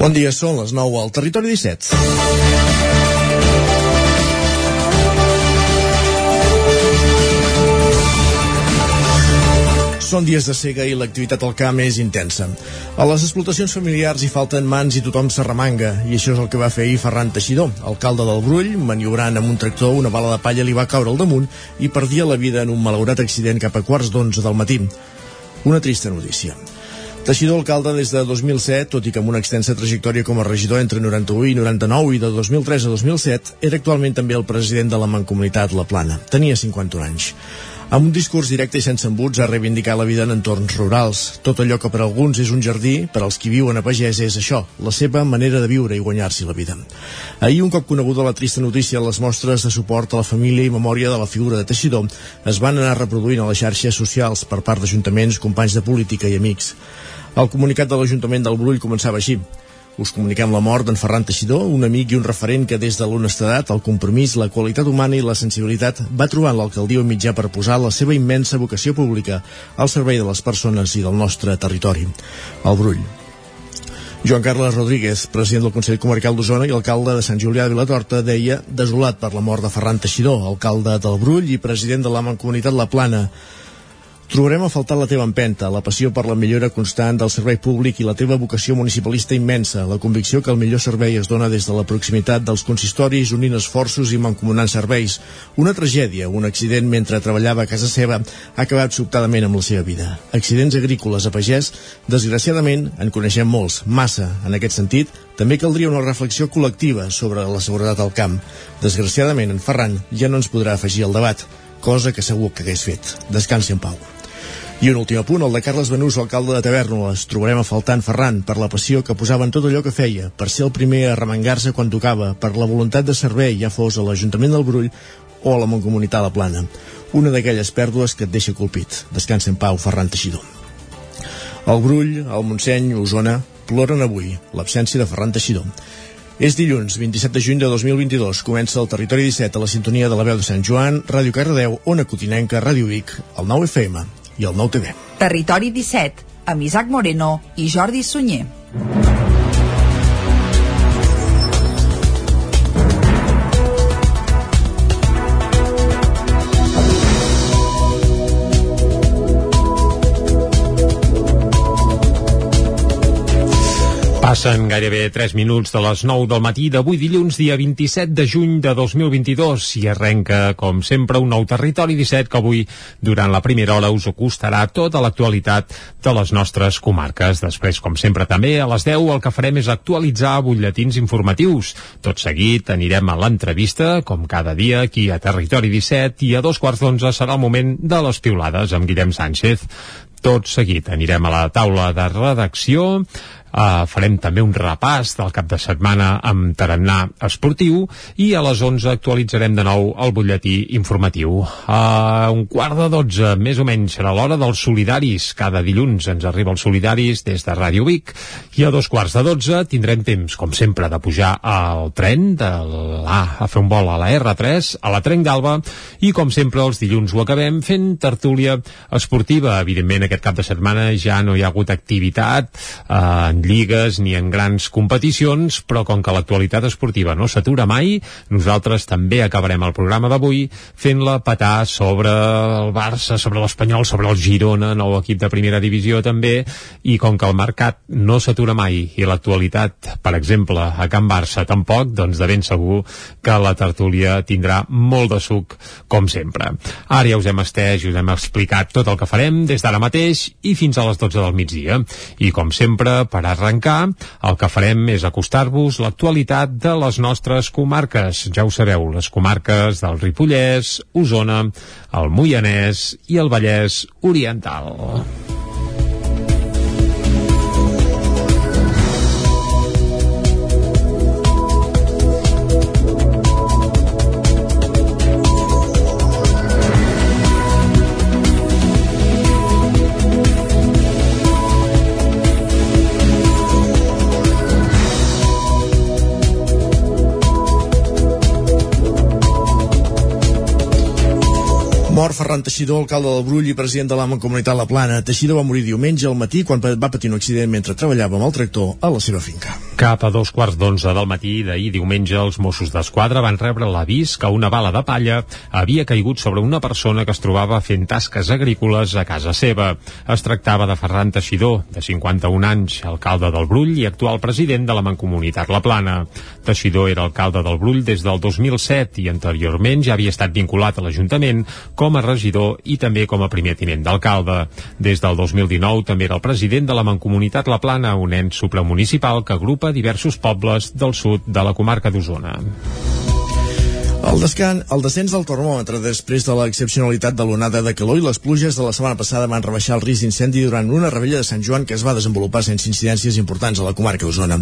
Bon dia, són les 9 al Territori 17. Són dies de cega i l'activitat al camp és intensa. A les explotacions familiars hi falten mans i tothom s'arremanga, i això és el que va fer ahir Ferran Teixidor, alcalde del Brull, maniobrant amb un tractor, una bala de palla li va caure al damunt i perdia la vida en un malaurat accident cap a quarts d'onze del matí. Una trista notícia. Teixidor alcalde des de 2007, tot i que amb una extensa trajectòria com a regidor entre 91 i 99 i de 2003 a 2007, era actualment també el president de la Mancomunitat La Plana. Tenia 51 anys. Amb un discurs directe i sense embuts ha reivindicat la vida en entorns rurals. Tot allò que per alguns és un jardí, per als qui viuen a pagès és això, la seva manera de viure i guanyar-s'hi la vida. Ahir, un cop coneguda la trista notícia, les mostres de suport a la família i memòria de la figura de Teixidor es van anar reproduint a les xarxes socials per part d'ajuntaments, companys de política i amics. El comunicat de l'Ajuntament del Brull començava així. Us comuniquem la mort d'en Ferran Teixidor, un amic i un referent que des de l'honestedat, el compromís, la qualitat humana i la sensibilitat va trobar en l'alcaldia un mitjà per posar la seva immensa vocació pública al servei de les persones i del nostre territori. El Brull. Joan Carles Rodríguez, president del Consell Comarcal d'Osona i alcalde de Sant Julià de Vilatorta, deia desolat per la mort de Ferran Teixidor, alcalde del Brull i president de la Mancomunitat La Plana. Trobarem a faltar la teva empenta, la passió per la millora constant del servei públic i la teva vocació municipalista immensa, la convicció que el millor servei es dona des de la proximitat dels consistoris unint esforços i mancomunant serveis. Una tragèdia, un accident mentre treballava a casa seva, ha acabat sobtadament amb la seva vida. Accidents agrícoles a pagès, desgraciadament, en coneixem molts, massa. En aquest sentit, també caldria una reflexió col·lectiva sobre la seguretat al camp. Desgraciadament, en Ferran ja no ens podrà afegir al debat, cosa que segur que hagués fet. Descansi en pau. I un últim apunt, el de Carles Benús, alcalde de Tavernoles. Trobarem a faltar en Ferran per la passió que posava en tot allò que feia, per ser el primer a remengar-se quan tocava, per la voluntat de servei, ja fos a l'Ajuntament del Brull o a la Mancomunitat La Plana. Una d'aquelles pèrdues que et deixa colpit. Descansa en pau, Ferran Teixidor. El Brull, el Montseny, Osona, ploren avui l'absència de Ferran Teixidor. És dilluns, 27 de juny de 2022. Comença el Territori 17 a la sintonia de la veu de Sant Joan, Ràdio Cardedeu, Ona Cotinenca, Ràdio Vic, el 9 FM i el 9 TV. Territori 17, amb Isaac Moreno i Jordi Sunyer. Passen gairebé 3 minuts de les 9 del matí d'avui dilluns, dia 27 de juny de 2022 i arrenca, com sempre, un nou territori 17 que avui, durant la primera hora, us acostarà tota l'actualitat de les nostres comarques. Després, com sempre, també a les 10 el que farem és actualitzar butlletins informatius. Tot seguit anirem a l'entrevista, com cada dia, aquí a Territori 17 i a dos quarts d'onze serà el moment de les piulades amb Guillem Sánchez. Tot seguit anirem a la taula de redacció Uh, farem també un repàs del cap de setmana amb tarannà esportiu i a les 11 actualitzarem de nou el butlletí informatiu. A uh, un quart de 12, més o menys, serà l'hora dels solidaris. Cada dilluns ens arriba els solidaris des de Ràdio Vic i a dos quarts de 12 tindrem temps, com sempre, de pujar al tren de l'A a fer un vol a la R3, a la Trenc d'Alba i, com sempre, els dilluns ho acabem fent tertúlia esportiva. Evidentment, aquest cap de setmana ja no hi ha hagut activitat uh, lligues ni en grans competicions, però com que l'actualitat esportiva no s'atura mai, nosaltres també acabarem el programa d'avui fent-la petar sobre el Barça, sobre l'Espanyol, sobre el Girona, nou equip de primera divisió també, i com que el mercat no s'atura mai i l'actualitat, per exemple, a Can Barça tampoc, doncs de ben segur que la tertúlia tindrà molt de suc, com sempre. Ara ja us hem estès i us hem explicat tot el que farem des d'ara mateix i fins a les 12 del migdia. I com sempre, per arrencar, el que farem és acostar-vos l'actualitat de les nostres comarques. Ja ho sabeu, les comarques del Ripollès, Osona, el Moianès i el Vallès Oriental. Mort Ferran Teixidor, alcalde del Brull i president de la Mancomunitat La Plana. Teixidor va morir diumenge al matí quan va patir un accident mentre treballava amb el tractor a la seva finca. Cap a dos quarts d'onze del matí d'ahir diumenge els Mossos d'Esquadra van rebre l'avís que una bala de palla havia caigut sobre una persona que es trobava fent tasques agrícoles a casa seva. Es tractava de Ferran Teixidor, de 51 anys, alcalde del Brull i actual president de la Mancomunitat La Plana. Teixidor era alcalde del Brull des del 2007 i anteriorment ja havia estat vinculat a l'Ajuntament com a regidor i també com a primer tinent d'alcalde. Des del 2019 també era el president de la Mancomunitat La Plana, un ens supramunicipal que agrupa diversos pobles del sud de la comarca d'Osona. El, descan, el descens del termòmetre després de l'excepcionalitat de l'onada de calor i les pluges de la setmana passada van rebaixar el risc d'incendi durant una rebella de Sant Joan que es va desenvolupar sense incidències importants a la comarca d'Osona.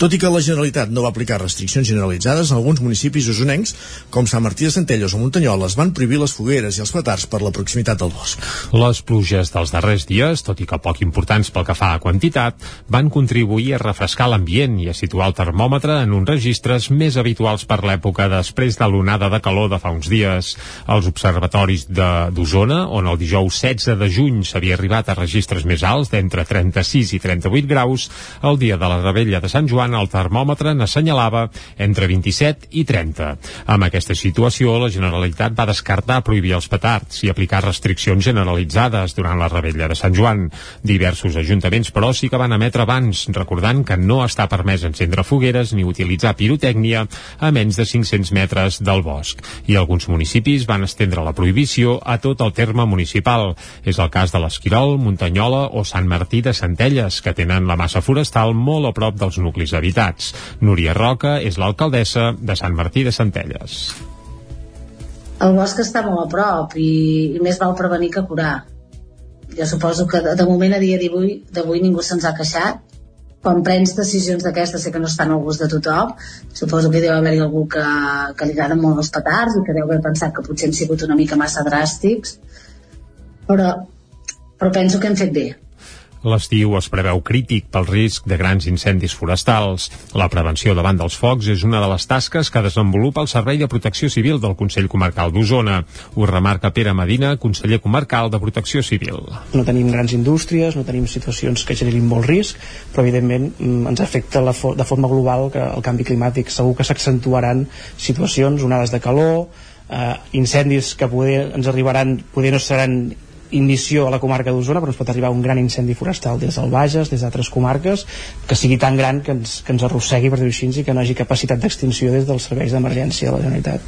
Tot i que la Generalitat no va aplicar restriccions generalitzades, alguns municipis osonencs, com Sant Martí de Centelles o Muntanyoles, van prohibir les fogueres i els petards per la proximitat del bosc. Les pluges dels darrers dies, tot i que poc importants pel que fa a quantitat, van contribuir a refrescar l'ambient i a situar el termòmetre en uns registres més habituals per l'època després de l'onada onada de calor de fa uns dies. Els observatoris d'Osona, on el dijous 16 de juny s'havia arribat a registres més alts d'entre 36 i 38 graus, el dia de la rebella de Sant Joan el termòmetre n'assenyalava entre 27 i 30. Amb aquesta situació, la Generalitat va descartar prohibir els petards i aplicar restriccions generalitzades durant la rebella de Sant Joan. Diversos ajuntaments, però, sí que van emetre abans, recordant que no està permès encendre fogueres ni utilitzar pirotècnia a menys de 500 metres de del bosc i alguns municipis van estendre la prohibició a tot el terme municipal. És el cas de l'Esquirol, Muntanyola o Sant Martí de Centelles, que tenen la massa forestal molt a prop dels nuclis habitats. Núria Roca és l'alcaldessa de Sant Martí de Centelles. El bosc està molt a prop i, i més val prevenir que curar. Jo suposo que de, de moment a dia d'avui ningú se'ns ha queixat quan prens decisions d'aquestes sé que no estan al gust de tothom suposo que deu haver-hi algú que, que li agraden molt els petards i que deu haver pensat que potser han sigut una mica massa dràstics però, però penso que hem fet bé L'estiu es preveu crític pel risc de grans incendis forestals. La prevenció davant dels focs és una de les tasques que desenvolupa el Servei de Protecció Civil del Consell Comarcal d'Osona. Ho remarca Pere Medina, conseller comarcal de Protecció Civil. No tenim grans indústries, no tenim situacions que generin molt risc, però evidentment mm, ens afecta la de forma global que el canvi climàtic. Segur que s'accentuaran situacions, onades de calor, eh, incendis que poder ens arribaran, poder no seran inició a la comarca d'Osona, però ens pot arribar un gran incendi forestal des del Bages, des d'altres comarques, que sigui tan gran que ens, que ens arrossegui, per dir-ho així, i que no hagi capacitat d'extinció des dels serveis d'emergència de la Generalitat.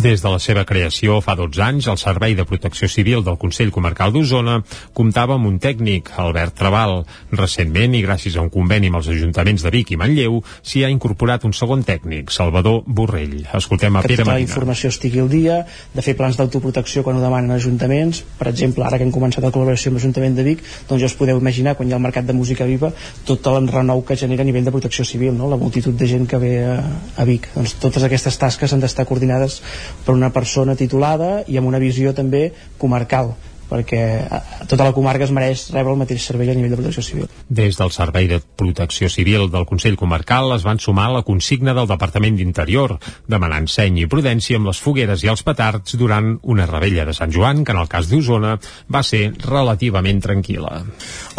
Des de la seva creació fa 12 anys, el Servei de Protecció Civil del Consell Comarcal d'Osona comptava amb un tècnic, Albert Trabal. Recentment, i gràcies a un conveni amb els ajuntaments de Vic i Manlleu, s'hi ha incorporat un segon tècnic, Salvador Borrell. Escoltem a que Pere tota Marina. la informació estigui al dia, de fer plans d'autoprotecció quan ho demanen ajuntaments, per exemple, ara que hem començat la col·laboració amb l'Ajuntament de Vic, doncs ja us podeu imaginar, quan hi ha el mercat de música viva, tot l'enrenou que genera a nivell de protecció civil, no? la multitud de gent que ve a, a Vic. Doncs totes aquestes tasques han d'estar coordinades per una persona titulada i amb una visió també comarcal perquè eh, tota la comarca es mereix rebre el mateix servei a nivell de protecció civil. Des del Servei de Protecció Civil del Consell Comarcal es van sumar a la consigna del Departament d'Interior, demanant seny i prudència amb les fogueres i els petards durant una rebella de Sant Joan, que en el cas d'Osona va ser relativament tranquil·la.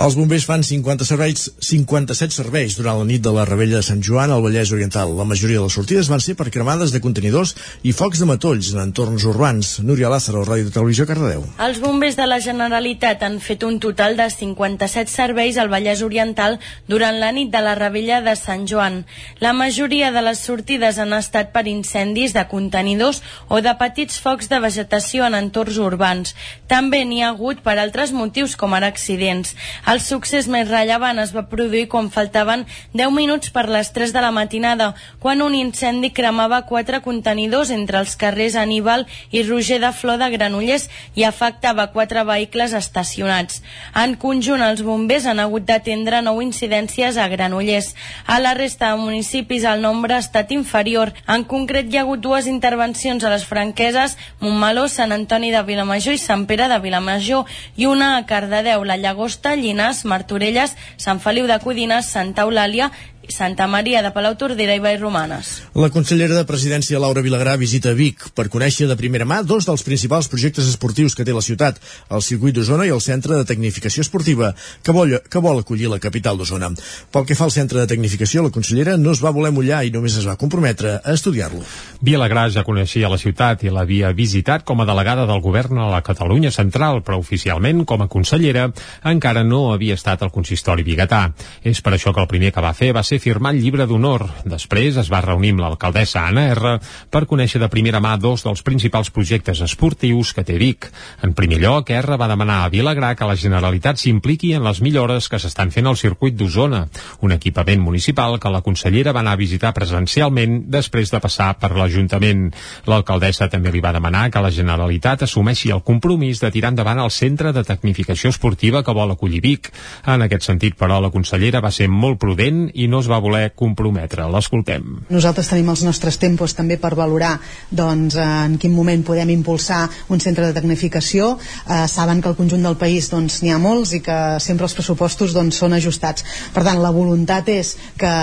Els bombers fan 50 serveis, 57 serveis durant la nit de la rebella de Sant Joan al Vallès Oriental. La majoria de les sortides van ser per cremades de contenidors i focs de matolls en entorns urbans. Núria Lázaro, Ràdio de Televisió, Cardedeu. Els bombers de la Generalitat han fet un total de 57 serveis al Vallès Oriental durant la nit de la rebella de Sant Joan. La majoria de les sortides han estat per incendis de contenidors o de petits focs de vegetació en entorns urbans. També n'hi ha hagut per altres motius com ara accidents. El succés més rellevant es va produir quan faltaven 10 minuts per les 3 de la matinada, quan un incendi cremava quatre contenidors entre els carrers Aníbal i Roger de Flor de Granollers i afectava quatre quatre vehicles estacionats. En conjunt, els bombers han hagut d'atendre nou incidències a Granollers. A la resta de municipis el nombre ha estat inferior. En concret, hi ha hagut dues intervencions a les franqueses Montmeló, Sant Antoni de Vilamajor i Sant Pere de Vilamajor i una a Cardedeu, la Llagosta, Llinars, Martorelles, Sant Feliu de Codines, Santa Eulàlia Santa Maria de Palautordera i Vallromanes. La consellera de Presidència Laura Vilagrà visita Vic per conèixer de primera mà dos dels principals projectes esportius que té la ciutat, el circuit d'Osona i el Centre de Tecnificació Esportiva, que vol, que vol acollir la capital d'Osona. Pel que fa al Centre de Tecnificació, la consellera no es va voler mullar i només es va comprometre a estudiar-lo. Vilagrà ja coneixia la ciutat i l'havia visitat com a delegada del govern a la Catalunya Central, però oficialment, com a consellera, encara no havia estat al consistori biguetà. És per això que el primer que va fer va ser firmar el llibre d'honor. Després es va reunir amb l'alcaldessa Anna R per conèixer de primera mà dos dels principals projectes esportius que té Vic. En primer lloc, R va demanar a Vilagrà que la Generalitat s'impliqui en les millores que s'estan fent al circuit d'Osona, un equipament municipal que la consellera va anar a visitar presencialment després de passar per l'Ajuntament. L'alcaldessa també li va demanar que la Generalitat assumeixi el compromís de tirar endavant el centre de tecnificació esportiva que vol acollir Vic. En aquest sentit, però, la consellera va ser molt prudent i no es va voler comprometre. L'escoltem. Nosaltres tenim els nostres tempos també per valorar doncs, en quin moment podem impulsar un centre de tecnificació. Eh, saben que al conjunt del país doncs, n'hi ha molts i que sempre els pressupostos doncs, són ajustats. Per tant, la voluntat és que,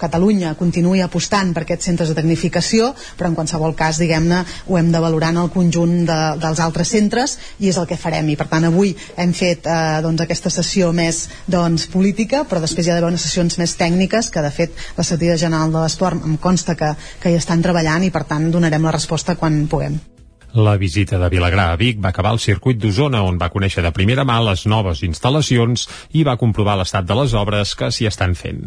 Catalunya continuï apostant per aquests centres de tecnificació, però en qualsevol cas, diguem-ne, ho hem de valorar en el conjunt de, dels altres centres i és el que farem. I per tant, avui hem fet eh, doncs, aquesta sessió més doncs, política, però després hi ha d'haver unes sessions més tècniques que, de fet, la Secretaria General de l'Esport em consta que, que hi estan treballant i, per tant, donarem la resposta quan puguem. La visita de Vilagrà a Vic va acabar al circuit d'Osona, on va conèixer de primera mà les noves instal·lacions i va comprovar l'estat de les obres que s'hi estan fent.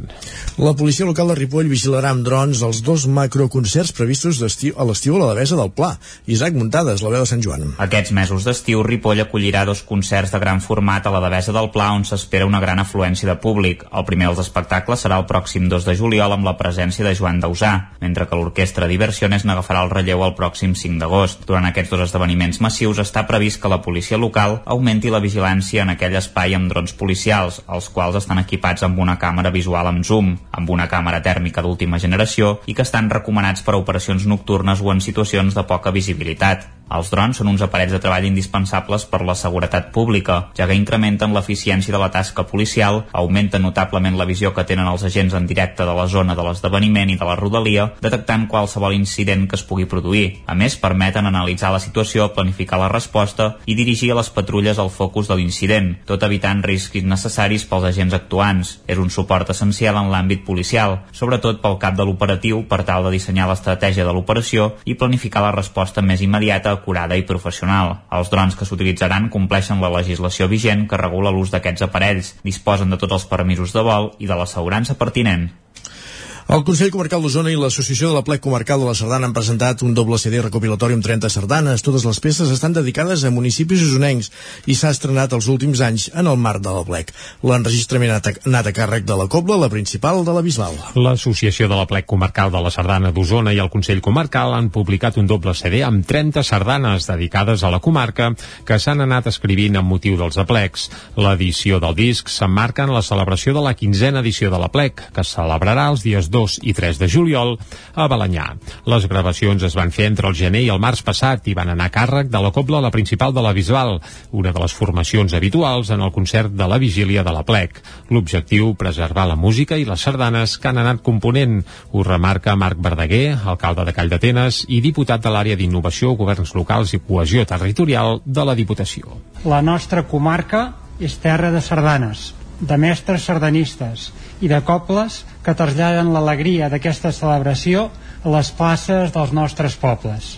La policia local de Ripoll vigilarà amb drons els dos macroconcerts previstos a l'estiu a la Devesa del Pla. Isaac Muntades, la veu de Sant Joan. Aquests mesos d'estiu, Ripoll acollirà dos concerts de gran format a la Devesa del Pla, on s'espera una gran afluència de públic. El primer dels espectacles serà el pròxim 2 de juliol amb la presència de Joan Dausà, mentre que l'orquestra Diversiones n'agafarà el relleu el pròxim 5 d'agost. Durant aquest aquests dos esdeveniments massius està previst que la policia local augmenti la vigilància en aquell espai amb drons policials, els quals estan equipats amb una càmera visual amb zoom, amb una càmera tèrmica d'última generació i que estan recomanats per a operacions nocturnes o en situacions de poca visibilitat. Els drons són uns aparells de treball indispensables per la seguretat pública, ja que incrementen l'eficiència de la tasca policial, augmenten notablement la visió que tenen els agents en directe de la zona de l'esdeveniment i de la rodalia, detectant qualsevol incident que es pugui produir. A més, permeten analitzar la situació, planificar la resposta i dirigir les patrulles al focus de l'incident, tot evitant riscs innecessaris pels agents actuants. És un suport essencial en l'àmbit policial, sobretot pel cap de l'operatiu per tal de dissenyar l'estratègia de l'operació i planificar la resposta més immediata acurada i professional. Els drons que s'utilitzaran compleixen la legislació vigent que regula l'ús d'aquests aparells, disposen de tots els permisos de vol i de l'assegurança pertinent. El Consell Comarcal d'Osona i l'Associació de la Plec Comarcal de la Sardana han presentat un doble CD recopilatori amb 30 sardanes. Totes les peces estan dedicades a municipis usonencs i s'ha estrenat els últims anys en el marc de la Plec. L'enregistrament ha anat a càrrec de la Cobla, la principal de la Bisbal. L'Associació de la Plec Comarcal de la Sardana d'Osona i el Consell Comarcal han publicat un doble CD amb 30 sardanes dedicades a la comarca que s'han anat escrivint amb motiu dels aplecs. L'edició del disc s'emmarca en la celebració de la quinzena edició de la Plec, que es celebrarà els dies 2 2 i 3 de juliol a Balanyà. Les gravacions es van fer entre el gener i el març passat i van anar a càrrec de la Cobla, la principal de la Bisbal, una de les formacions habituals en el concert de la vigília de la Plec. L'objectiu, preservar la música i les sardanes que han anat component. Ho remarca Marc Verdaguer, alcalde de Call d'Atenes i diputat de l'àrea d'innovació, governs locals i cohesió territorial de la Diputació. La nostra comarca és terra de sardanes, de mestres sardanistes i de cobles que traslladen l'alegria d'aquesta celebració a les places dels nostres pobles.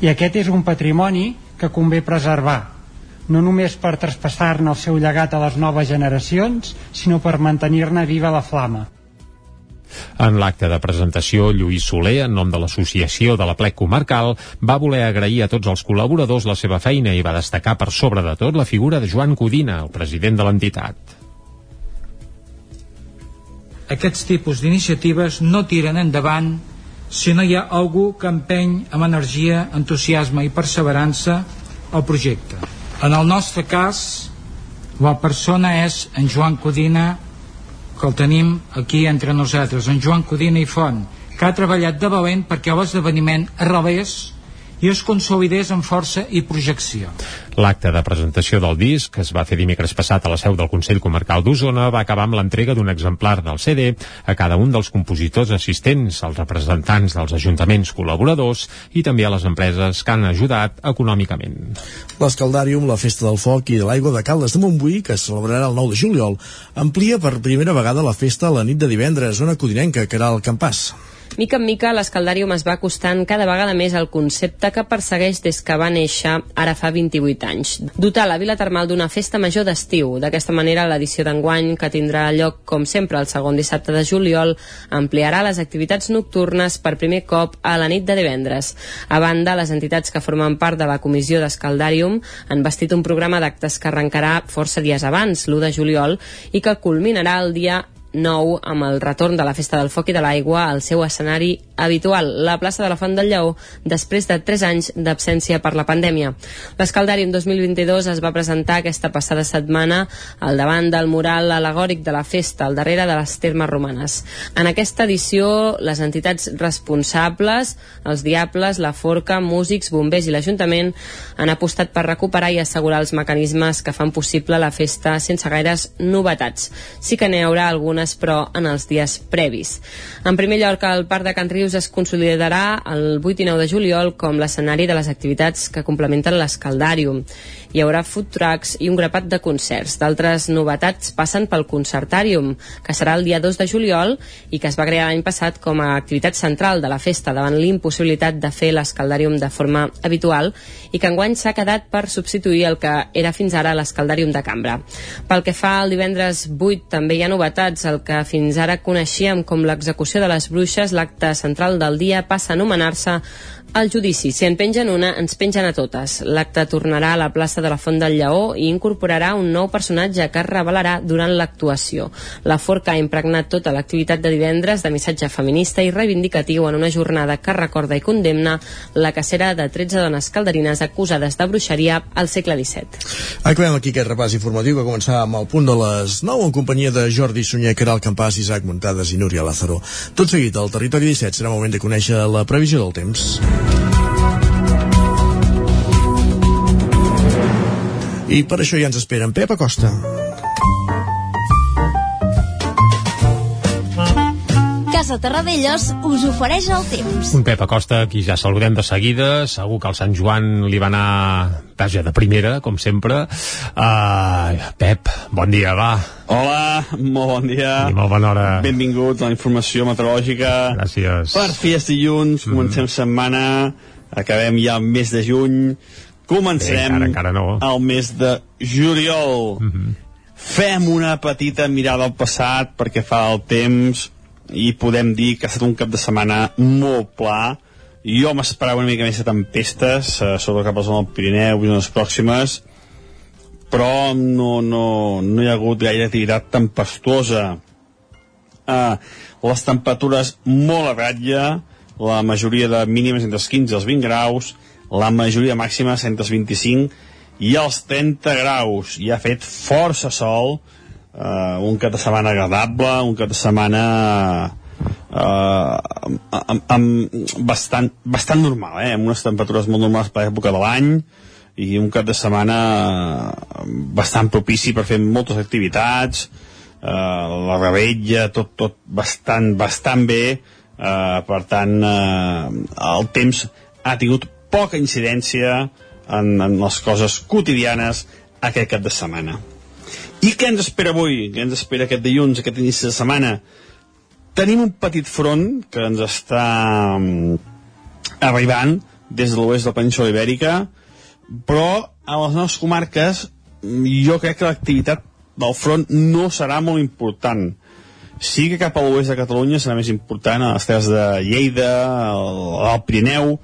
I aquest és un patrimoni que convé preservar, no només per traspassar-ne el seu llegat a les noves generacions, sinó per mantenir-ne viva la flama. En l'acte de presentació, Lluís Soler, en nom de l'Associació de la Plec Comarcal, va voler agrair a tots els col·laboradors la seva feina i va destacar per sobre de tot la figura de Joan Codina, el president de l'entitat aquests tipus d'iniciatives no tiren endavant si no hi ha algú que empeny amb energia, entusiasme i perseverança el projecte. En el nostre cas, la persona és en Joan Codina, que el tenim aquí entre nosaltres, en Joan Codina i Font, que ha treballat de valent perquè l'esdeveniment arrelés i es consolidés amb força i projecció. L'acte de presentació del disc, que es va fer dimecres passat a la seu del Consell Comarcal d'Osona, va acabar amb l'entrega d'un exemplar del CD a cada un dels compositors assistents, als representants dels ajuntaments col·laboradors i també a les empreses que han ajudat econòmicament. L'Escaldàrium, la Festa del Foc i de l'Aigua de Caldes de Montbui, que es celebrarà el 9 de juliol, amplia per primera vegada la festa a la nit de divendres, zona codinenca, que era el Campàs. Mica en mica, l'Escaldàrium es va acostant cada vegada més al concepte que persegueix des que va néixer ara fa 28 anys. Dotar la Vila Termal d'una festa major d'estiu. D'aquesta manera, l'edició d'enguany, que tindrà lloc, com sempre, el segon dissabte de juliol, ampliarà les activitats nocturnes per primer cop a la nit de divendres. A banda, les entitats que formen part de la comissió d'Escaldàrium han vestit un programa d'actes que arrencarà força dies abans, l'1 de juliol, i que culminarà el dia 9 amb el retorn de la Festa del Foc i de l'Aigua al seu escenari habitual, la plaça de la Font del Lleó, després de 3 anys d'absència per la pandèmia. L'Escaldàrium 2022 es va presentar aquesta passada setmana al davant del mural alegòric de la festa, al darrere de les termes romanes. En aquesta edició, les entitats responsables, els Diables, la Forca, músics, bombers i l'Ajuntament han apostat per recuperar i assegurar els mecanismes que fan possible la festa sense gaires novetats. Sí que n'hi haurà algunes, però en els dies previs. En primer lloc, el Parc de Can Rius es consolidarà el 8 i 9 de juliol com l'escenari de les activitats que complementen l'Escaldàrium. Hi haurà food trucks i un grapat de concerts. D'altres novetats passen pel Concertàrium, que serà el dia 2 de juliol i que es va crear l'any passat com a activitat central de la festa davant l'impossibilitat de fer l'Escaldàrium de forma habitual i que enguany s'ha quedat per substituir el que era fins ara l'Escaldàrium de Cambra. Pel que fa al divendres 8 també hi ha novetats, el que fins ara coneixíem com l'execució de les bruixes, l'acte central del dia passa a anomenar-se el judici, si en pengen una, ens pengen a totes. L'acte tornarà a la plaça de la Font del Lleó i incorporarà un nou personatge que es revelarà durant l'actuació. La Forca ha impregnat tota l'activitat de divendres de missatge feminista i reivindicatiu en una jornada que recorda i condemna la cacera de 13 dones calderines acusades de bruixeria al segle XVII. Acabem aquí aquest repàs informatiu que començava amb el punt de les 9 en companyia de Jordi Sunyer, Caral Campàs, Isaac Muntades i Núria Lázaro. Tot seguit, al Territori 17 serà moment de conèixer la previsió del temps. I per això ja ens esperen Pep Acosta. Casa Terradellos us ofereix el temps. Un Pep Acosta, qui ja saludem de seguida, segur que el Sant Joan li va anar vaja, de primera, com sempre. Uh, Pep, bon dia, va. Hola, molt bon dia. I molt bona hora. Benvinguts a la informació meteorològica. Gràcies. Per fi és dilluns, mm. comencem setmana, acabem ja el mes de juny, començarem Bé, encara, encara no. el mes de juliol. Mm -hmm. Fem una petita mirada al passat perquè fa el temps i podem dir que ha estat un cap de setmana molt pla. Jo m'esperava una mica més de tempestes, eh, sobretot cap a la zona del Pirineu i zones pròximes, però no, no, no hi ha hagut gaire activitat tempestuosa. Eh, les temperatures molt a ratlla, la majoria de mínimes entre els 15 i els 20 graus, la majoria màxima entre els 25 i els 30 graus. I ha fet força sol, uh, un cap de setmana agradable, un cap de setmana uh, amb, amb bastant, bastant normal, eh? amb unes temperatures molt normals per l'època de l'any i un cap de setmana bastant propici per fer moltes activitats, uh, la rebella, tot, tot bastant, bastant bé, uh, per tant, uh, el temps ha tingut poca incidència en, en les coses quotidianes aquest cap de setmana. I què ens espera avui? Què ens espera aquest dilluns, aquest inici de setmana? Tenim un petit front que ens està um, arribant des de l'oest de la península ibèrica, però a les nostres comarques jo crec que l'activitat del front no serà molt important. Sí que cap a l'oest de Catalunya serà més important, a les terres de Lleida, al Pirineu,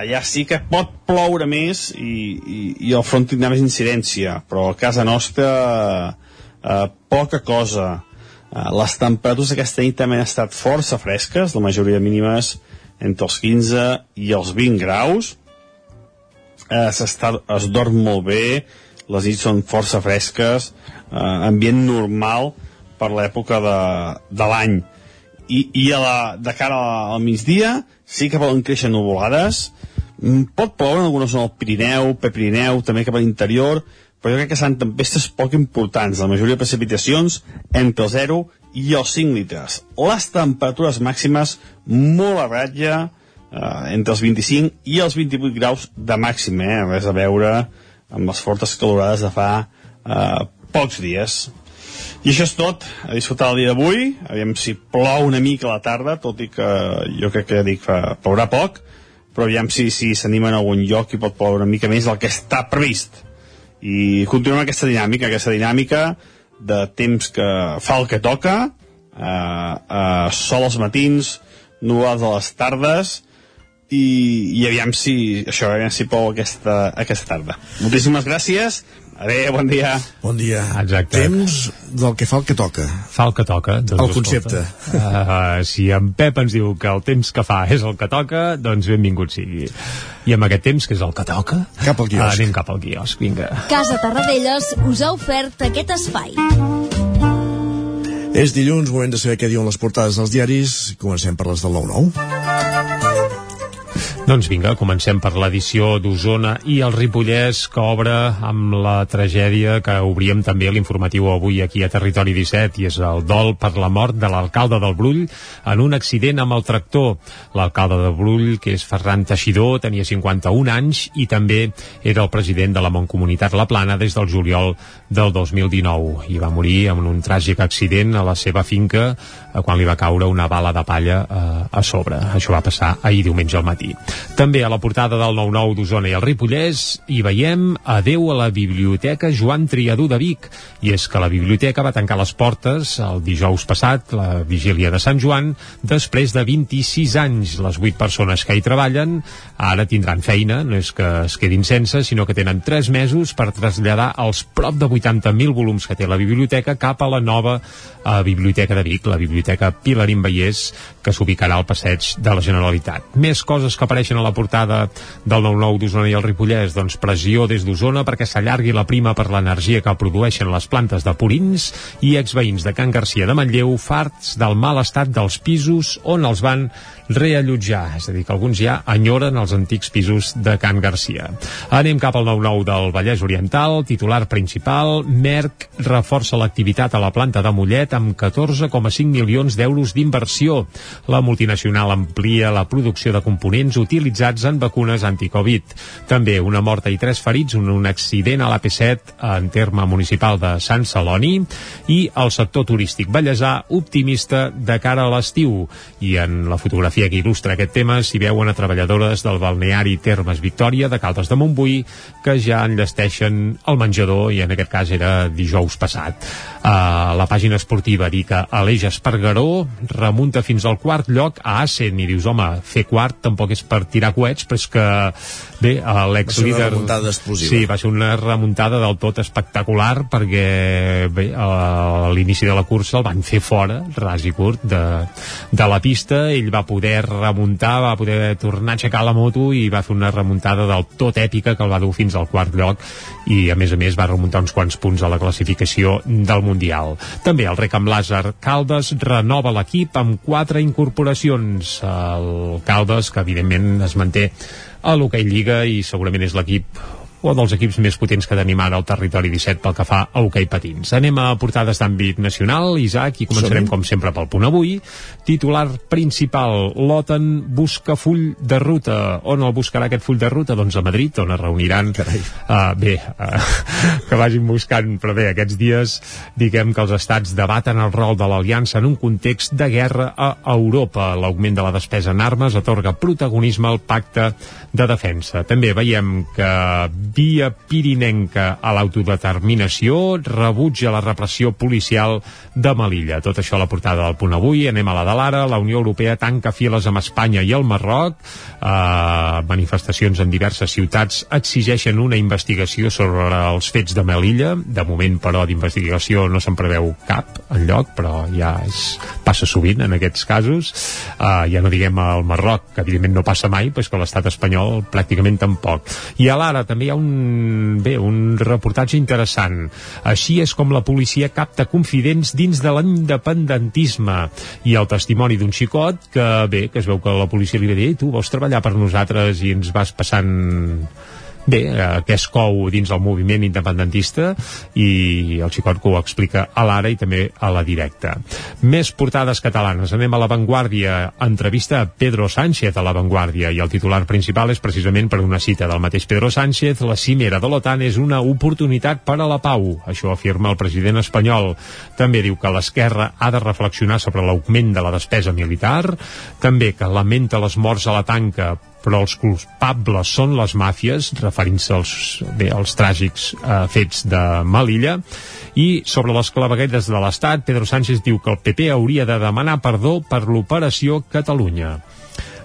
allà sí que pot ploure més i, i, i el front tindrà més incidència, però a casa nostra eh, poca cosa. Eh, les temperatures aquesta nit també han estat força fresques, la majoria mínimes entre els 15 i els 20 graus. Eh, es dorm molt bé, les nits són força fresques, eh, ambient normal per l'època de, de l'any. I, i a la, de cara al migdia sí que poden créixer nuvolades, pot ploure en algunes zones del Pirineu, Prepirineu, també cap a l'interior, però jo crec que seran tempestes poc importants, la majoria de precipitacions entre el 0 i els 5 litres. Les temperatures màximes molt a ratlla, eh, entre els 25 i els 28 graus de màxim, eh? res a veure amb les fortes calorades de fa eh, pocs dies. I això és tot, a disfrutar el dia d'avui, aviam si plou una mica a la tarda, tot i que jo crec que dic que plourà poc, però aviam si si s'anima en algun lloc i pot ploure una mica més del que està previst. I continuem aquesta dinàmica, aquesta dinàmica de temps que fa el que toca, eh, eh, sol als matins, nuades a les tardes, i, i aviam si això, aviam si plou aquesta, aquesta tarda. Moltíssimes gràcies Adéu, bon dia. Bon dia. Exacte. Temps del que fa el que toca. Fa el que toca. Doncs, el concepte. Uh, si en Pep ens diu que el temps que fa és el que toca, doncs benvingut sigui. I amb aquest temps, que és el que toca... Cap al quiosc. Uh, anem cap al quiosc, vinga. Casa Tarradellas us ha ofert aquest espai. És dilluns, moment de saber què diuen les portades dels diaris. Comencem per les del 9-9. Doncs vinga, comencem per l'edició d'Osona i el Ripollès que obre amb la tragèdia que obríem també l'informatiu avui aquí a Territori 17 i és el dol per la mort de l'alcalde del Brull en un accident amb el tractor. L'alcalde del Brull, que és Ferran Teixidor, tenia 51 anys i també era el president de la Montcomunitat La Plana des del juliol del 2019 i va morir en un tràgic accident a la seva finca quan li va caure una bala de palla eh, a sobre. Això va passar ahir diumenge al matí. També a la portada del 9-9 d'Osona i el Ripollès hi veiem Adeu a la Biblioteca Joan Triadú de Vic. I és que la biblioteca va tancar les portes el dijous passat, la vigília de Sant Joan, després de 26 anys. Les 8 persones que hi treballen ara tindran feina, no és que es quedin sense, sinó que tenen 3 mesos per traslladar els prop de 80.000 volums que té la biblioteca cap a la nova eh, Biblioteca de Vic, la Biblioteca Pilarín Vallès, que s'ubicarà al passeig de la Generalitat. Més coses que apareixen a la portada del 9-9 d'Osona i el Ripollès, doncs pressió des d'Osona perquè s'allargui la prima per l'energia que produeixen les plantes de Purins i exveïns de Can Garcia de Manlleu farts del mal estat dels pisos on els van reallotjar, és a dir, que alguns ja enyoren els antics pisos de Can Garcia. Anem cap al 9-9 del Vallès Oriental, titular principal, Merck reforça l'activitat a la planta de Mollet amb 14,5 milions d'euros d'inversió. La multinacional amplia la producció de components utilitzats en vacunes anticovid. També una morta i tres ferits en un accident a l'AP7 en terme municipal de Sant Celoni i el sector turístic ballesà optimista de cara a l'estiu. I en la fotografia que il·lustra aquest tema s'hi veuen a treballadores del balneari Termes Victòria de Caldes de Montbui que ja enllesteixen el menjador i en aquest cas era dijous passat. Uh, la pàgina esportiva diu que Aleix Espargaró remunta fins al quart lloc a Asen i dius, home, fer quart tampoc és per tirar coets, però és que bé, l'ex-líder... Va ser una remuntada explosiva. Sí, va ser una remuntada del tot espectacular perquè bé, a l'inici de la cursa el van fer fora, ras i curt, de, de la pista, ell va poder remuntar, va poder tornar a aixecar la moto i va fer una remuntada del tot èpica que el va dur fins al quart lloc. I a més a més va remuntar uns quants punts a la classificació del Mundial. També el Rec amb Lázar Caldes renova l'equip amb quatre incorporacions. El Caldes, que evidentment es manté a l'Hockey Lliga i segurament és l'equip o dels equips més potents que tenim ara al territori 17 pel que fa a hoquei patins. Anem a portades d'àmbit nacional, Isaac, i començarem com sempre pel punt avui. Titular principal, l'OTAN busca full de ruta. On el buscarà aquest full de ruta? Doncs a Madrid, on es reuniran. Uh, bé, uh, que vagin buscant, però bé, aquests dies diguem que els estats debaten el rol de l'aliança en un context de guerra a Europa. L'augment de la despesa en armes atorga protagonisme al pacte de defensa. També veiem que via pirinenca a l'autodeterminació rebutja la repressió policial de Melilla. Tot això a la portada del punt avui. Anem a la de l'ara. La Unió Europea tanca files amb Espanya i el Marroc. Uh, manifestacions en diverses ciutats exigeixen una investigació sobre els fets de Melilla. De moment, però, d'investigació no se'n preveu cap en lloc, però ja és, passa sovint en aquests casos. Uh, ja no diguem al Marroc, que evidentment no passa mai, però és que l'estat espanyol pràcticament tampoc. I a l'ara també hi ha un, bé, un reportatge interessant. Així és com la policia capta confidents dins de l'independentisme i el testimoni d'un xicot que, bé, que es veu que la policia li va dir tu vols treballar per nosaltres i ens vas passant bé, eh, que es cou dins el moviment independentista i el xicot que ho explica a l'ara i també a la directa. Més portades catalanes. Anem a l'avantguàrdia. Entrevista a Pedro Sánchez a l'avantguàrdia i el titular principal és precisament per una cita del mateix Pedro Sánchez. La cimera de l'OTAN és una oportunitat per a la pau. Això afirma el president espanyol. També diu que l'esquerra ha de reflexionar sobre l'augment de la despesa militar. També que lamenta les morts a la tanca però els culpables són les màfies, referint-se als, bé, als tràgics eh, fets de Malilla, i sobre les clavegueres de l'Estat, Pedro Sánchez diu que el PP hauria de demanar perdó per l'operació Catalunya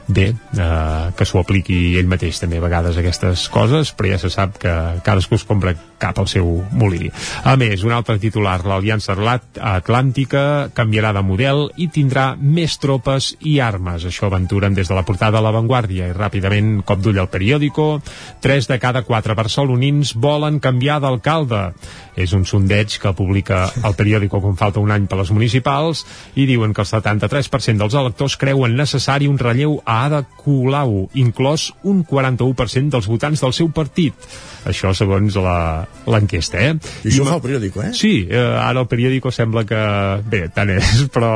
bé, eh, que s'ho apliqui ell mateix també a vegades aquestes coses, però ja se sap que cadascú es compra cap al seu molí. A més, un altre titular, l'Aliança Atlàntica canviarà de model i tindrà més tropes i armes. Això aventuren des de la portada de l'avantguàrdia i ràpidament cop d'ull al periòdico. Tres de cada quatre barcelonins volen canviar d'alcalde. És un sondeig que publica el periòdico quan falta un any per les municipals i diuen que el 73% dels electors creuen necessari un relleu a Ada Colau, inclòs un 41% dels votants del seu partit. Això segons l'enquesta, eh? I això I fa el periòdico, eh? Sí, eh, ara el periòdico sembla que... Bé, tant és, però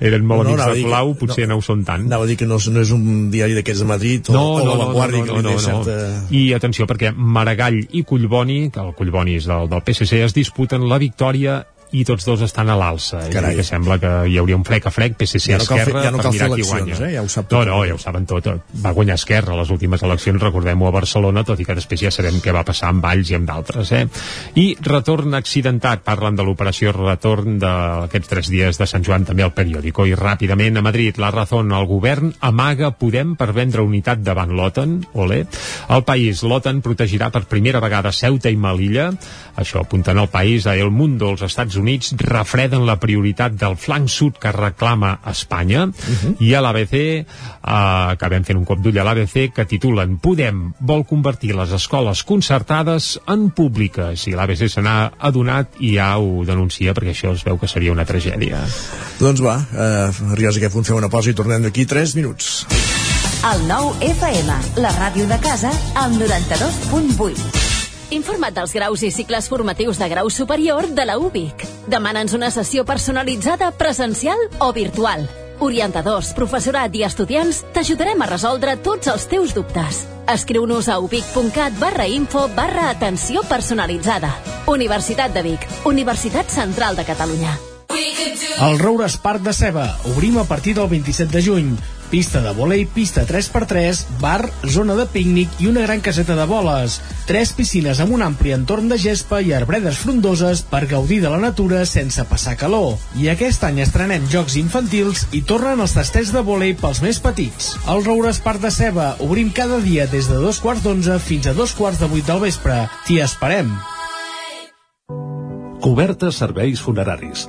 eren molt no, no, amics de Colau, potser no, no ho són tant. Anava a dir que no, no és un diari d'aquests de Madrid o, no, o no, la Vanguardia no, no, no, que li no, no. certa... I atenció, perquè Maragall i Collboni, que el Collboni és del, del PSC, es disputen la victòria i tots dos estan a l'alça. Dir, que sembla que hi hauria un frec a frec, PSC ja no Esquerra, fer, ja no per mirar qui guanya. Eh? Ja ho sap tot. No, no, ja ho saben tot. Va guanyar Esquerra les últimes eleccions, recordem-ho a Barcelona, tot i que després ja sabem què va passar amb Valls i amb d'altres. Eh? I retorn accidentat, parlen de l'operació retorn d'aquests tres dies de Sant Joan també al periòdico. I ràpidament a Madrid, la Razón, el govern amaga Podem per vendre unitat davant l'OTAN, ole. El país, l'OTAN protegirà per primera vegada Ceuta i Melilla, això apuntant al país a El Mundo, els Estats Units, refreden la prioritat del flanc sud que reclama Espanya. Uh -huh. i a l'ABC eh, acabem fent un cop d'ull a l'ABC que titulen Podem vol convertir les escoles concertades en públiques. I l'ABC se n'ha adonat i ja ho denuncia perquè això es veu que seria una tragèdia. Doncs va, eh, a aquest punt fem una pausa i tornem d'aquí 3 minuts. El nou FM, la ràdio de casa, al 92.8 Informa't dels graus i cicles formatius de grau superior de la UBIC. Demana'ns una sessió personalitzada presencial o virtual. Orientadors, professorat i estudiants t'ajudarem a resoldre tots els teus dubtes. Escriu-nos a ubic.cat barra info barra atenció personalitzada. Universitat de Vic, Universitat Central de Catalunya. El Roures Parc de Ceba. Obrim a partir del 27 de juny. Pista de volei, pista 3x3, bar, zona de pícnic i una gran caseta de boles. Tres piscines amb un ampli entorn de gespa i arbredes frondoses per gaudir de la natura sense passar calor. I aquest any estrenem jocs infantils i tornen els tastets de volei pels més petits. El Roures Parc de Ceba. Obrim cada dia des de dos quarts d'onze fins a dos quarts de vuit del vespre. T'hi esperem. Cobertes serveis funeraris.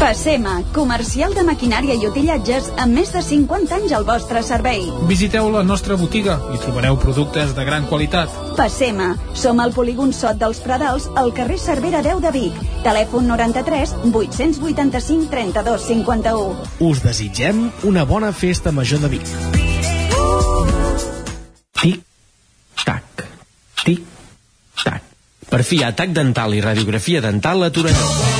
Passema, comercial de maquinària i utillatges amb més de 50 anys al vostre servei. Visiteu la nostra botiga i trobareu productes de gran qualitat. Passema, som al polígon Sot dels Pradals, al carrer Cervera 10 de Vic. Telèfon 93 885 32 51. Us desitgem una bona festa major de Vic. Tic, tac, tic, tac. Per fi, atac dental i radiografia dental a Torelló.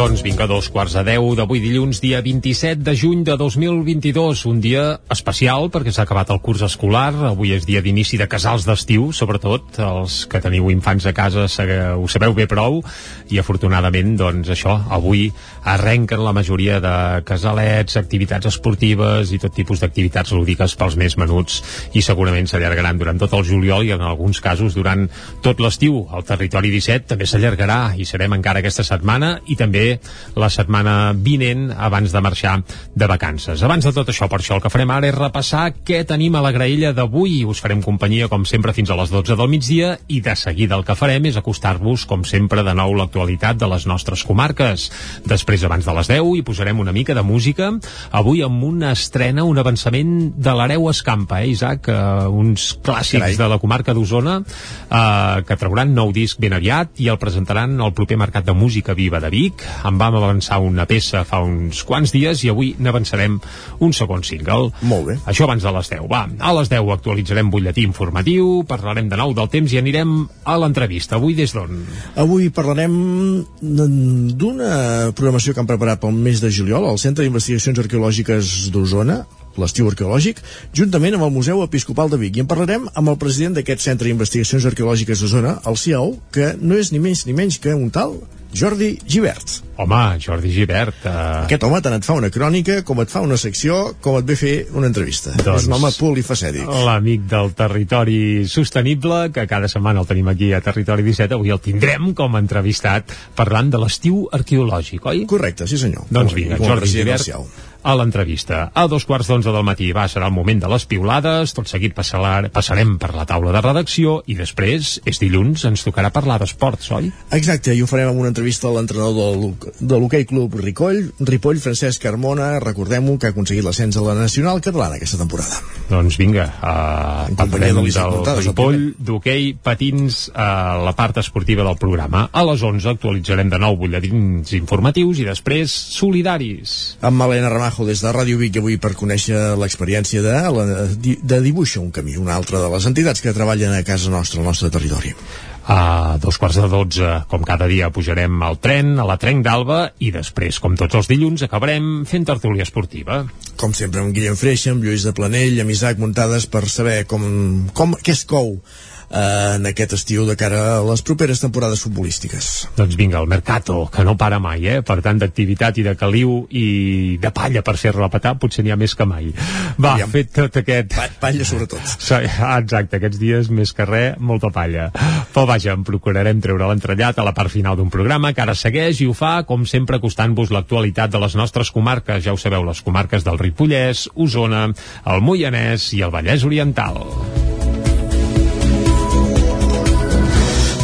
Doncs vinga, dos quarts de deu d'avui dilluns, dia 27 de juny de 2022, un dia especial perquè s'ha acabat el curs escolar, avui és dia d'inici de casals d'estiu, sobretot. Els que teniu infants a casa ho sabeu bé prou, i afortunadament, doncs això, avui arrenquen la majoria de casalets, activitats esportives i tot tipus d'activitats lúdiques pels més menuts. I segurament s'allargaran durant tot el juliol i en alguns casos durant tot l'estiu. El territori 17 també s'allargarà i serem encara aquesta setmana i també la setmana vinent abans de marxar de vacances. Abans de tot això, per això el que farem ara és repassar què tenim a la graella d'avui. Us farem companyia, com sempre, fins a les 12 del migdia i de seguida el que farem és acostar-vos, com sempre, de nou l'actualitat de les nostres comarques. Després, abans de les 10, hi posarem una mica de música. Avui amb una estrena, un avançament de l'Hereu Escampa, eh, Isaac? Uh, uns clàssics Carai. de la comarca d'Osona uh, que trauran nou disc ben aviat i el presentaran al proper Mercat de Música Viva de Vic en vam avançar una peça fa uns quants dies i avui n'avançarem un segon single. Molt bé. Això abans de les 10. Va, a les 10 actualitzarem butlletí informatiu, parlarem de nou del temps i anirem a l'entrevista. Avui des d'on? Avui parlarem d'una programació que han preparat pel mes de juliol al Centre d'Investigacions Arqueològiques d'Osona, l'estiu arqueològic, juntament amb el Museu Episcopal de Vic. I en parlarem amb el president d'aquest Centre d'Investigacions Arqueològiques d'Osona, el CIAO, que no és ni menys ni menys que un tal Jordi Givert. Home, Jordi Givert. Uh... Aquest home tant et fa una crònica, com et fa una secció, com et ve fer una entrevista. Doncs, és un home polifacèdic. L'amic del territori sostenible, que cada setmana el tenim aquí a Territori 17, avui el tindrem com a entrevistat parlant de l'estiu arqueològic, oi? Correcte, sí senyor. Doncs vinga, Jordi Givert. A l'entrevista. A dos quarts d'onze del matí va, serà el moment de les piulades, tot seguit passarà, passarem per la taula de redacció i després, és dilluns, ens tocarà parlar d'esports, oi? Exacte, i ho farem amb una entrevista a l'entrenador de l'Hockey Club Ricoll, Ripoll, Francesc Carmona, recordem-ho, que ha aconseguit l'ascens a la Nacional Catalana aquesta temporada. Doncs vinga, uh, companyia parlarem de del Ripoll, d'hoquei, patins, a la part esportiva del programa. A les 11 actualitzarem de nou butlletins informatius i després solidaris. Amb Malena Ramajo des de Ràdio Vic avui per conèixer l'experiència de, la, de Dibuixa un camí, una altra de les entitats que treballen a casa nostra, al nostre territori. A dos quarts de dotze, com cada dia, pujarem al tren, a la Trenc d'Alba, i després, com tots els dilluns, acabarem fent tertúlia esportiva. Com sempre, amb Guillem Freixa, amb Lluís de Planell, amb Isaac Muntades, per saber com, com què es cou en aquest estiu de cara a les properes temporades futbolístiques. Doncs vinga, el Mercato, que no para mai, eh? Per tant, d'activitat i de caliu i de palla per ser repetar, potser n'hi ha més que mai. Va, Aviam. fet tot aquest... Pa palla, sobretot. Sí, exacte, aquests dies més que res, molta palla. Però vaja, en procurarem treure l'entrellat a la part final d'un programa que ara segueix i ho fa, com sempre, acostant-vos l'actualitat de les nostres comarques. Ja ho sabeu, les comarques del Ripollès, Osona, el Moianès i el Vallès Oriental.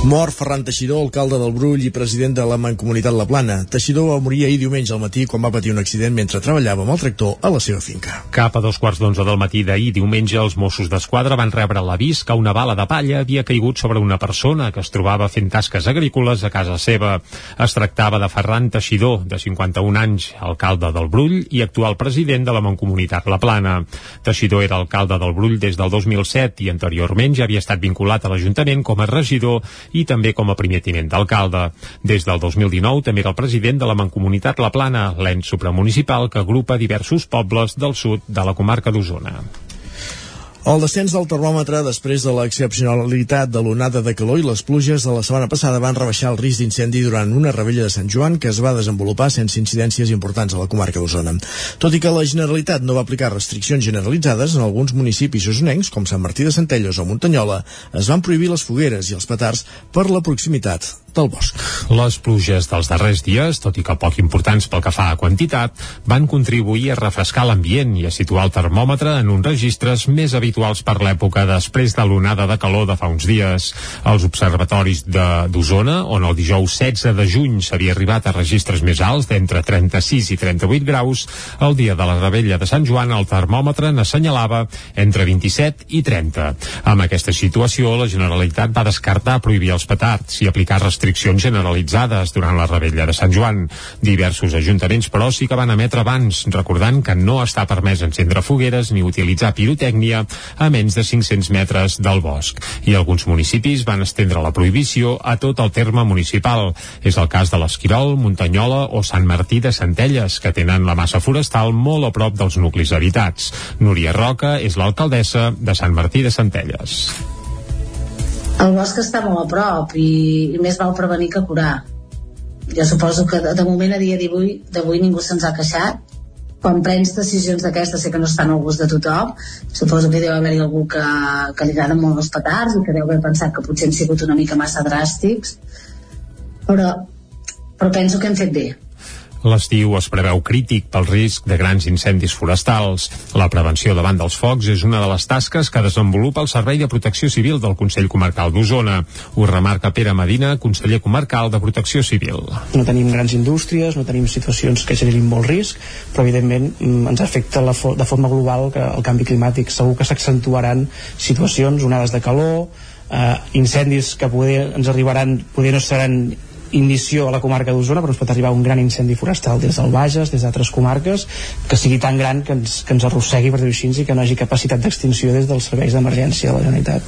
Mor Ferran Teixidor, alcalde del Brull i president de la Mancomunitat La Plana. Teixidor va morir ahir diumenge al matí quan va patir un accident mentre treballava amb el tractor a la seva finca. Cap a dos quarts d'onze del matí d'ahir, diumenge, els Mossos d'Esquadra van rebre l'avís que una bala de palla havia caigut sobre una persona que es trobava fent tasques agrícoles a casa seva. Es tractava de Ferran Teixidor, de 51 anys, alcalde del Brull i actual president de la Mancomunitat La Plana. Teixidor era alcalde del Brull des del 2007 i anteriorment ja havia estat vinculat a l'Ajuntament com a regidor i també com a primer tinent d'alcalde. Des del 2019 també era el president de la Mancomunitat La Plana, l'ens supramunicipal que agrupa diversos pobles del sud de la comarca d'Osona. El descens del termòmetre després de l'excepcionalitat de l'onada de calor i les pluges de la setmana passada van rebaixar el risc d'incendi durant una rebella de Sant Joan que es va desenvolupar sense incidències importants a la comarca d'Osona. Tot i que la Generalitat no va aplicar restriccions generalitzades, en alguns municipis osonencs, com Sant Martí de Centelles o Muntanyola, es van prohibir les fogueres i els petards per la proximitat del bosc. Les pluges dels darrers dies, tot i que poc importants pel que fa a quantitat, van contribuir a refrescar l'ambient i a situar el termòmetre en uns registres més habituals per l'època després de l'onada de calor de fa uns dies. Els observatoris d'Osona, on el dijous 16 de juny s'havia arribat a registres més alts d'entre 36 i 38 graus, el dia de la rebella de Sant Joan el termòmetre n'assenyalava entre 27 i 30. Amb aquesta situació, la Generalitat va descartar prohibir els petards i aplicar restriccions generalitzades durant la rebella de Sant Joan. Diversos ajuntaments, però, sí que van emetre abans, recordant que no està permès encendre fogueres ni utilitzar pirotècnia a menys de 500 metres del bosc. I alguns municipis van estendre la prohibició a tot el terme municipal. És el cas de l'Esquirol, Muntanyola o Sant Martí de Centelles, que tenen la massa forestal molt a prop dels nuclis habitats. Núria Roca és l'alcaldessa de Sant Martí de Centelles el bosc està molt a prop i, més val prevenir que curar jo suposo que de, de moment a dia d'avui ningú se'ns ha queixat quan prens decisions d'aquestes sé que no estan al gust de tothom suposo que deu haver-hi algú que, que li agraden molt els petards i que deu haver pensat que potser han sigut una mica massa dràstics però, però penso que hem fet bé L'estiu es preveu crític pel risc de grans incendis forestals. La prevenció davant dels focs és una de les tasques que desenvolupa el Servei de Protecció Civil del Consell Comarcal d'Osona. Ho remarca Pere Medina, conseller comarcal de Protecció Civil. No tenim grans indústries, no tenim situacions que generin molt risc, però evidentment mm, ens afecta la fo de forma global que el canvi climàtic. Segur que s'accentuaran situacions, onades de calor, eh, incendis que poder ens arribaran, poder no seran inició a la comarca d'Osona, però ens pot arribar un gran incendi forestal des del Bages, des d'altres comarques, que sigui tan gran que ens, que ens arrossegui, per dir-ho així, i que no hagi capacitat d'extinció des dels serveis d'emergència de la Generalitat.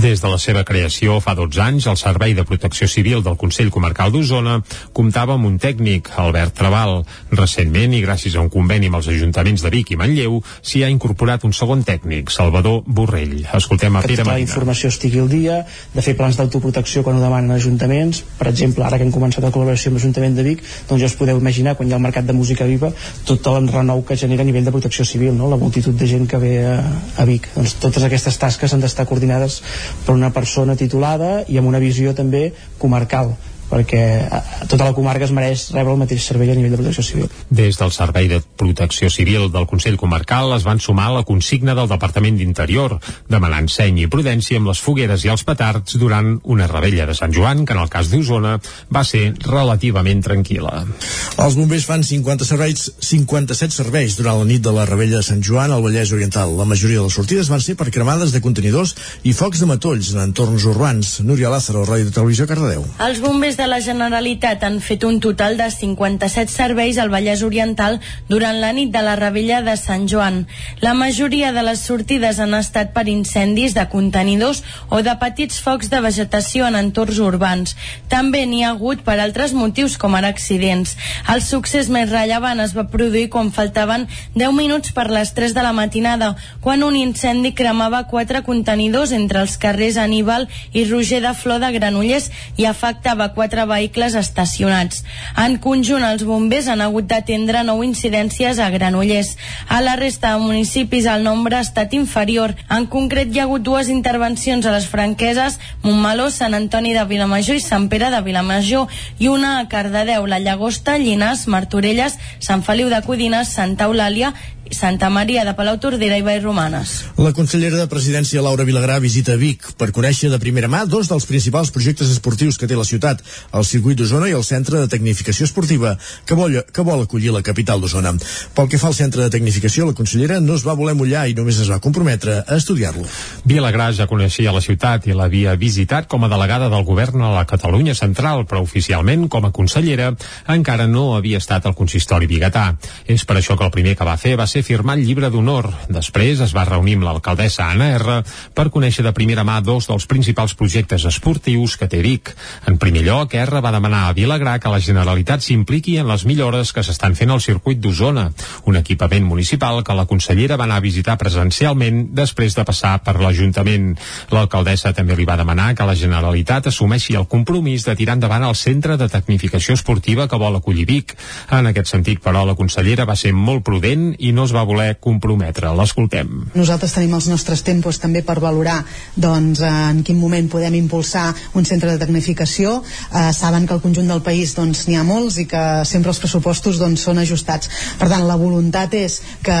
Des de la seva creació fa 12 anys, el Servei de Protecció Civil del Consell Comarcal d'Osona comptava amb un tècnic, Albert Trabal. Recentment, i gràcies a un conveni amb els ajuntaments de Vic i Manlleu, s'hi ha incorporat un segon tècnic, Salvador Borrell. Escoltem a Pere Marina. Que la informació estigui al dia, de fer plans d'autoprotecció quan ho demanen ajuntaments, per exemple, ara que començat la col·laboració amb l'Ajuntament de Vic, doncs ja us podeu imaginar, quan hi ha el mercat de música viva, tot l'enrenou que genera a nivell de protecció civil, no? la multitud de gent que ve a, a Vic. Doncs totes aquestes tasques han d'estar coordinades per una persona titulada i amb una visió també comarcal perquè eh, tota la comarca es mereix rebre el mateix servei a nivell de protecció civil. Des del Servei de Protecció Civil del Consell Comarcal es van sumar a la consigna del Departament d'Interior, demanant seny i prudència amb les fogueres i els petards durant una rebella de Sant Joan, que en el cas d'Osona va ser relativament tranquil·la. Els bombers fan 50 serveis, 57 serveis durant la nit de la rebella de Sant Joan al Vallès Oriental. La majoria de les sortides van ser per cremades de contenidors i focs de matolls en entorns urbans. Núria Lázaro, Ràdio de Televisió, Cardedeu. Els bombers de la Generalitat han fet un total de 57 serveis al Vallès Oriental durant la nit de la rebella de Sant Joan. La majoria de les sortides han estat per incendis de contenidors o de petits focs de vegetació en entorns urbans. També n'hi ha hagut per altres motius com ara accidents. El succés més rellevant es va produir quan faltaven 10 minuts per les 3 de la matinada, quan un incendi cremava quatre contenidors entre els carrers Aníbal i Roger de Flor de Granollers i afectava quatre quatre vehicles estacionats. En conjunt, els bombers han hagut d'atendre nou incidències a Granollers. A la resta de municipis el nombre ha estat inferior. En concret, hi ha hagut dues intervencions a les franqueses Montmeló, Sant Antoni de Vilamajor i Sant Pere de Vilamajor i una a Cardedeu, la Llagosta, Llinars, Martorelles, Sant Feliu de Codines, Santa Eulàlia Santa Maria de Palau Tordera i Romanes. La consellera de Presidència Laura Vilagrà visita Vic per conèixer de primera mà dos dels principals projectes esportius que té la ciutat, el circuit d'Osona i el Centre de Tecnificació Esportiva, que vol, que vol acollir la capital d'Osona. Pel que fa al Centre de Tecnificació, la consellera no es va voler mullar i només es va comprometre a estudiar-lo. Vilagrà ja coneixia la ciutat i l'havia visitat com a delegada del govern a la Catalunya Central, però oficialment, com a consellera, encara no havia estat al consistori biguetà. És per això que el primer que va fer va ser firmar el llibre d'honor. Després es va reunir amb l'alcaldessa Anna R per conèixer de primera mà dos dels principals projectes esportius que té Vic. En primer lloc, R va demanar a Vilagrà que la Generalitat s'impliqui en les millores que s'estan fent al circuit d'Osona, un equipament municipal que la consellera va anar a visitar presencialment després de passar per l'Ajuntament. L'alcaldessa també li va demanar que la Generalitat assumeixi el compromís de tirar endavant el centre de tecnificació esportiva que vol acollir Vic. En aquest sentit, però, la consellera va ser molt prudent i no es va voler comprometre. L'escoltem. Nosaltres tenim els nostres tempos també per valorar doncs, en quin moment podem impulsar un centre de tecnificació. Eh, saben que al conjunt del país doncs, n'hi ha molts i que sempre els pressupostos doncs, són ajustats. Per tant, la voluntat és que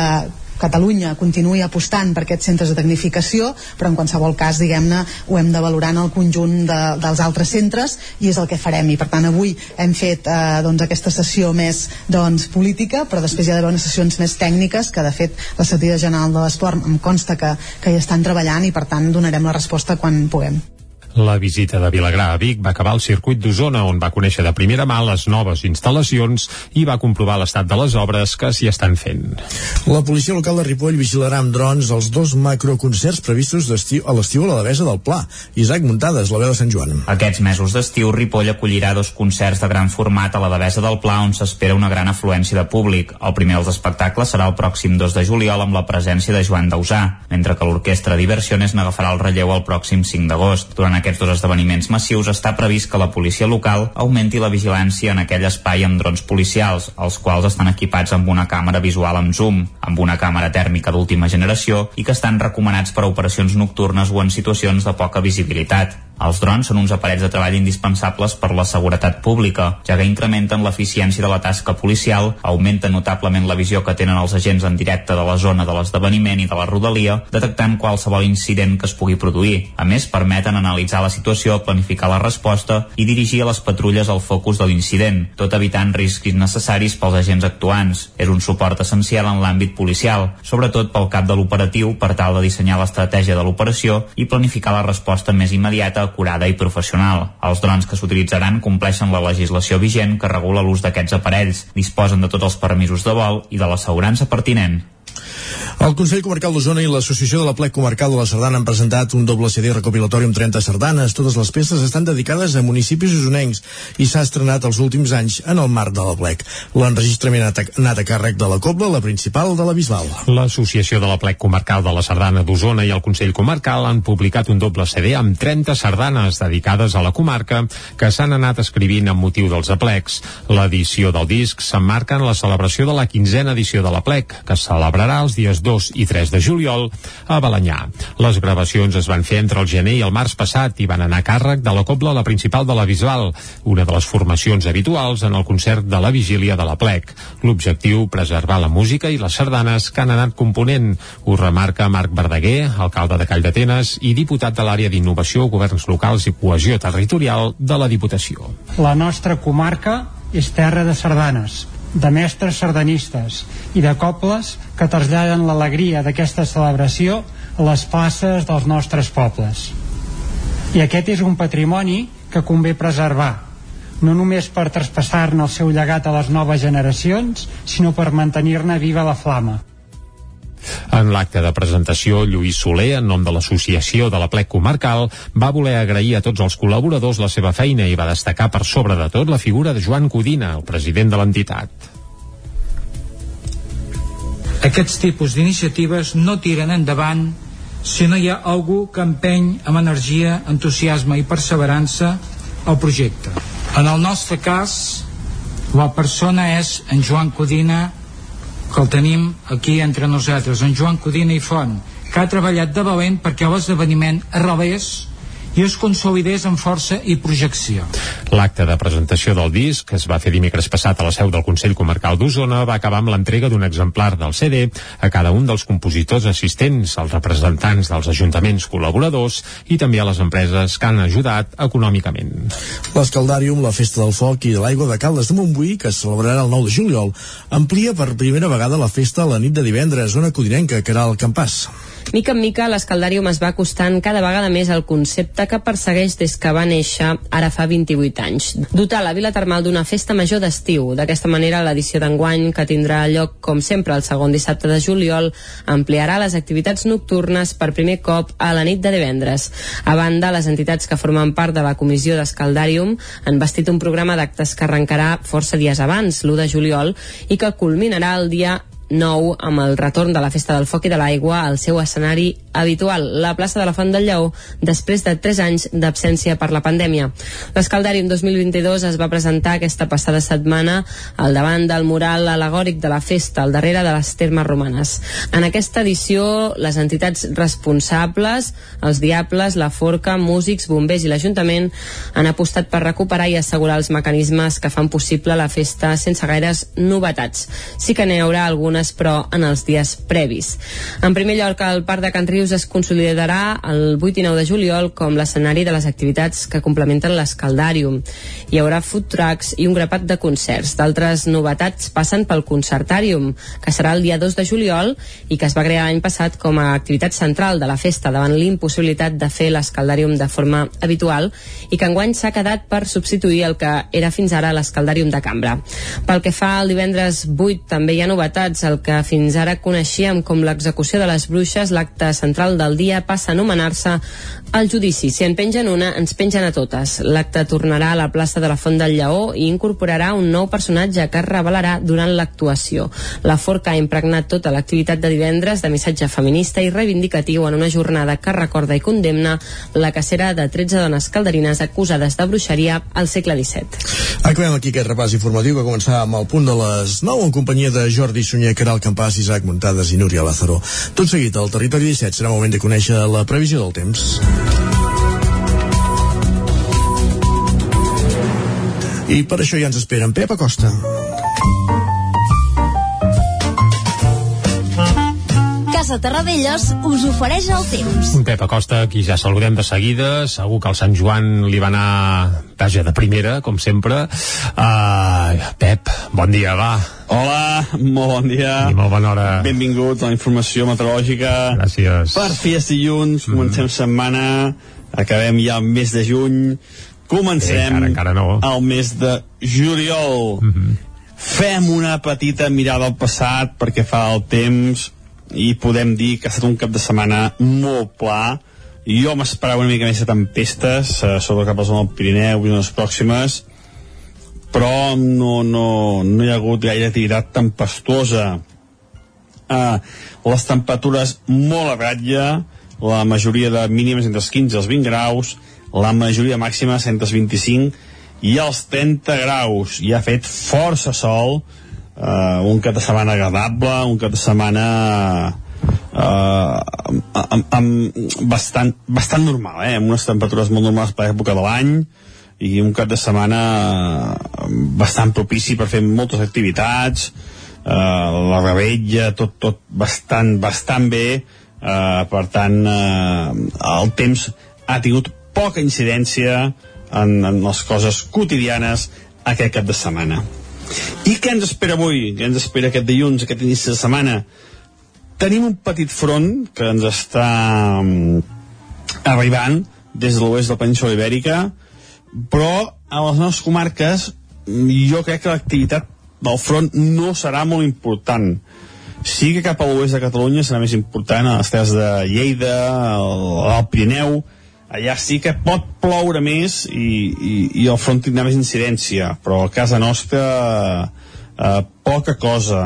Catalunya continuï apostant per aquests centres de tecnificació, però en qualsevol cas, diguem-ne, ho hem de valorar en el conjunt de, dels altres centres i és el que farem. I per tant, avui hem fet eh, doncs, aquesta sessió més doncs, política, però després hi ha d'haver unes sessions més tècniques que, de fet, la Secretaria General de l'Esport em consta que, que hi estan treballant i, per tant, donarem la resposta quan puguem. La visita de Vilagrà a Vic va acabar al circuit d'Osona, on va conèixer de primera mà les noves instal·lacions i va comprovar l'estat de les obres que s'hi estan fent. La policia local de Ripoll vigilarà amb drons els dos macroconcerts previstos a l'estiu a la Devesa del Pla. Isaac Muntades, la veu de Sant Joan. Aquests mesos d'estiu, Ripoll acollirà dos concerts de gran format a la Devesa del Pla on s'espera una gran afluència de públic. El primer dels espectacles serà el pròxim 2 de juliol amb la presència de Joan Dausà, mentre que l'orquestra Diversiones n'agafarà el relleu el pròxim 5 d'agost. Durant aquests dos esdeveniments massius està previst que la policia local augmenti la vigilància en aquell espai amb drons policials, els quals estan equipats amb una càmera visual amb zoom, amb una càmera tèrmica d'última generació i que estan recomanats per a operacions nocturnes o en situacions de poca visibilitat. Els drons són uns aparells de treball indispensables per la seguretat pública, ja que incrementen l'eficiència de la tasca policial, augmenten notablement la visió que tenen els agents en directe de la zona de l'esdeveniment i de la rodalia, detectant qualsevol incident que es pugui produir. A més, permeten analitzar la situació, planificar la resposta i dirigir a les patrulles al focus de l'incident, tot evitant riscs innecessaris pels agents actuants. És un suport essencial en l'àmbit policial, sobretot pel cap de l'operatiu per tal de dissenyar l'estratègia de l'operació i planificar la resposta més immediata acurada i professional. Els drons que s'utilitzaran compleixen la legislació vigent que regula l'ús d'aquests aparells, disposen de tots els permisos de vol i de l'assegurança pertinent. El Consell Comarcal d'Osona i l'Associació de la Plec Comarcal de la Sardana han presentat un doble CD recopilatori amb 30 sardanes. Totes les peces estan dedicades a municipis usonencs i s'ha estrenat els últims anys en el marc de la Plec. L'enregistrament ha anat a càrrec de la Cobla, la principal de la Bisbal. L'Associació de la Plec Comarcal de la Sardana d'Osona i el Consell Comarcal han publicat un doble CD amb 30 sardanes dedicades a la comarca que s'han anat escrivint amb motiu dels aplecs. L'edició del disc s'emmarca en la celebració de la quinzena edició de la Plec, que es celebrarà els dies 2 i 3 de juliol a Balanyà. Les gravacions es van fer entre el gener i el març passat i van anar a càrrec de la Cobla, la principal de la Bisbal, una de les formacions habituals en el concert de la vigília de la Plec. L'objectiu, preservar la música i les sardanes que han anat component. Ho remarca Marc Verdaguer, alcalde de Call d'Atenes i diputat de l'àrea d'innovació, governs locals i cohesió territorial de la Diputació. La nostra comarca és terra de sardanes, de mestres sardanistes i de cobles que traslladen l'alegria d'aquesta celebració a les places dels nostres pobles. I aquest és un patrimoni que convé preservar, no només per traspassar-ne el seu llegat a les noves generacions, sinó per mantenir-ne viva la flama. En l'acte de presentació, Lluís Soler, en nom de l'Associació de la Plec Comarcal, va voler agrair a tots els col·laboradors la seva feina i va destacar per sobre de tot la figura de Joan Codina, el president de l'entitat. Aquests tipus d'iniciatives no tiren endavant si no hi ha algú que empeny amb energia, entusiasme i perseverança el projecte. En el nostre cas, la persona és en Joan Codina, que el tenim aquí entre nosaltres, en Joan Codina i Font, que ha treballat de valent perquè l'esdeveniment arrelés i es consolidés amb força i projecció. L'acte de presentació del disc, que es va fer dimecres passat a la seu del Consell Comarcal d'Osona, va acabar amb l'entrega d'un exemplar del CD a cada un dels compositors assistents, als representants dels ajuntaments col·laboradors i també a les empreses que han ajudat econòmicament. L'Escaldàrium, la Festa del Foc i de l'Aigua de Caldes de Montbui, que es celebrarà el 9 de juliol, amplia per primera vegada la festa a la nit de divendres, zona codinenca, que era el Campàs. Mica en mica, l'Escaldàrium es va acostant cada vegada més al concepte que persegueix des que va néixer ara fa 28 anys. Dotar la vila termal d'una festa major d'estiu. D'aquesta manera, l'edició d'enguany, que tindrà lloc, com sempre, el segon dissabte de juliol, ampliarà les activitats nocturnes per primer cop a la nit de divendres. A banda, les entitats que formen part de la comissió d'Escaldàrium han vestit un programa d'actes que arrencarà força dies abans, l'1 de juliol, i que culminarà el dia 9 amb el retorn de la Festa del Foc i de l'Aigua al seu escenari habitual, la plaça de la Font del Lleó, després de 3 anys d'absència per la pandèmia. L'Escaldàrium 2022 es va presentar aquesta passada setmana al davant del mural alegòric de la festa, al darrere de les termes romanes. En aquesta edició, les entitats responsables, els Diables, la Forca, músics, bombers i l'Ajuntament han apostat per recuperar i assegurar els mecanismes que fan possible la festa sense gaires novetats. Sí que n'hi haurà algunes, però en els dies previs. En primer lloc, el Parc de Can Rius es consolidarà el 8 i 9 de juliol com l'escenari de les activitats que complementen l'Escaldàrium. Hi haurà food trucks i un grapat de concerts. D'altres novetats passen pel Concertàrium, que serà el dia 2 de juliol i que es va crear l'any passat com a activitat central de la festa davant l'impossibilitat de fer l'Escaldàrium de forma habitual i que enguany s'ha quedat per substituir el que era fins ara l'Escaldàrium de Cambra. Pel que fa al divendres 8 també hi ha novetats, el que fins ara coneixíem com l'execució de les bruixes, l'acte central del dia passa a anomenar-se el judici. Si en pengen una, ens pengen a totes. L'acte tornarà a la plaça de la Font del Lleó i incorporarà un nou personatge que es revelarà durant l'actuació. La Forca ha impregnat tota l'activitat de divendres de missatge feminista i reivindicatiu en una jornada que recorda i condemna la cacera de 13 dones calderines acusades de bruixeria al segle XVII. Acabem aquí aquest repàs informatiu que començava amb el punt de les 9 en companyia de Jordi Sunyer, Caral Campàs, Isaac Muntades i Núria Lázaro. Tot seguit, al Territori 17 serà moment de conèixer la previsió del temps. I per això ja ens esperen Pep Acosta. Casa Terradellos us ofereix el temps. Un Pep Acosta, qui ja saludem de seguida, segur que el Sant Joan li va anar, vaja, de primera, com sempre. Uh, Pep, bon dia, va. Hola, molt bon dia. I molt bona hora. Benvinguts a la informació meteorològica. Gràcies. Per fi és dilluns, Mm. comencem setmana, acabem ja el mes de juny, comencem Eh, encara- encara no. el mes de juliol. Mhm. Fem una petita mirada al passat perquè fa el temps i podem dir que ha estat un cap de setmana molt pla. Jo m'esperava una mica més de tempestes, eh, sobretot cap a zona del Pirineu i zones pròximes, però no, no, no hi ha hagut gaire activitat tempestuosa. Uh, les temperatures molt a ratlla, la majoria de mínimes entre els 15 i els 20 graus, la majoria màxima entre els 25 i els 30 graus. I ha fet força sol, uh, un cap de setmana agradable, un cap de setmana uh, amb, amb, bastant, bastant normal, eh? amb unes temperatures molt normals per l'època de l'any, i un cap de setmana eh, bastant propici per fer moltes activitats eh, la rebella tot, tot bastant, bastant bé eh, per tant eh, el temps ha tingut poca incidència en, en les coses quotidianes aquest cap de setmana i què ens espera avui? què ens espera aquest dilluns, aquest inici de setmana? tenim un petit front que ens està mm, arribant des de l'oest de la península ibèrica però a les nostres comarques mm, jo crec que l'activitat del front no serà molt important sí que cap a l'oest de Catalunya serà més important a les terres de Lleida al, Pirineu allà sí que pot ploure més i, i, i el front tindrà més incidència però a casa nostra eh, poca cosa.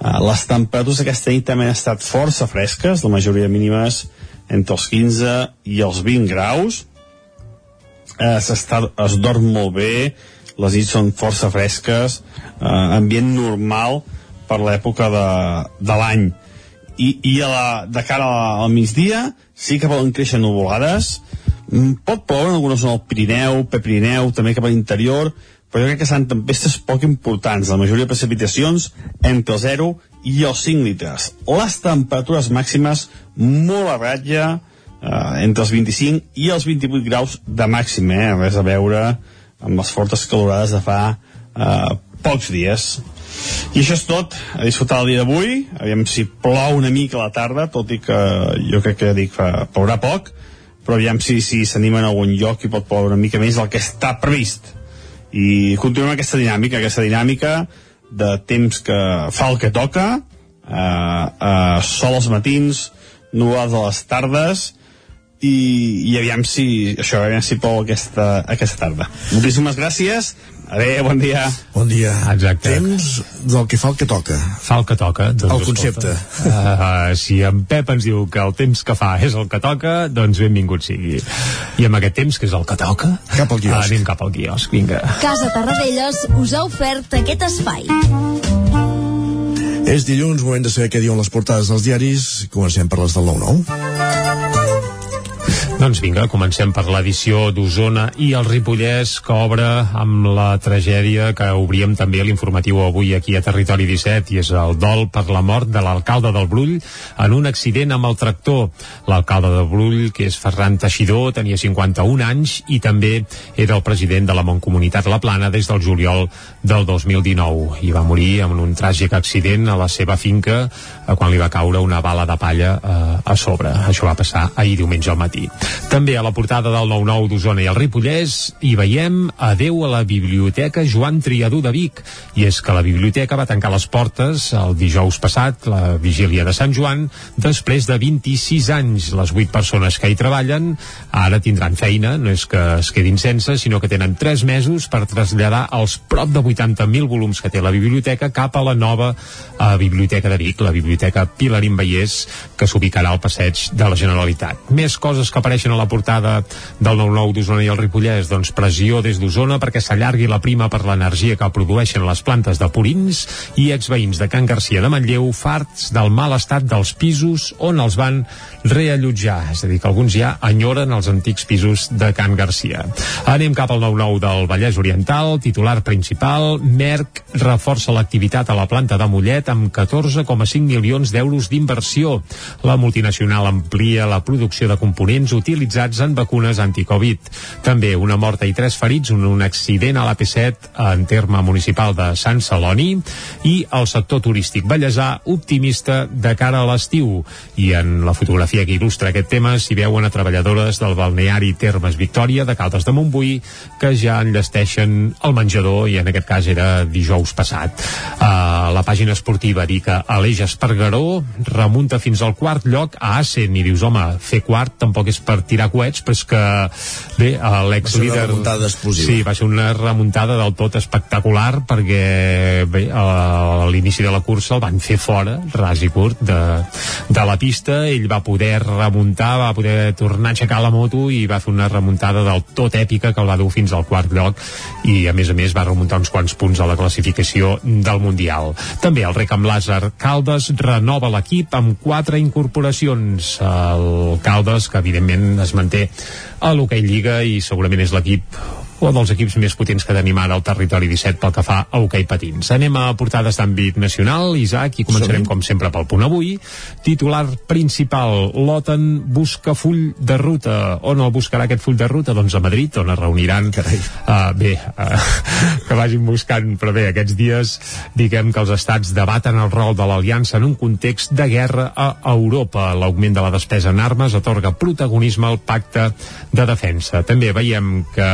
Eh, les temperatures aquesta nit també han estat força fresques la majoria mínimes entre els 15 i els 20 graus. Eh, es dorm molt bé les nits són força fresques eh, ambient normal per l'època de, de l'any i, i a la, de cara al migdia sí que poden créixer nuvolades pot ploure en alguna zona del Pirineu, Pepirineu, també cap a l'interior, però jo crec que seran tempestes poc importants, la majoria de precipitacions entre el 0 i els 5 litres. Les temperatures màximes molt a ratlla, eh, entre els 25 i els 28 graus de màxim, eh? res a veure amb les fortes calorades de fa eh, pocs dies. I això és tot, a disfrutar el dia d'avui, aviam si plou una mica a la tarda, tot i que jo crec que dic que plourà poc, però aviam si si s'anima en algun lloc i pot ploure una mica més del que està previst. I continuem aquesta dinàmica, aquesta dinàmica de temps que fa el que toca, eh, eh, sol als matins, nuades a les tardes, i, i aviam si això, aviam si plou aquesta, aquesta tarda. Moltíssimes gràcies, adéu, bon dia. Bon dia. Exacte. Temps del que fa el que toca. Fa el que toca. Doncs, El concepte. Uh, si en Pep ens diu que el temps que fa és el que toca, doncs benvingut sigui. I amb aquest temps, que és el que toca, cap al quiosc. anem cap al quiosc, vinga. Casa Tarradellas us ha ofert aquest espai. És dilluns, moment de saber què diuen les portades dels diaris. Comencem per les del 9-9. Doncs vinga, comencem per l'edició d'Osona i el Ripollès que obre amb la tragèdia que obríem també l'informatiu avui aquí a Territori 17 i és el dol per la mort de l'alcalde del Brull en un accident amb el tractor. L'alcalde del Brull, que és Ferran Teixidor, tenia 51 anys i també era el president de la Montcomunitat La Plana des del juliol del 2019 i va morir en un tràgic accident a la seva finca quan li va caure una bala de palla eh, a sobre. Això va passar ahir diumenge al matí. També a la portada del 9-9 d'Osona i el Ripollès hi veiem adeu a la Biblioteca Joan Triadú de Vic. I és que la biblioteca va tancar les portes el dijous passat, la vigília de Sant Joan, després de 26 anys. Les 8 persones que hi treballen ara tindran feina, no és que es quedin sense, sinó que tenen 3 mesos per traslladar els prop de 80.000 volums que té la biblioteca cap a la nova eh, Biblioteca de Vic, la Biblioteca Pilarín Vallès, que s'ubicarà al passeig de la Generalitat. Més coses que apareixen a la portada del 9-9 d'Osona i el Ripollès, doncs pressió des d'Osona perquè s'allargui la prima per l'energia que produeixen les plantes de purins i exveïns de Can Garcia de Manlleu farts del mal estat dels pisos on els van reallotjar, és a dir, que alguns ja enyoren els antics pisos de Can Garcia. Anem cap al 9-9 del Vallès Oriental, titular principal, Merck reforça l'activitat a la planta de Mollet amb 14,5 milions d'euros d'inversió. La multinacional amplia la producció de components utilitzats en vacunes anticovid. També una morta i tres ferits en un accident a l'AP7 en terme municipal de Sant Celoni i el sector turístic ballesà optimista de cara a l'estiu. I en la fotografia que il·lustra aquest tema s'hi veuen a treballadores del balneari Termes Victòria de Caldes de Montbui que ja enllesteixen el menjador i en aquest cas era dijous passat. Uh, la pàgina esportiva diu que Aleix Espargaró remunta fins al quart lloc a Asen i dius, home, fer quart tampoc és per tirar coets, però és que bé, l'ex-líder... Va ser una remuntada explosiva. Sí, va ser una remuntada del tot espectacular perquè bé, a l'inici de la cursa el van fer fora, ras i curt, de, de la pista, ell va poder remuntar, va poder tornar a aixecar la moto i va fer una remuntada del tot èpica que el va dur fins al quart lloc i a més a més va remuntar uns quants punts a la classificació del Mundial. També el rec amb Lázar Caldes renova l'equip amb quatre incorporacions. El Caldes, que evidentment es manté a l'Hockey Lliga i segurament és l'equip un dels equips més potents que tenim ara al territori 17 pel que fa a hoquei patins. Anem a portades d'àmbit nacional, Isaac, i començarem com sempre pel punt avui. Titular principal, l'OTAN busca full de ruta. On el buscarà aquest full de ruta? Doncs a Madrid, on es reuniran. Carai. Uh, bé, uh, que vagin buscant, però bé, aquests dies diguem que els estats debaten el rol de l'aliança en un context de guerra a Europa. L'augment de la despesa en armes atorga protagonisme al pacte de defensa. També veiem que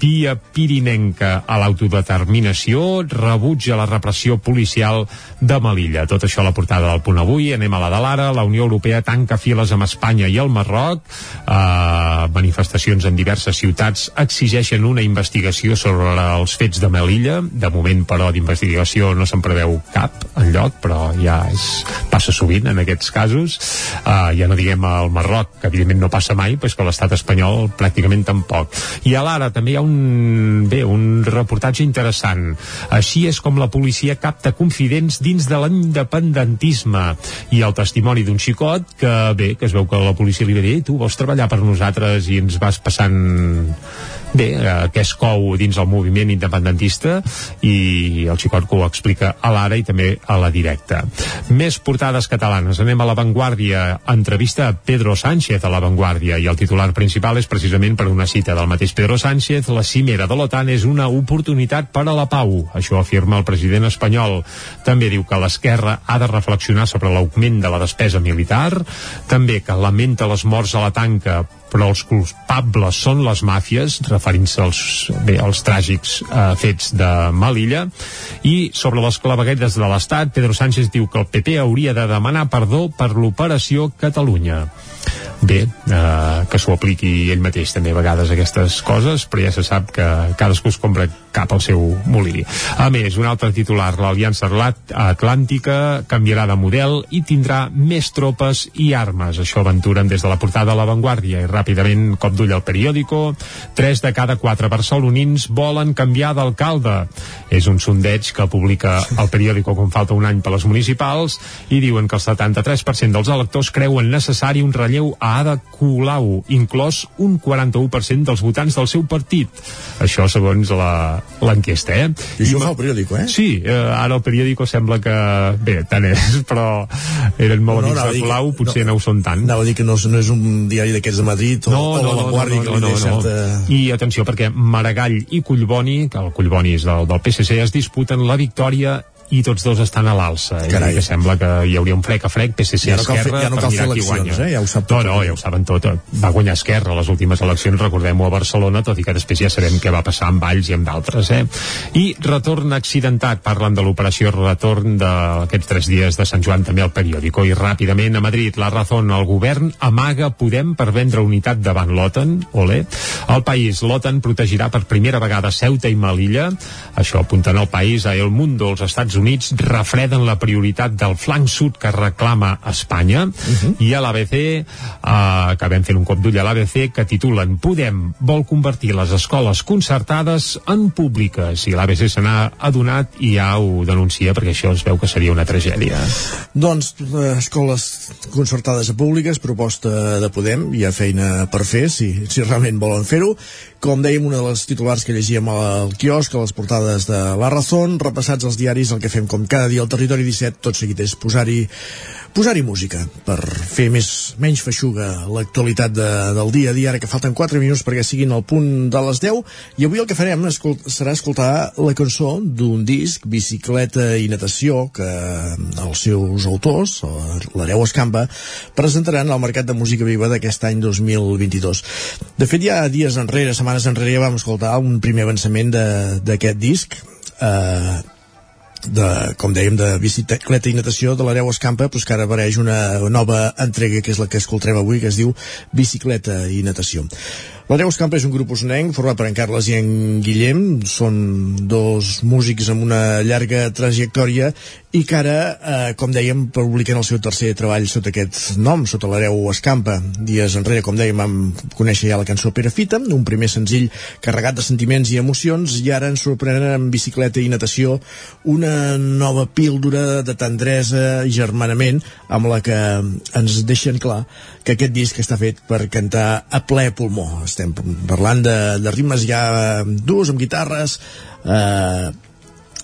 via pirinenca a l'autodeterminació rebutja la repressió policial de Melilla. Tot això a la portada del punt avui. Anem a la de l'ara. La Unió Europea tanca files amb Espanya i el Marroc. Uh, manifestacions en diverses ciutats exigeixen una investigació sobre els fets de Melilla. De moment, però, d'investigació no se'n preveu cap en lloc, però ja és, passa sovint en aquests casos. Uh, ja no diguem al Marroc, que evidentment no passa mai, però és que l'estat espanyol pràcticament tampoc. I a l'ara també hi ha un, bé, un reportatge interessant. Així és com la policia capta confidents dins de l'independentisme i el testimoni d'un xicot que, bé, que es veu que la policia li va dir tu vols treballar per nosaltres i ens vas passant bé, eh, que es cou dins el moviment independentista i el Xicot que ho explica a l'ara i també a la directa. Més portades catalanes. Anem a La Vanguardia. Entrevista a Pedro Sánchez a La Vanguardia i el titular principal és precisament per una cita del mateix Pedro Sánchez. La cimera de l'OTAN és una oportunitat per a la pau. Això afirma el president espanyol. També diu que l'esquerra ha de reflexionar sobre l'augment de la despesa militar. També que lamenta les morts a la tanca però els culpables són les màfies, referint-se als, bé, als tràgics eh, fets de Malilla, i sobre les claveguetes de l'Estat, Pedro Sánchez diu que el PP hauria de demanar perdó per l'operació Catalunya bé, eh, que s'ho apliqui ell mateix també a vegades aquestes coses, però ja se sap que cadascú es compra cap al seu molí. A més, un altre titular, l'Aliança Atlàntica canviarà de model i tindrà més tropes i armes. Això aventuren des de la portada de La Vanguardia i ràpidament cop d'ull al periòdico. Tres de cada quatre barcelonins volen canviar d'alcalde. És un sondeig que publica el periòdico quan falta un any per les municipals i diuen que el 73% dels electors creuen necessari un relleu a Ada Colau, inclòs un 41% dels votants del seu partit. Això segons l'enquesta, eh? I això I fa el periòdico, eh? Sí, eh, ara el periòdico sembla que... Bé, tant és, però eren molt no, no, amics de Colau, que, potser no, no ho són tant. Anava a dir que no, no és un diari d'aquests de Madrid o, no, o no, la Vanguardia no, no, no, no, certa... I atenció, perquè Maragall i Collboni, que el Collboni és del, del PSC, es disputen la victòria i tots dos estan a l'alça. I que sembla que hi hauria un frec a frec PSC ja no cal Esquerra fer, ja no cal fer eleccions, eh? ja ho sap tot no, no, ja ho saben tot. Va guanyar Esquerra les últimes eleccions, recordem-ho a Barcelona tot i que després ja sabem què va passar amb Valls i amb d'altres eh? i retorn accidentat. Parlen de l'operació retorn d'aquests tres dies de Sant Joan també al periòdico. I ràpidament a Madrid la Razón, el govern amaga Podem per vendre unitat davant l'OTAN ole, el país, l'OTAN protegirà per primera vegada Ceuta i Melilla. Això apunten al país a El Mundo, els Estats Units refreden la prioritat del flanc sud que reclama Espanya. Uh -huh. i a l'ABC eh, acabem fent un cop d'ull a l'ABC que titulen Podem vol convertir les escoles concertades en públiques. I l'ABC se n'ha adonat i ja ho denuncia perquè això es veu que seria una tragèdia. Doncs eh, escoles concertades a públiques proposta de Podem hi ha feina per fer si, si realment volen fer-ho com dèiem una de les titulars que llegíem al quiosc a les portades de La Razón repassats els diaris el que fem com cada dia al Territori 17, tot seguit és posar-hi posar-hi música per fer més menys feixuga l'actualitat de, del dia a dia, ara que falten 4 minuts perquè siguin al punt de les 10 i avui el que farem escolt serà escoltar la cançó d'un disc, Bicicleta i Natació que els seus autors l'Areu Escampa presentaran al Mercat de Música Viva d'aquest any 2022 de fet ja dies enrere, setmanes enrere vam escoltar un primer avançament d'aquest disc. Eh, de, com dèiem, de bicicleta i natació de l'Areu Escampa, però que ara apareix una nova entrega, que és la que escoltarem avui, que es diu Bicicleta i natació. L'Areu Escampa és un grup usonenc format per en Carles i en Guillem, són dos músics amb una llarga trajectòria i que ara, eh, com dèiem, publiquen el seu tercer treball sota aquest nom, sota l'Areu Escampa. Dies enrere, com dèiem, vam conèixer ja la cançó Perafita, un primer senzill carregat de sentiments i emocions, i ara ens sorprenen amb bicicleta i natació una nova píldora de tendresa i germanament amb la que ens deixen clar que aquest disc està fet per cantar a ple pulmó. Estem parlant de, de ritmes ja durs, amb guitarres, eh,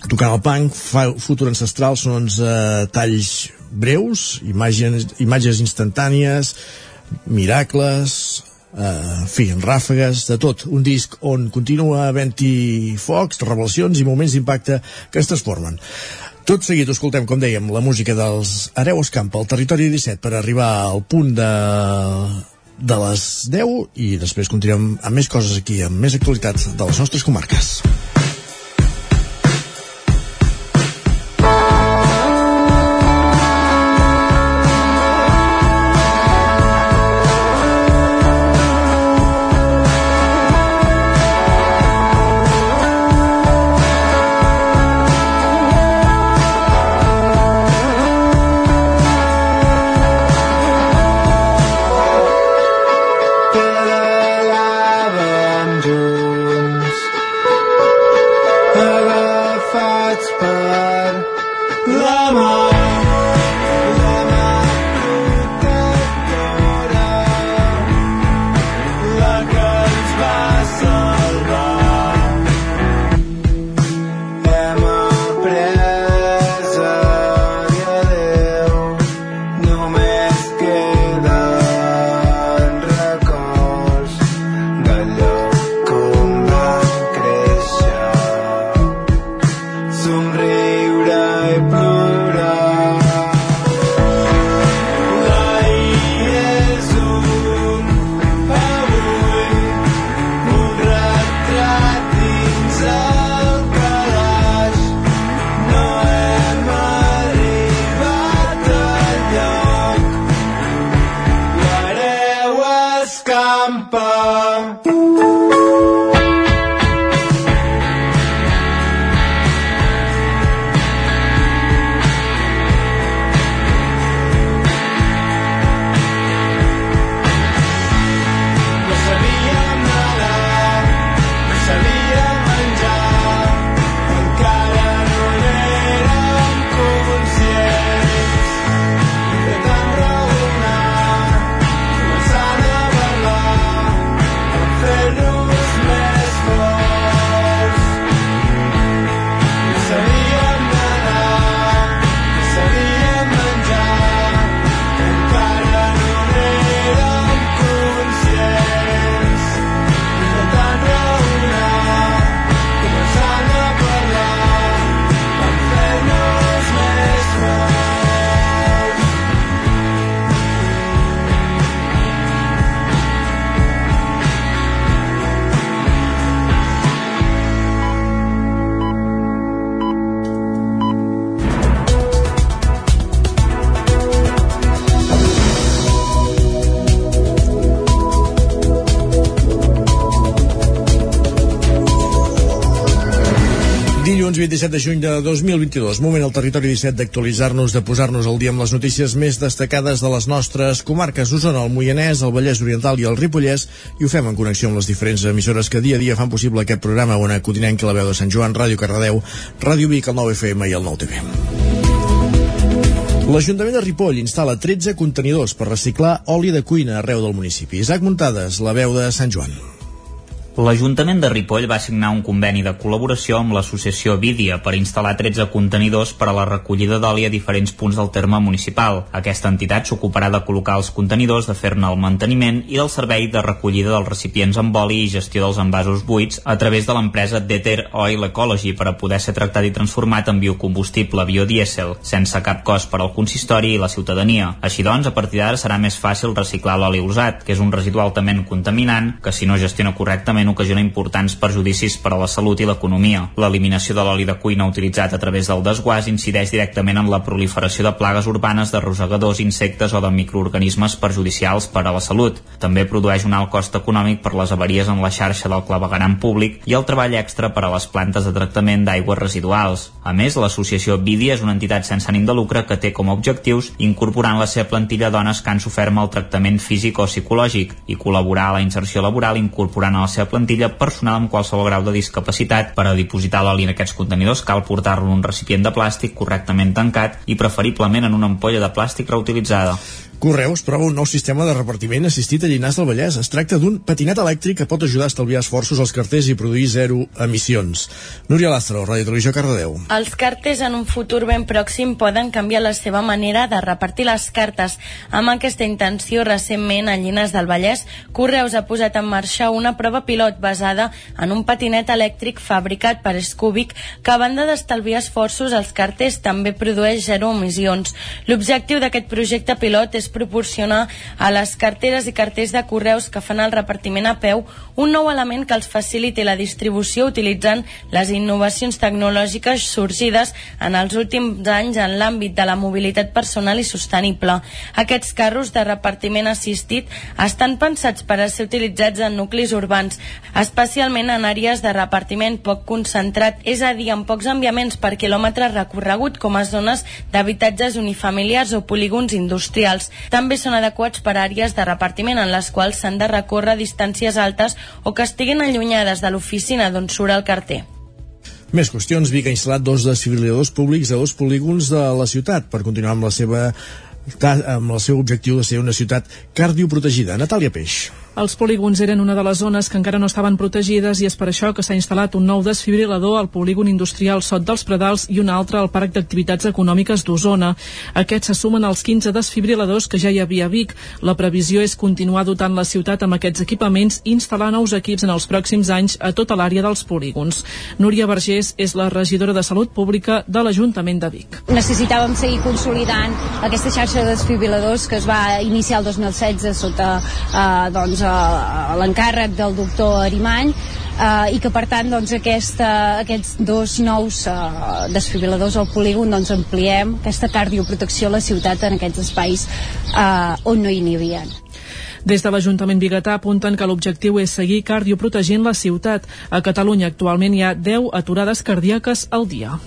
tocant el punk, futur ancestral, són uns eh, talls breus, imatges, imatges instantànies, miracles, eh, fi, ràfegues, de tot. Un disc on continua havent-hi focs, revelacions i moments d'impacte que es transformen. Tot seguit escoltem, com dèiem, la música dels Areu Escampa al territori 17 per arribar al punt de de les 10 i després continuem amb més coses aquí, amb més actualitats de les nostres comarques. De juny de 2022. Moment al territori 17 d'actualitzar-nos, de posar-nos al dia amb les notícies més destacades de les nostres comarques Osona, el Moianès, el Vallès Oriental i el Ripollès i ho fem en connexió amb les diferents emissores que dia a dia fan possible aquest programa on acudinem que la veu de Sant Joan, Ràdio Cardedeu, Ràdio Vic, el 9FM i el 9TV. L'Ajuntament de Ripoll instal·la 13 contenidors per reciclar oli de cuina arreu del municipi. Isaac Muntades, la veu de Sant Joan. L'Ajuntament de Ripoll va signar un conveni de col·laboració amb l'associació Vídia per instal·lar 13 contenidors per a la recollida d'oli a diferents punts del terme municipal. Aquesta entitat s'ocuparà de col·locar els contenidors, de fer-ne el manteniment i del servei de recollida dels recipients amb oli i gestió dels envasos buits a través de l'empresa Deter Oil Ecology per a poder ser tractat i transformat en biocombustible biodiesel, sense cap cost per al consistori i la ciutadania. Així doncs, a partir d'ara serà més fàcil reciclar l'oli usat, que és un residu altament contaminant que si no gestiona correctament ocasiona importants perjudicis per a la salut i l'economia. L'eliminació de l'oli de cuina utilitzat a través del desguàs incideix directament en la proliferació de plagues urbanes de rosegadors, insectes o de microorganismes perjudicials per a la salut. També produeix un alt cost econòmic per les avaries en la xarxa del clavegaram públic i el treball extra per a les plantes de tractament d'aigües residuals. A més, l'associació Vidia és una entitat sense ànim de lucre que té com a objectius incorporar en la seva plantilla dones que han sofert maltractament físic o psicològic i col·laborar a la inserció laboral incorporant a la seva plantilla personal amb qualsevol grau de discapacitat. Per a dipositar l'oli en aquests contenidors cal portar-lo en un recipient de plàstic correctament tancat i preferiblement en una ampolla de plàstic reutilitzada. Correus prova un nou sistema de repartiment assistit a Llinars del Vallès. Es tracta d'un patinet elèctric que pot ajudar a estalviar esforços als carters i produir zero emissions. Núria Lázaro, Ràdio Televisió Cardedeu. Els carters en un futur ben pròxim poden canviar la seva manera de repartir les cartes. Amb aquesta intenció, recentment, a Llinars del Vallès, Correus ha posat en marxa una prova pilot basada en un patinet elèctric fabricat per Scúbic que, a banda d'estalviar esforços, als carters també produeix zero emissions. L'objectiu d'aquest projecte pilot és proporcionar a les carteres i carters de correus que fan el repartiment a peu un nou element que els faciliti la distribució utilitzant les innovacions tecnològiques sorgides en els últims anys en l'àmbit de la mobilitat personal i sostenible. Aquests carros de repartiment assistit estan pensats per a ser utilitzats en nuclis urbans, especialment en àrees de repartiment poc concentrat, és a dir, amb pocs enviaments per quilòmetre recorregut com a zones d'habitatges unifamiliars o polígons industrials. També són adequats per àrees de repartiment en les quals s'han de recórrer distàncies altes o que estiguin allunyades de l'oficina d'on surt el carter. Més qüestions. Vic ha instal·lat dos desfibriladors públics a dos polígons de la ciutat per continuar amb la seva amb el seu objectiu de ser una ciutat cardioprotegida. Natàlia Peix. Els polígons eren una de les zones que encara no estaven protegides i és per això que s'ha instal·lat un nou desfibrilador al polígon industrial Sot dels Predals i un altre al Parc d'Activitats Econòmiques d'Osona. Aquests se sumen als 15 desfibriladors que ja hi havia a Vic. La previsió és continuar dotant la ciutat amb aquests equipaments i instal·lar nous equips en els pròxims anys a tota l'àrea dels polígons. Núria Vergés és la regidora de Salut Pública de l'Ajuntament de Vic. Necessitàvem seguir consolidant aquesta xarxa de desfibriladors que es va iniciar el 2016 sota eh, doncs, l'encàrrec del doctor Arimany eh, i que per tant doncs, aquesta, aquests dos nous eh, desfibriladors al polígon doncs, ampliem aquesta cardioprotecció a la ciutat en aquests espais eh, on no hi n'hi havia. Des de l'Ajuntament Bigatà apunten que l'objectiu és seguir cardioprotegint la ciutat. A Catalunya actualment hi ha 10 aturades cardíaques al dia.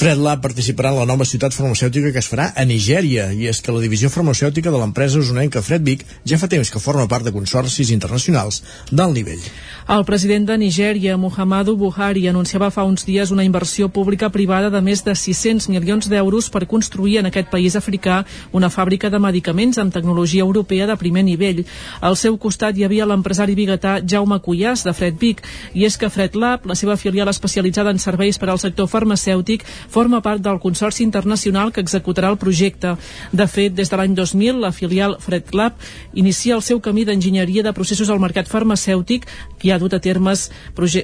FredLab participarà en la nova ciutat farmacèutica que es farà a Nigèria i és que la divisió farmacèutica de l'empresa usonenca Fredvic ja fa temps que forma part de consorcis internacionals d'alt nivell. El president de Nigèria, Muhammadu Buhari, anunciava fa uns dies una inversió pública privada de més de 600 milions d'euros per construir en aquest país africà una fàbrica de medicaments amb tecnologia europea de primer nivell. Al seu costat hi havia l'empresari biguetà Jaume Cuyàs, de Fredvic, i és que FredLab, la seva filial especialitzada en serveis per al sector farmacèutic, forma part del consorci internacional que executarà el projecte. De fet, des de l'any 2000, la filial FredLab inicia el seu camí d'enginyeria de processos al mercat farmacèutic i ha dut a, termes,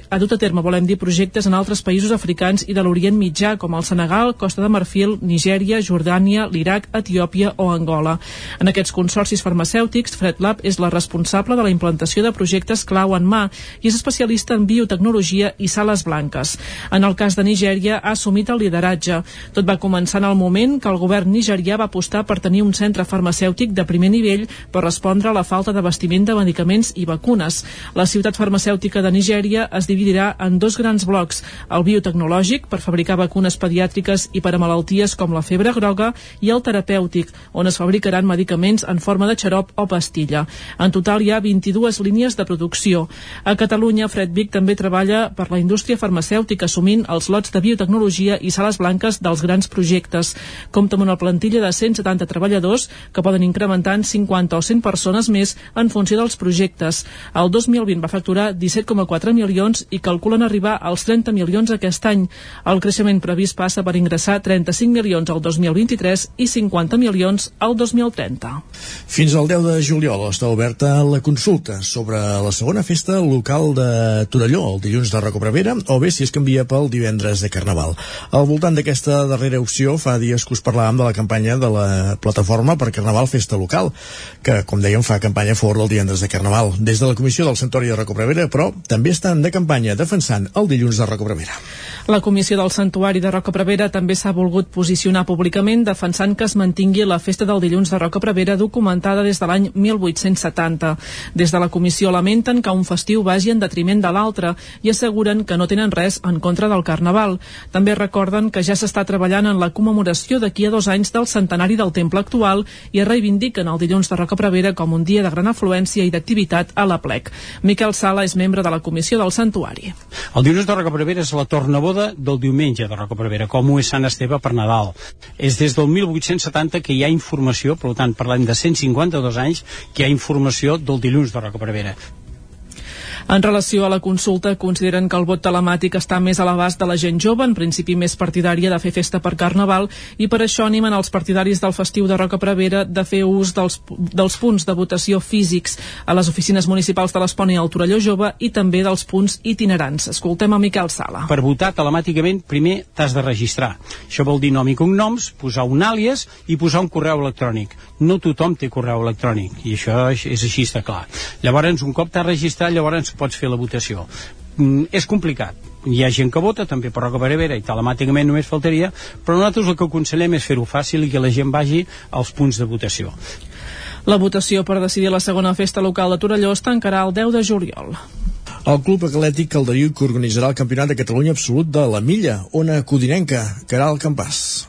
ha dut a terme, volem dir, projectes en altres països africans i de l'Orient Mitjà, com el Senegal, Costa de Marfil, Nigèria, Jordània, l'Iraq, Etiòpia o Angola. En aquests consorcis farmacèutics, FredLab és la responsable de la implantació de projectes clau en mà i és especialista en biotecnologia i sales blanques. En el cas de Nigèria, ha assumit el lideratge lideratge. Tot va començar en el moment que el govern nigerià va apostar per tenir un centre farmacèutic de primer nivell per respondre a la falta d'abastiment de medicaments i vacunes. La ciutat farmacèutica de Nigèria es dividirà en dos grans blocs, el biotecnològic per fabricar vacunes pediàtriques i per a malalties com la febre groga i el terapèutic, on es fabricaran medicaments en forma de xarop o pastilla. En total hi ha 22 línies de producció. A Catalunya, Fred Vic també treballa per la indústria farmacèutica assumint els lots de biotecnologia i sales blanques dels grans projectes. Compta amb una plantilla de 170 treballadors que poden incrementar en 50 o 100 persones més en funció dels projectes. El 2020 va facturar 17,4 milions i calculen arribar als 30 milions aquest any. El creixement previst passa per ingressar 35 milions al 2023 i 50 milions al 2030. Fins al 10 de juliol està oberta la consulta sobre la segona festa local de Torelló, el dilluns de Recobrevera, o bé si es canvia pel divendres de Carnaval. Al voltant d'aquesta darrera opció, fa dies que us parlàvem de la campanya de la plataforma per Carnaval Festa Local, que, com dèiem, fa campanya a favor del divendres de Carnaval. Des de la Comissió del Santuari de Recobrevera, però, també estan de campanya defensant el dilluns de Recobrevera. La Comissió del Santuari de Roca Prevera també s'ha volgut posicionar públicament defensant que es mantingui la festa del dilluns de Roca Prevera documentada des de l'any 1870. Des de la Comissió lamenten que un festiu vagi en detriment de l'altre i asseguren que no tenen res en contra del Carnaval. També recorden que ja s'està treballant en la commemoració d'aquí a dos anys del centenari del temple actual i reivindiquen el dilluns de Roca Prevera com un dia de gran afluència i d'activitat a la plec. Miquel Sala és membre de la Comissió del Santuari. El dilluns de Roca Prevera és la tornaboda del diumenge de Roca Prevera, com ho és Sant Esteve per Nadal. És des del 1870 que hi ha informació, per tant parlem de 152 anys, que hi ha informació del dilluns de Roca Prevera. En relació a la consulta, consideren que el vot telemàtic està més a l'abast de la gent jove, en principi més partidària de fer festa per Carnaval, i per això animen els partidaris del festiu de Roca Prevera de fer ús dels, dels punts de votació físics a les oficines municipals de l'Espona i el Torelló Jove i també dels punts itinerants. Escoltem a Miquel Sala. Per votar telemàticament, primer t'has de registrar. Això vol dir nom i cognoms, posar un àlies i posar un correu electrònic. No tothom té correu electrònic, i això és així, està clar. Llavors, un cop t'has registrat, llavors pots fer la votació. Mm, és complicat. Hi ha gent que vota, també per Roca Barevera, i telemàticament només faltaria, però nosaltres el que aconsellem és fer-ho fàcil i que la gent vagi als punts de votació. La votació per decidir la segona festa local de Torelló es tancarà el 10 de juliol. El Club Atlètic Calderiu que organitzarà el Campionat de Catalunya Absolut de la Milla, Ona Codinenca, Caral Campàs.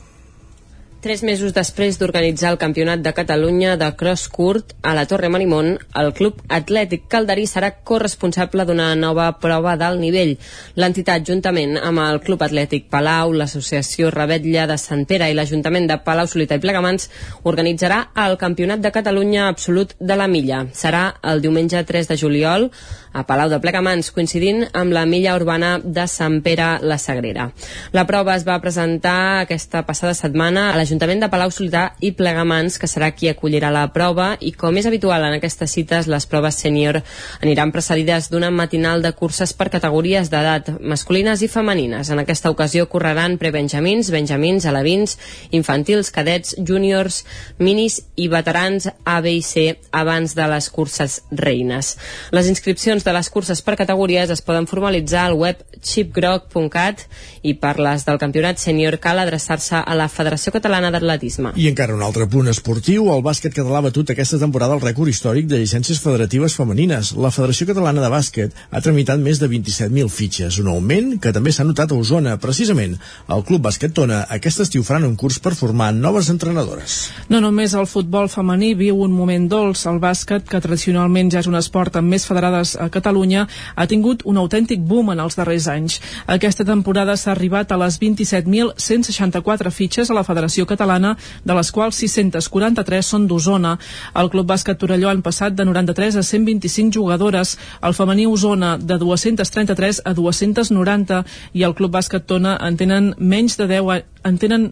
Tres mesos després d'organitzar el Campionat de Catalunya de Cross Court a la Torre Marimón, el Club Atlètic Calderí serà corresponsable d'una nova prova d'alt nivell. L'entitat, juntament amb el Club Atlètic Palau, l'Associació Rebetlla de Sant Pere i l'Ajuntament de Palau Solita i Plegamans, organitzarà el Campionat de Catalunya Absolut de la Milla. Serà el diumenge 3 de juliol a Palau de Plegamans, coincidint amb la milla urbana de Sant Pere la Sagrera. La prova es va presentar aquesta passada setmana a l'Ajuntament de Palau Solità i Plegamans, que serà qui acollirà la prova, i com és habitual en aquestes cites, les proves sènior aniran precedides d'una matinal de curses per categories d'edat masculines i femenines. En aquesta ocasió correran prebenjamins, benjamins, alevins, infantils, cadets, júniors, minis i veterans A, B i C abans de les curses reines. Les inscripcions de les curses per categories es poden formalitzar al web chipgrog.cat i per les del campionat sènior cal adreçar-se a la Federació Catalana d'Atletisme. I encara un altre punt esportiu, el bàsquet català ha batut aquesta temporada el rècord històric de llicències federatives femenines. La Federació Catalana de Bàsquet ha tramitat més de 27.000 fitxes, un augment que també s'ha notat a Osona. Precisament, el Club Bàsquet Tona aquest estiu faran un curs per formar noves entrenadores. No només el futbol femení viu un moment dolç, el bàsquet, que tradicionalment ja és un esport amb més federades a Catalunya, ha tingut un autèntic boom en els darrers anys. Aquesta temporada s'ha arribat a les 27.164 fitxes a la Federació Catalana, de les quals 643 són d'Osona. El Club Bàsquet Torelló han passat de 93 a 125 jugadores, el femení Osona de 233 a 290 i el Club Bàsquet Tona en tenen menys de 10 en tenen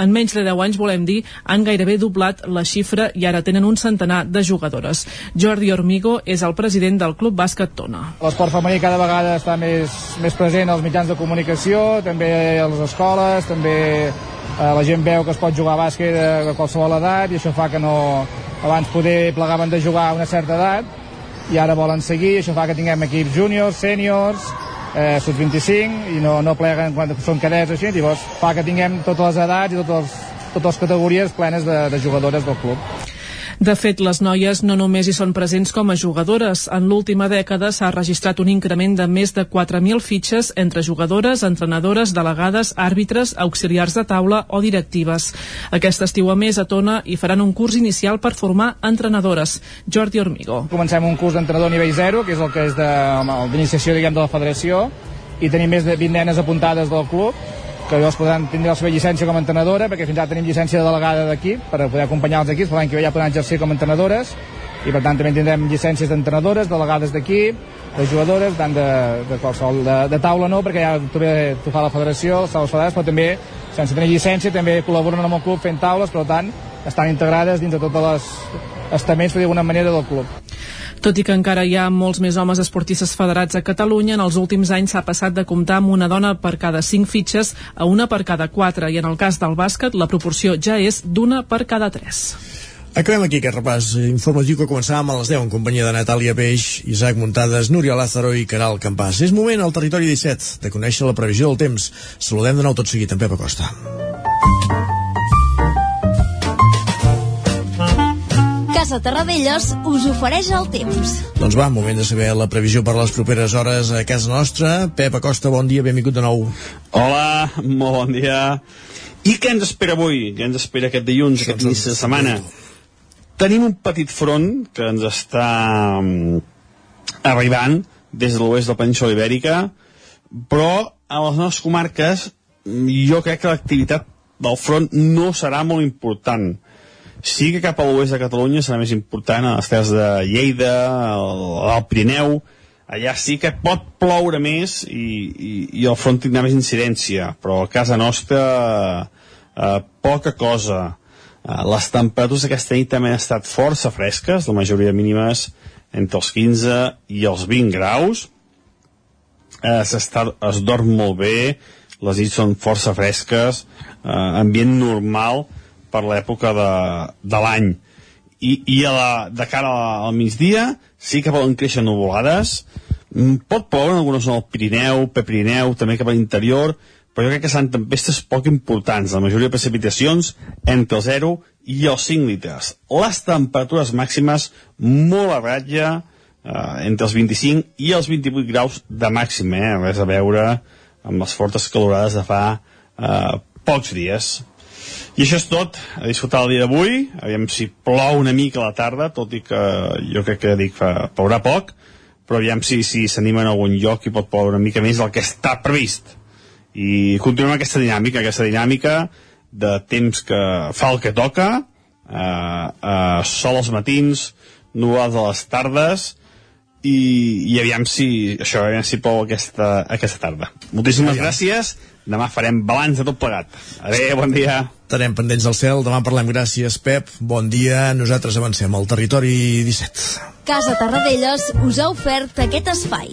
en menys de 10 anys, volem dir, han gairebé doblat la xifra i ara tenen un centenar de jugadores. Jordi Hormigo és el president del Club Bàsquet Tona. L'esport femení cada vegada està més, més present als mitjans de comunicació, també a les escoles, també eh, la gent veu que es pot jugar a bàsquet a qualsevol edat i això fa que no... Abans poder plegaven de jugar a una certa edat i ara volen seguir, això fa que tinguem equips júniors, sèniors, eh, sub-25 i no, no pleguen quan són cadets així, llavors fa que tinguem totes les edats i totes, totes les categories plenes de, de jugadores del club. De fet, les noies no només hi són presents com a jugadores. En l'última dècada s'ha registrat un increment de més de 4.000 fitxes entre jugadores, entrenadores, delegades, àrbitres, auxiliars de taula o directives. Aquest estiu a més a Tona hi faran un curs inicial per formar entrenadores. Jordi Hormigo. Comencem un curs d'entrenador nivell 0, que és el que és d'iniciació diguem de la federació, i tenim més de 20 nenes apuntades del club que llavors podran tindre la seva llicència com a entrenadora, perquè fins ara tenim llicència de delegada d'equip per poder acompanyar els equips, per l'any que ve ja podran exercir com a entrenadores, i per tant també tindrem llicències d'entrenadores, delegades d'equip, de jugadores, tant de, de qualsevol, de, de taula no, perquè ja també t'ho fa la federació, els taules federades, però també, sense tenir llicència, també col·laboren amb el club fent taules, per tant, estan integrades dins de totes les estaments, per dir d'alguna manera, del club. Tot i que encara hi ha molts més homes esportistes federats a Catalunya, en els últims anys s'ha passat de comptar amb una dona per cada 5 fitxes a una per cada 4 i en el cas del bàsquet la proporció ja és d'una per cada 3. Acabem aquí aquest repàs informatiu que començàvem a les 10 en companyia de Natàlia Peix, Isaac Muntades, Núria Lázaro i Caral Campàs. És moment al territori 17 de conèixer la previsió del temps. Saludem de nou tot seguit en Pep Acosta. Casa Terradellos us ofereix el temps. Doncs va, moment de saber la previsió per les properes hores a casa nostra. Pep Acosta, bon dia, benvingut de nou. Hola, molt bon dia. I què ens espera avui? Què ens espera aquest dilluns, aquest inici de setmana? Tenim un petit front que ens està um, arribant des de l'oest de la península ibèrica, però a les nostres comarques jo crec que l'activitat del front no serà molt important sí que cap a l'oest de Catalunya serà més important a les terres de Lleida, al Pirineu, allà sí que pot ploure més i, i, i el front tindrà més incidència, però a casa nostra eh, poca cosa. Eh, les temperatures aquesta nit també han estat força fresques, la majoria mínimes entre els 15 i els 20 graus. Eh, es dorm molt bé, les nits són força fresques, eh, ambient normal, per l'època de, de l'any. I, i a la, de cara al migdia sí que poden créixer nuvolades, mm, pot ploure en algunes zona del Pirineu, Pepirineu, també cap a l'interior, però jo crec que seran tempestes poc importants, la majoria de precipitacions entre el 0 i els 5 litres. Les temperatures màximes molt a ratlla, eh, entre els 25 i els 28 graus de màxim, eh? res a veure amb les fortes calorades de fa eh, pocs dies. I això és tot, a disfrutar el dia d'avui, aviam si plou una mica a la tarda, tot i que jo crec que dic fa, plourà poc, però aviam si si s'anima en algun lloc i pot ploure una mica més del que està previst. I continuem aquesta dinàmica, aquesta dinàmica de temps que fa el que toca, eh, eh, sol als matins, nuades a les tardes, i, i aviam si això, aviam si plou aquesta, aquesta tarda. Moltíssimes gràcies Demà farem balanç de tot plegat. Adéu, bon dia. Estarem pendents del cel, demà parlem. Gràcies, Pep. Bon dia. Nosaltres avancem al territori 17. Casa Tarradellas us ha ofert aquest espai.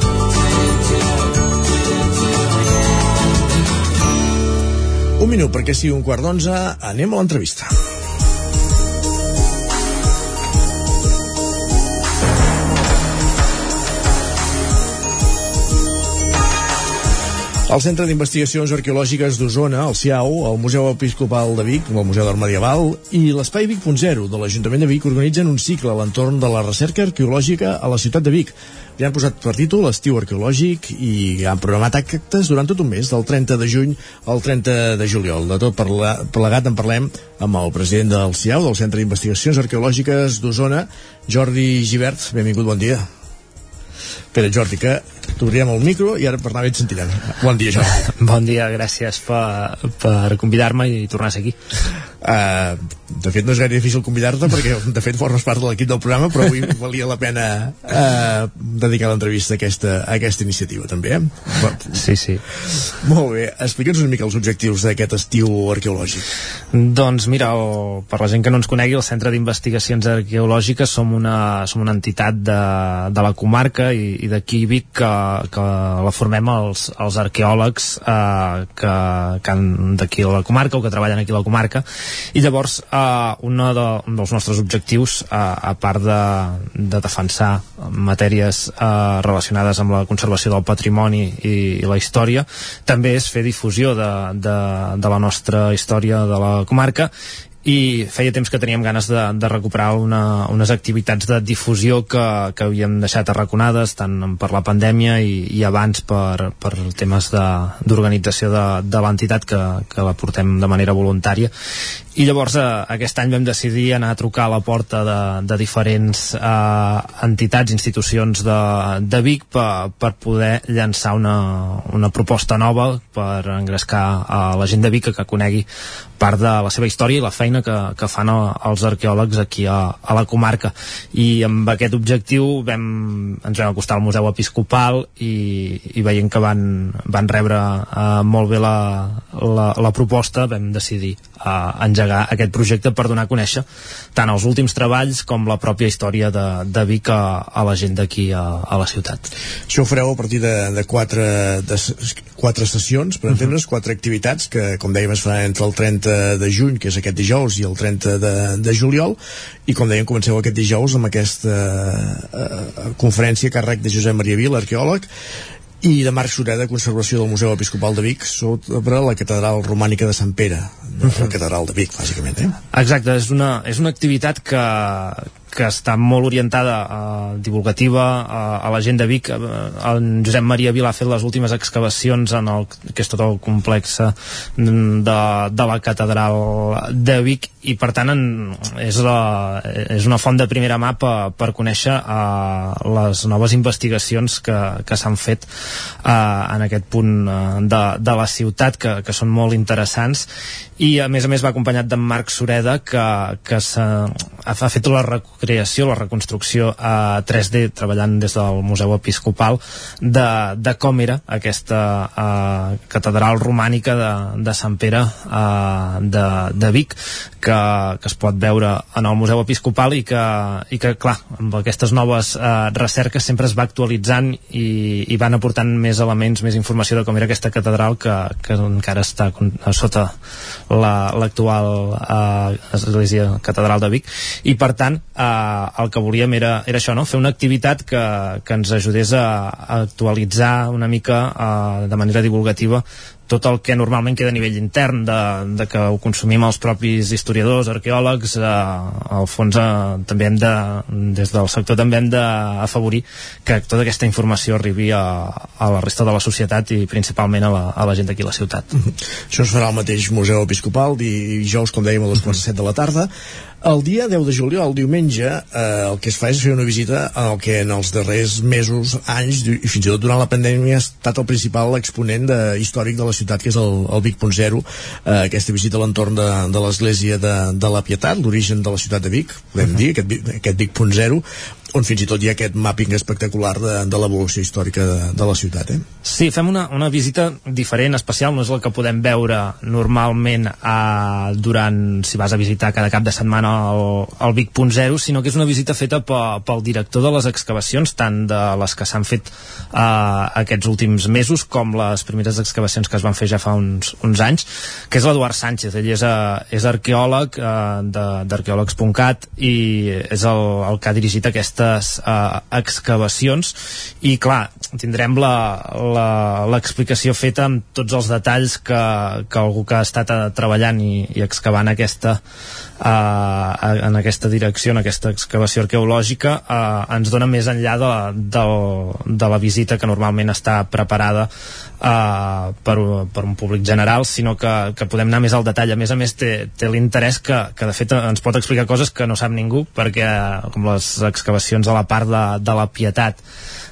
Un minut perquè sigui un quart d'onze, anem a l'entrevista. El Centre d'Investigacions Arqueològiques d'Osona, el CIAU, el Museu Episcopal de Vic, el Museu d'Art Medieval i l'Espai Vic.0 de l'Ajuntament de Vic organitzen un cicle a l'entorn de la recerca arqueològica a la ciutat de Vic. Ja han posat per títol Estiu Arqueològic i han programat actes durant tot un mes, del 30 de juny al 30 de juliol. De tot plegat en parlem amb el president del CIAU, del Centre d'Investigacions Arqueològiques d'Osona, Jordi Givert. Benvingut, bon dia. Espera, Jordi, que t'obrirem el micro i ara per anar bé et sentirem. Bon dia, Jordi. Bon dia, gràcies per, per convidar-me i tornar aquí. Uh, de fet no és gaire difícil convidar-te perquè de fet formes part de l'equip del programa però avui valia la pena uh, dedicar l'entrevista a aquesta, a aquesta iniciativa també eh? Sí, sí Molt bé, explica'ns una mica els objectius d'aquest estiu arqueològic Doncs mira, el, per la gent que no ens conegui el Centre d'Investigacions Arqueològiques som una, som una entitat de, de la comarca i, i d'aquí Vic que, que la formem els, els arqueòlegs uh, que, que d'aquí a la comarca o que treballen aquí a la comarca. I llavors eh, una de, un dels nostres objectius eh, a part de, de defensar matèries eh, relacionades amb la conservació del patrimoni i, i la història també és fer difusió de, de, de la nostra història de la comarca i feia temps que teníem ganes de, de recuperar una, unes activitats de difusió que, que havíem deixat arraconades tant per la pandèmia i, i abans per, per temes d'organització de, de, de l'entitat que, que la portem de manera voluntària. I llavors eh, aquest any vam decidir anar a trucar a la porta de, de diferents eh, entitats, institucions de, de Vic per, per poder llançar una, una proposta nova per engrescar a la gent de Vic que, que conegui part de la seva història i la feina que, que fan els arqueòlegs aquí a, a la comarca i amb aquest objectiu vam, ens vam acostar al Museu Episcopal i, i veient que van, van rebre eh, molt bé la, la, la proposta vam decidir eh, engegar aquest projecte per donar a conèixer tant els últims treballs com la pròpia història de, de Vic a, a la gent d'aquí a, a la ciutat. Això ho fareu a partir de, de, quatre, de quatre sessions, per entendre's, uh -huh. quatre activitats que, com dèiem, es faran entre el 30 de juny, que és aquest dijous, i el 30 de, de juliol, i com dèiem, comenceu aquest dijous amb aquesta eh, conferència a càrrec de Josep Maria Vila, arqueòleg, i de Marc Sureda, Conservació del Museu Episcopal de Vic sobre la catedral romànica de Sant Pere de la catedral de Vic, bàsicament eh? Exacte, és una, és una activitat que, que està molt orientada a divulgativa a, a la gent de Vic. En Josep Maria Vila ha fet les últimes excavacions en el, que és tot el complex de, de la catedral de Vic i per tant en, és, la, és una font de primera mà per, per conèixer uh, les noves investigacions que, que s'han fet uh, en aquest punt uh, de, de la ciutat que, que són molt interessants i a més a més va acompanyat d'en Marc Sureda que, que ha, ha fet la recreació, la reconstrucció a 3D treballant des del Museu Episcopal de, de com era aquesta uh, catedral romànica de, de Sant Pere uh, de, de Vic que, que es pot veure en el Museu Episcopal i que, i que clar, amb aquestes noves uh, recerques sempre es va actualitzant i, i van aportant més elements, més informació de com era aquesta catedral que, que encara està sota l'actual la, eh, església catedral de Vic i per tant eh, el que volíem era, era això, no? fer una activitat que, que ens ajudés a, a actualitzar una mica eh, de manera divulgativa tot el que normalment queda a nivell intern de, de que ho consumim els propis historiadors, arqueòlegs eh, al fons eh, també hem de des del sector també hem d'afavorir que tota aquesta informació arribi a, a la resta de la societat i principalment a la, a la gent d'aquí a la ciutat mm -hmm. Això es farà al mateix Museu Episcopal dijous, com dèiem, a les 7 de la tarda el dia 10 de juliol, diumenge, eh, el que es fa és fer una visita al que en els darrers mesos, anys i fins i tot durant la pandèmia ha estat el principal exponent de, històric de la ciutat, que és el, el Vic.0, eh, aquesta visita a l'entorn de, de l'església de, de la Pietat, l'origen de la ciutat de Vic, podem uh -huh. dir, aquest, aquest Vic.0, on fins i tot hi ha aquest mapping espectacular de, de l'evolució històrica de, de la ciutat. Eh? Sí, fem una, una visita diferent, especial, no és el que podem veure normalment eh, durant, si vas a visitar cada cap de setmana el, el Vic.0, sinó que és una visita feta pel, pel director de les excavacions, tant de les que s'han fet eh, aquests últims mesos com les primeres excavacions que es van fer ja fa uns, uns anys, que és l'Eduard Sánchez. Ell és, a, eh, és arqueòleg eh, d'arqueòlegs.cat i és el, el que ha dirigit aquesta aquestes uh, excavacions i clar, tindrem l'explicació feta amb tots els detalls que, que algú que ha estat uh, treballant i, i excavant aquesta uh, en aquesta direcció, en aquesta excavació arqueològica uh, ens dona més enllà de, de, de la visita que normalment està preparada uh, per, per un públic general, sinó que, que podem anar més al detall. A més a més, té, té l'interès que, que de fet ens pot explicar coses que no sap ningú, perquè com les excavacions excavacions a la part de, de la Pietat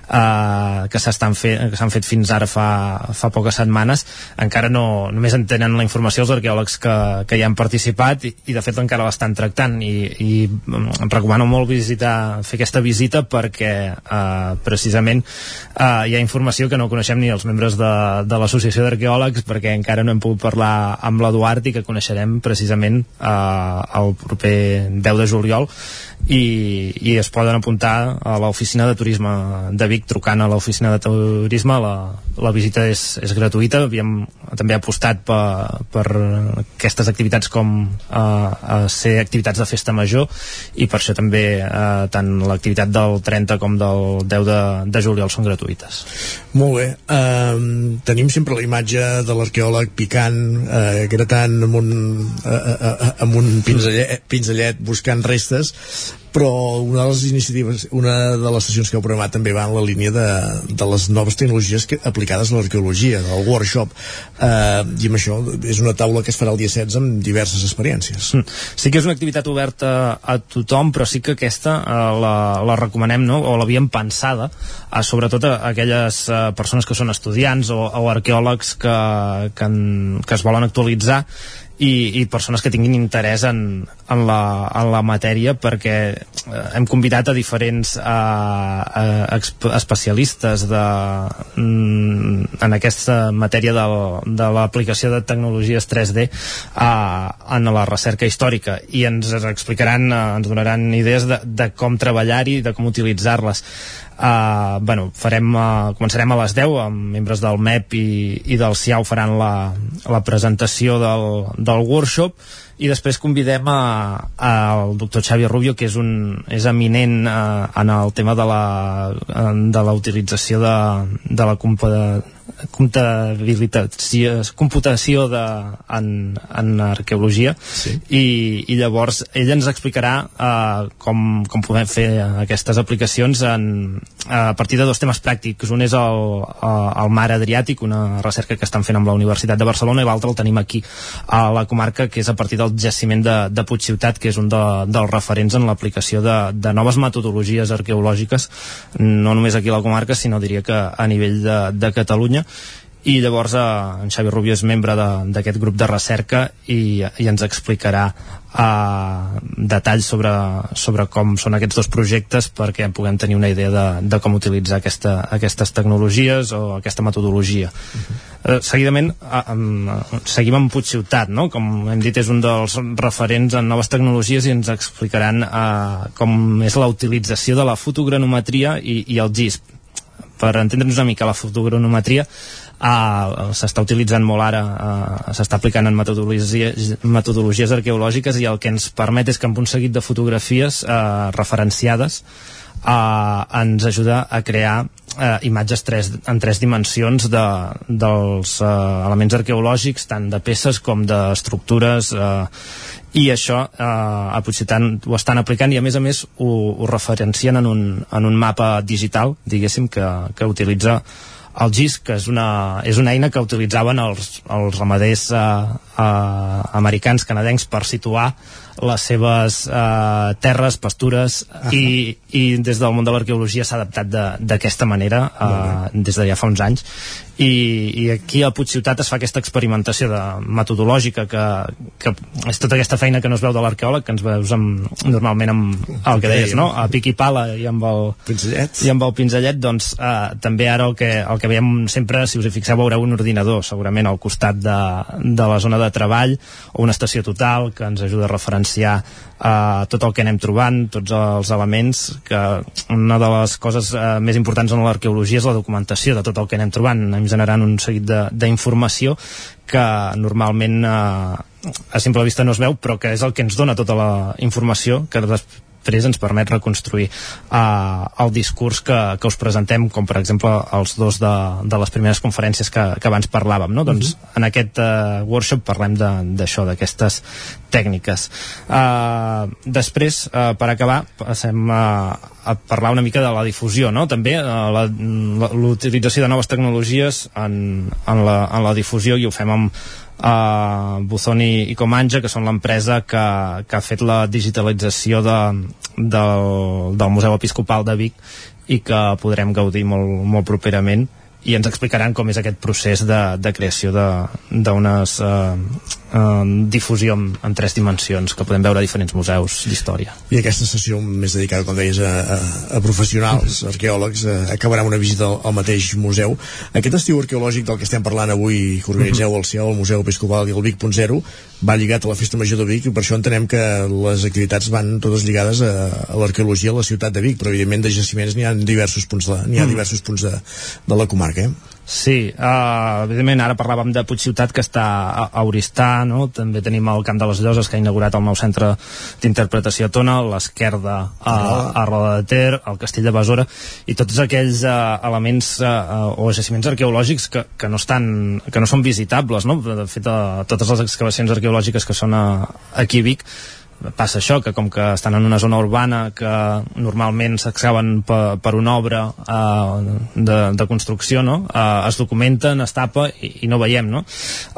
eh, que s'estan fet, que s'han fet fins ara fa, fa poques setmanes encara no, només en tenen la informació els arqueòlegs que, que hi han participat i, i de fet encara l'estan tractant i, i em recomano molt visitar fer aquesta visita perquè eh, precisament eh, hi ha informació que no coneixem ni els membres de, de l'associació d'arqueòlegs perquè encara no hem pogut parlar amb l'Eduard i que coneixerem precisament eh, el proper 10 de juliol i, i es poden apuntar a l'oficina de turisme de Vic trucant a l'oficina de turisme la, la visita és, és gratuïta. Havíem també apostat per, per aquestes activitats com eh, a ser activitats de festa major i per això també eh, tant l'activitat del 30 com del 10 de, de juliol són gratuïtes. Molt bé, uh, tenim sempre la imatge de l'arqueòleg picant uh, gratant amb un, uh, uh, uh, amb un pinzellet, pinzellet buscant restes però una de les iniciatives, una de les sessions que heu programat també va en la línia de, de les noves tecnologies que, aplicades a l'arqueologia, del workshop eh, i amb això és una taula que es farà el dia 16 amb diverses experiències mm. Sí que és una activitat oberta a tothom però sí que aquesta eh, la, la recomanem no? o l'havíem pensada eh, sobretot a aquelles eh, persones que són estudiants o, o arqueòlegs que, que, en, que es volen actualitzar i, i persones que tinguin interès en, en, la, en la matèria perquè eh, hem convidat a diferents eh, eh, especialistes de, mm, en aquesta matèria de, de l'aplicació de tecnologies 3D eh, en la recerca històrica. I ens explicaran, eh, ens donaran idees de, de com treballar-hi, de com utilitzar-les. Uh, bueno, farem, uh, començarem a les 10 amb membres del MEP i, i del CIAU faran la, la presentació del, del workshop i després convidem al doctor Xavi Rubio que és, un, és eminent uh, en el tema de la, de la utilització de, de la comptabilitació, computació de, en, en arqueologia sí. i, i llavors ell ens explicarà uh, com, com podem fer aquestes aplicacions en, a partir de dos temes pràctics un és el, el mar Adriàtic una recerca que estan fent amb la Universitat de Barcelona i l'altre el tenim aquí a la comarca que és a partir del jaciment de, de Puigciutat que és un de, dels referents en l'aplicació de, de noves metodologies arqueològiques no només aquí a la comarca sinó diria que a nivell de, de Catalunya i llavors eh, en Xavi Rubio és membre d'aquest grup de recerca i, i ens explicarà eh, detalls sobre, sobre com són aquests dos projectes perquè puguem tenir una idea de, de com utilitzar aquesta, aquestes tecnologies o aquesta metodologia. Uh -huh. eh, seguidament eh, eh, seguim amb Puigciutat, no? com hem dit és un dels referents en noves tecnologies i ens explicaran eh, com és la utilització de la fotogranometria i, i el GISP per entendre'ns una mica la fotogrametria Uh, s'està utilitzant molt ara uh, s'està aplicant en metodologies, metodologies arqueològiques i el que ens permet és que amb un seguit de fotografies uh, referenciades uh, ens ajuda a crear uh, imatges tres, en tres dimensions de, dels uh, elements arqueològics tant de peces com d'estructures uh, i això eh, a Puigcitant ho estan aplicant i a més a més ho, ho referencien en un, en un mapa digital diguéssim que, que utilitza el GIS, que és una, és una eina que utilitzaven els, els ramaders eh, eh, americans, canadencs, per situar les seves eh, terres, pastures -huh. i, i des del món de l'arqueologia s'ha adaptat d'aquesta manera eh, des de ja fa uns anys i, i aquí a Puigciutat es fa aquesta experimentació de metodològica que, que és tota aquesta feina que no es veu de l'arqueòleg que ens veus amb, normalment amb el que deies, no? a pic i pala i amb el pinzellet, i amb el pinzellet doncs eh, també ara el que, el que veiem sempre si us hi fixeu veureu un ordinador segurament al costat de, de la zona de treball o una estació total que ens ajuda a referenciar eh, tot el que anem trobant, tots els elements, que una de les coses eh, més importants en l'arqueologia és la documentació de tot el que anem trobant, anem generant un seguit d'informació que normalment eh, a simple vista no es veu, però que és el que ens dona tota la informació que des després ens permet reconstruir eh, el discurs que, que us presentem, com per exemple els dos de, de les primeres conferències que, que abans parlàvem. No? Doncs uh -huh. en aquest eh, workshop parlem d'això, d'aquestes tècniques. Uh, després, eh, per acabar, passem a, a parlar una mica de la difusió, no? també uh, l'utilització de noves tecnologies en, en, la, en la difusió i ho fem amb uh, Buzón i, Comanja, que són l'empresa que, que ha fet la digitalització de, del, del Museu Episcopal de Vic i que podrem gaudir molt, molt properament. I ens explicaran com és aquest procés de, de creació d'unes uh, uh, difusió en, en tres dimensions que podem veure a diferents museus d'història. I aquesta sessió més dedicada, com deies, a, a, a professionals, arqueòlegs, uh, acabarà amb una visita al, al mateix museu. Aquest estiu arqueològic del que estem parlant avui, que organitzeu al CIO, el Museu Episcopal i el Vic.0, va lligat a la Festa Major de Vic i per això entenem que les activitats van totes lligades a, a l'arqueologia a la ciutat de Vic, però evidentment de jaciments n'hi ha diversos punts de, n'hi ha Mm. diversos punts de, de la comarca. Eh? Sí, uh, evidentment ara parlàvem de Puigciutat que està a, a Oristà, no? també tenim el Camp de les Lloses que ha inaugurat el nou centre d'interpretació a Tona, l'Esquerda a, a Roda de Ter, el Castell de Besora i tots aquells uh, elements uh, o jaciments arqueològics que, que, no estan, que no són visitables no? de fet uh, totes les excavacions arqueològiques que són a, aquí a Vic passa això, que com que estan en una zona urbana que normalment s'excaven per, per una obra eh, de, de construcció, no? Eh, es documenten, es tapa i, i no veiem, no?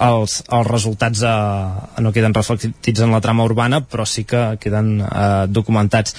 Els, els resultats eh, no queden reflectits en la trama urbana, però sí que queden eh, documentats.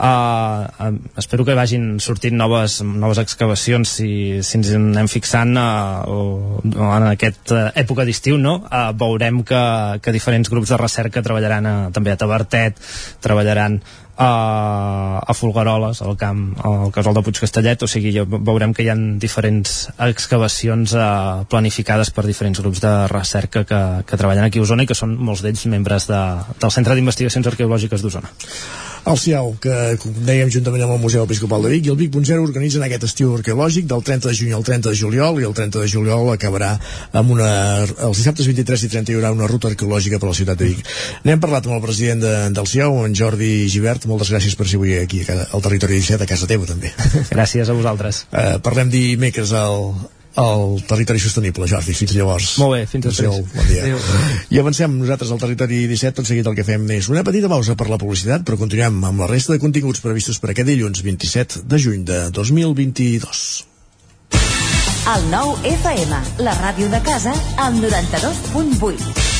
Uh, uh, espero que vagin sortint noves, noves excavacions si, si ens en anem fixant uh, o, en aquesta època d'estiu no? uh, veurem que, que diferents grups de recerca treballaran a, també a Tabertet treballaran a, a Folgueroles, al camp, al casal de Puig Castellet, o sigui, ja veurem que hi ha diferents excavacions eh, planificades per diferents grups de recerca que, que treballen aquí a Osona i que són molts d'ells membres de, del Centre d'Investigacions Arqueològiques d'Osona. El CIAU, que dèiem juntament amb el Museu Episcopal de Vic i el Vic.0 organitzen aquest estiu arqueològic del 30 de juny al 30 de juliol i el 30 de juliol acabarà amb una... els dissabtes 23 i 30 hi haurà una ruta arqueològica per la ciutat de Vic. N'hem parlat amb el president de, del CIAU, en Jordi Givert, moltes gràcies per ser avui aquí al territori 17, a casa teva també. Gràcies a vosaltres. Uh, parlem dimecres al, al territori sostenible, Jordi, fins llavors. Molt bé, fins després. Adéu, bon dia. Adéu. I avancem nosaltres al territori 17, tot seguit el que fem és una petita pausa per la publicitat, però continuem amb la resta de continguts previstos per aquest dilluns 27 de juny de 2022. El nou FM, la ràdio de casa, al 92.8.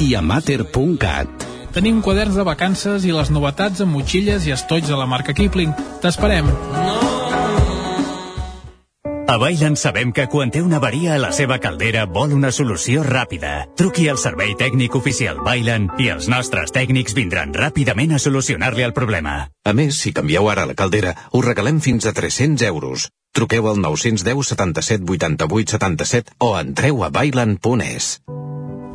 i a mater.cat. Tenim quaderns de vacances i les novetats amb motxilles i estoigs de la marca Kipling. T'esperem. A Bailen sabem que quan té una avaria a la seva caldera vol una solució ràpida. Truqui al servei tècnic oficial Bailen i els nostres tècnics vindran ràpidament a solucionar-li el problema. A més, si canvieu ara la caldera, us regalem fins a 300 euros. Truqueu al 910 77 88 77 o entreu a bailan.es.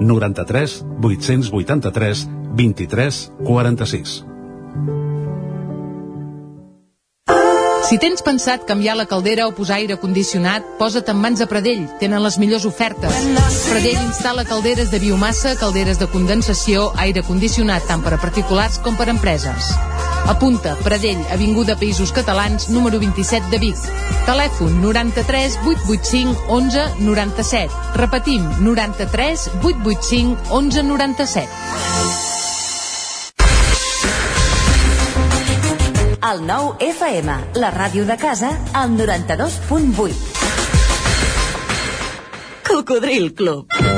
93 883 23 46. Si tens pensat canviar la caldera o posar aire condicionat, posa't en mans de Pradell. Tenen les millors ofertes. Pradell instal·la calderes de biomassa, calderes de condensació, aire condicionat tant per a particulars com per a empreses. Apunta, Pradell, Avinguda Països Catalans, número 27 de Vic. Telèfon 93 885 11 97. Repetim, 93 885 11 97. El nou FM, la ràdio de casa, al 92.8. Cocodril Club.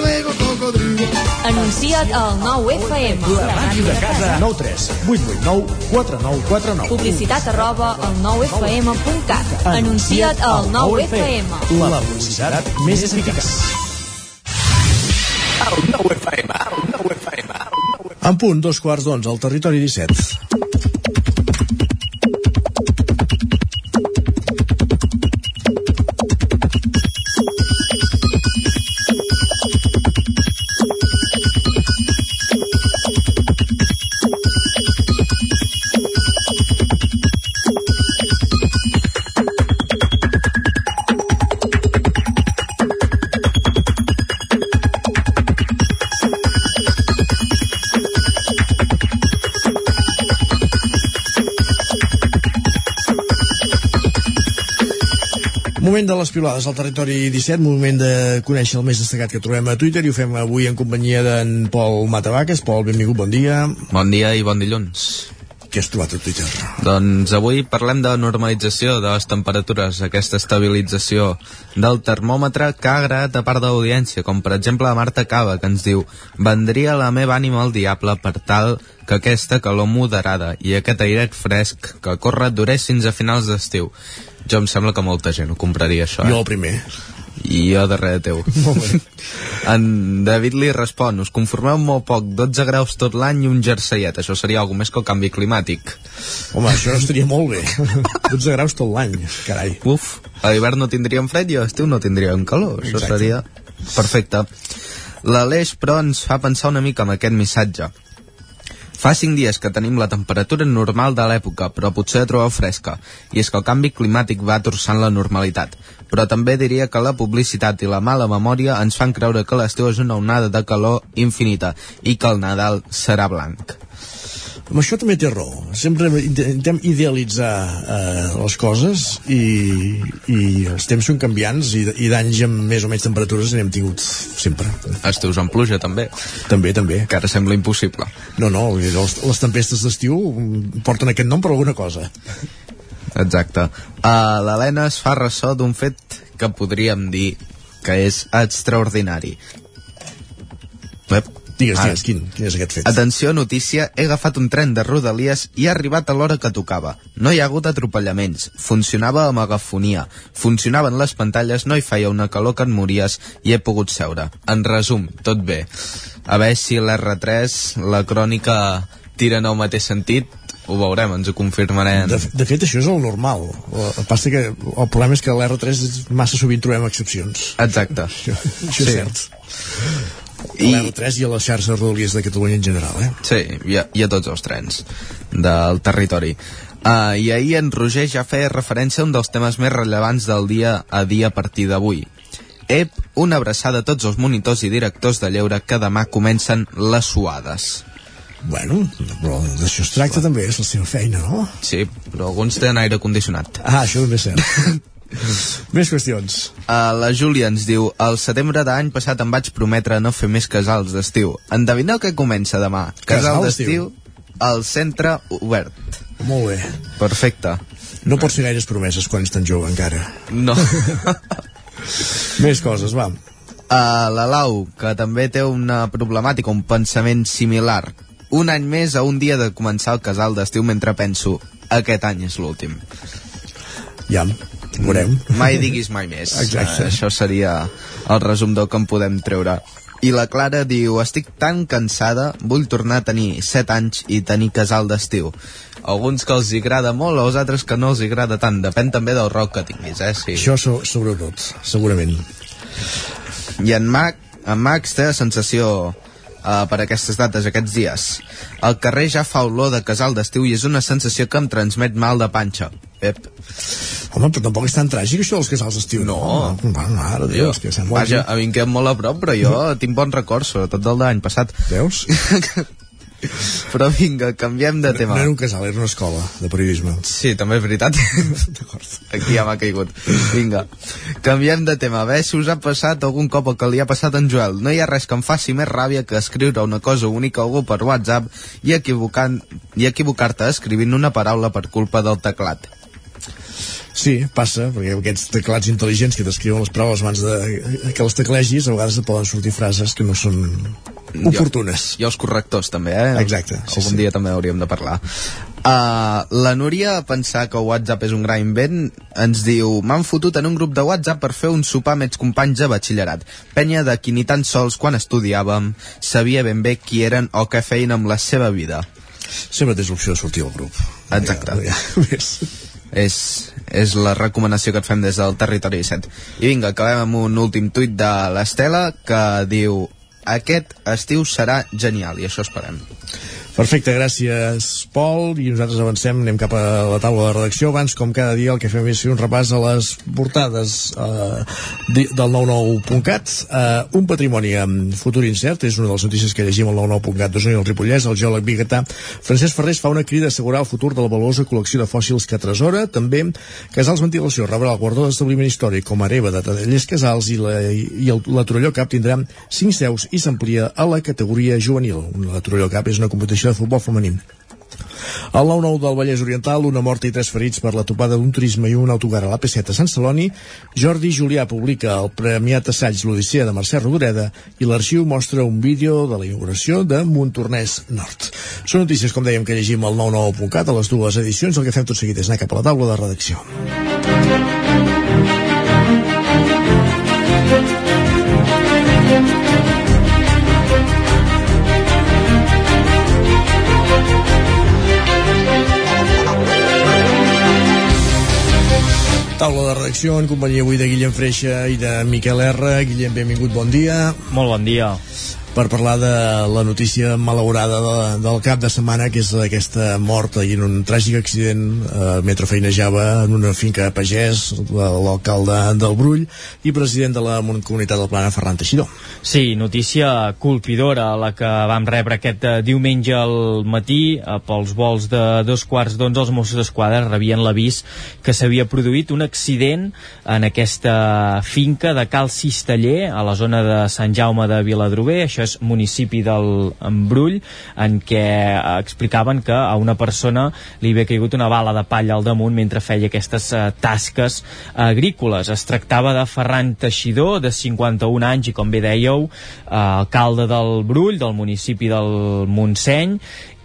cocodrilo. Anuncia't al 9FM. La màquina de casa. 9 3 8 8 9 4 9 4 9. Publicitat arroba al 9FM.cat. Anuncia't al 9FM. La publicitat més eficaç. El 9 FM, el 9 FM. En punt, dos quarts d'onze, al territori 17. Moment de les pilades al territori 17, moment de conèixer el més destacat que trobem a Twitter i ho fem avui en companyia d'en Pol Matavaques. Pol, benvingut, bon dia. Bon dia i bon dilluns. Què has trobat a Twitter? Doncs avui parlem de normalització de les temperatures, aquesta estabilització del termòmetre que ha agradat a part de l'audiència, com per exemple la Marta Cava, que ens diu «Vendria la meva ànima al diable per tal que aquesta calor moderada i aquest airet fresc que corre durés fins a finals d'estiu». Jo em sembla que molta gent ho compraria, això. Eh? Jo el primer. I jo darrere teu. En David li respon, us conformeu molt poc, 12 graus tot l'any i un jerseiet. Això seria alguna més que el canvi climàtic. Home, això estaria molt bé. 12 graus tot l'any, carai. Uf, a l'hivern no tindríem fred i a l'estiu no tindríem calor. Això Exacte. seria perfecte. L'Aleix, però, ens fa pensar una mica amb aquest missatge. Fa cinc dies que tenim la temperatura normal de l'època, però potser la trobeu fresca, i és que el canvi climàtic va torçant la normalitat. Però també diria que la publicitat i la mala memòria ens fan creure que l'estiu és una onada de calor infinita i que el Nadal serà blanc. Amb això també té raó. Sempre intentem idealitzar eh, les coses i, i els temps són canviants i, i d'anys amb més o menys temperatures n'hem tingut sempre. Estius amb pluja, també. També, també. Que ara sembla impossible. No, no, les, les tempestes d'estiu porten aquest nom per alguna cosa. Exacte. Uh, L'Helena es fa ressò d'un fet que podríem dir que és extraordinari. Ep. Digues, Ara. digues, quin, quin és aquest fet? Atenció, notícia, he agafat un tren de Rodalies i ha arribat a l'hora que tocava. No hi ha hagut atropellaments, funcionava amb agafonia, funcionaven les pantalles, no hi feia una calor que et mories i he pogut seure. En resum, tot bé. A veure si l'R3, la crònica, tira en el mateix sentit, ho veurem, ens ho confirmarem. De, de fet, això és el normal. El, el, passa que el problema és que a l'R3 massa sovint trobem excepcions. Exacte. Això, això Sí. és cert. I... L'R3 i a les xarxes rodalies de Catalunya en general, eh? Sí, i a, i a tots els trens del territori. Uh, I ahir en Roger ja feia referència a un dels temes més rellevants del dia a dia a partir d'avui. Ep, una abraçada a tots els monitors i directors de lleure que demà comencen les suades. Bueno, però d'això es tracta també, és la seva feina, no? Sí, però alguns tenen aire condicionat. Ah, això també és cert. Més qüestions. Uh, la Júlia ens diu El setembre de l'any passat em vaig prometre no fer més casals d'estiu. Endevineu què comença demà? Casal Casal d'estiu al centre obert. Molt bé. Perfecte. No pots fer gaires promeses quan ets tan jove, encara. No. Més coses, va. Uh, la Lau, que també té una problemàtica, un pensament similar. Un any més a un dia de començar el casal d'estiu mentre penso aquest any és l'últim. Ja, veurem. Mai diguis mai més. Exacte. Uh, això seria el resum del que en podem treure. I la Clara diu, estic tan cansada, vull tornar a tenir 7 anys i tenir casal d'estiu. Alguns que els hi agrada molt, els altres que no els hi agrada tant. Depèn també del rock que tinguis, eh? Sí. Això so, sobretot, segurament. I en, Mac, en Max té la sensació uh, per aquestes dates, aquests dies. El carrer ja fa olor de casal d'estiu i és una sensació que em transmet mal de panxa. Pep. Home, però tampoc és tan tràgic això dels casals d'estiu. No. no. Va, mare de Déu, que sembla... Vaja, a mi em queda molt a prop, però jo tinc bons records, sobretot del de l'any passat. Veus? Però vinga, canviem de tema. No era un casal, era una escola de periodisme. Sí, també és veritat. Aquí ja m'ha caigut. Vinga, canviem de tema. A veure si us ha passat algun cop el que li ha passat a en Joel. No hi ha res que em faci més ràbia que escriure una cosa única a algú per WhatsApp i equivocar-te escrivint una paraula per culpa del teclat. Sí, passa, perquè aquests teclats intel·ligents que t'escriuen les paraules abans de que les teclegis, a vegades et poden sortir frases que no són oportunes. I els correctors també, eh? Exacte, sí, Algun sí. dia també hauríem de parlar. Uh, la Núria, a pensar que WhatsApp és un gran invent, ens diu m'han fotut en un grup de WhatsApp per fer un sopar amb ets companys de batxillerat. Penya de qui ni tan sols quan estudiàvem sabia ben bé qui eren o què feien amb la seva vida. Sempre tens l'opció de sortir al grup. Exacte. Ja, ja, més. És, és la recomanació que et fem des del Territori 17. I vinga, acabem amb un últim tuit de l'Estela que diu aquest estiu serà genial i això esperem. Perfecte, gràcies Pol. I nosaltres avancem, anem cap a la taula de redacció. Abans com cada dia el que fem és fer un repàs a les portades eh, del 99.cat eh, un patrimoni amb futur incert és una de les notícies que llegim al 99.cat d'Osona i el Ripollès, el geòleg biguetà Francesc Ferrés fa una crida a assegurar el futur de la valuosa col·lecció de fòssils que atresora també Casals Ventilació rebrà el guardó d'establiment històric com a hereva de Tadellers Casals i la, i el, la Torelló Cap tindrà 5 seus i s'amplia a la categoria juvenil. La Torelló Cap és una competició de futbol femení al 9-9 del Vallès Oriental, una morta i tres ferits per la topada d'un turisme i un autocar a l'AP7 a Sant Celoni, Jordi Julià publica el premiat assaig L'Odissea de Mercè Rodoreda i l'arxiu mostra un vídeo de la inauguració de Montornès Nord. Són notícies, com dèiem, que llegim al 99.cat a les dues edicions. El que fem tot seguit és anar cap a la taula de redacció. Taula de redacció en companyia avui de Guillem Freixa i de Miquel R. Guillem, benvingut, bon dia. Molt bon dia. Per parlar de la notícia malaurada de, del cap de setmana, que és aquesta mort i en un tràgic accident eh, mentre feinejava en una finca a pagès, l'alcalde del Brull i president de la comunitat del Plana, Ferran Teixidor. Sí, notícia colpidora la que vam rebre aquest eh, diumenge al matí eh, pels vols de dos quarts d'onze els Mossos d'Esquadra rebien l'avís que s'havia produït un accident en aquesta finca de Cal Cisteller a la zona de Sant Jaume de Viladrober, això és municipi del Brull, en què eh, explicaven que a una persona li havia caigut una bala de palla al damunt mentre feia aquestes eh, tasques agrícoles. Es tractava de Ferran Teixidor, de 51 anys, i com bé dèieu, eh, alcalde del Brull, del municipi del Montseny,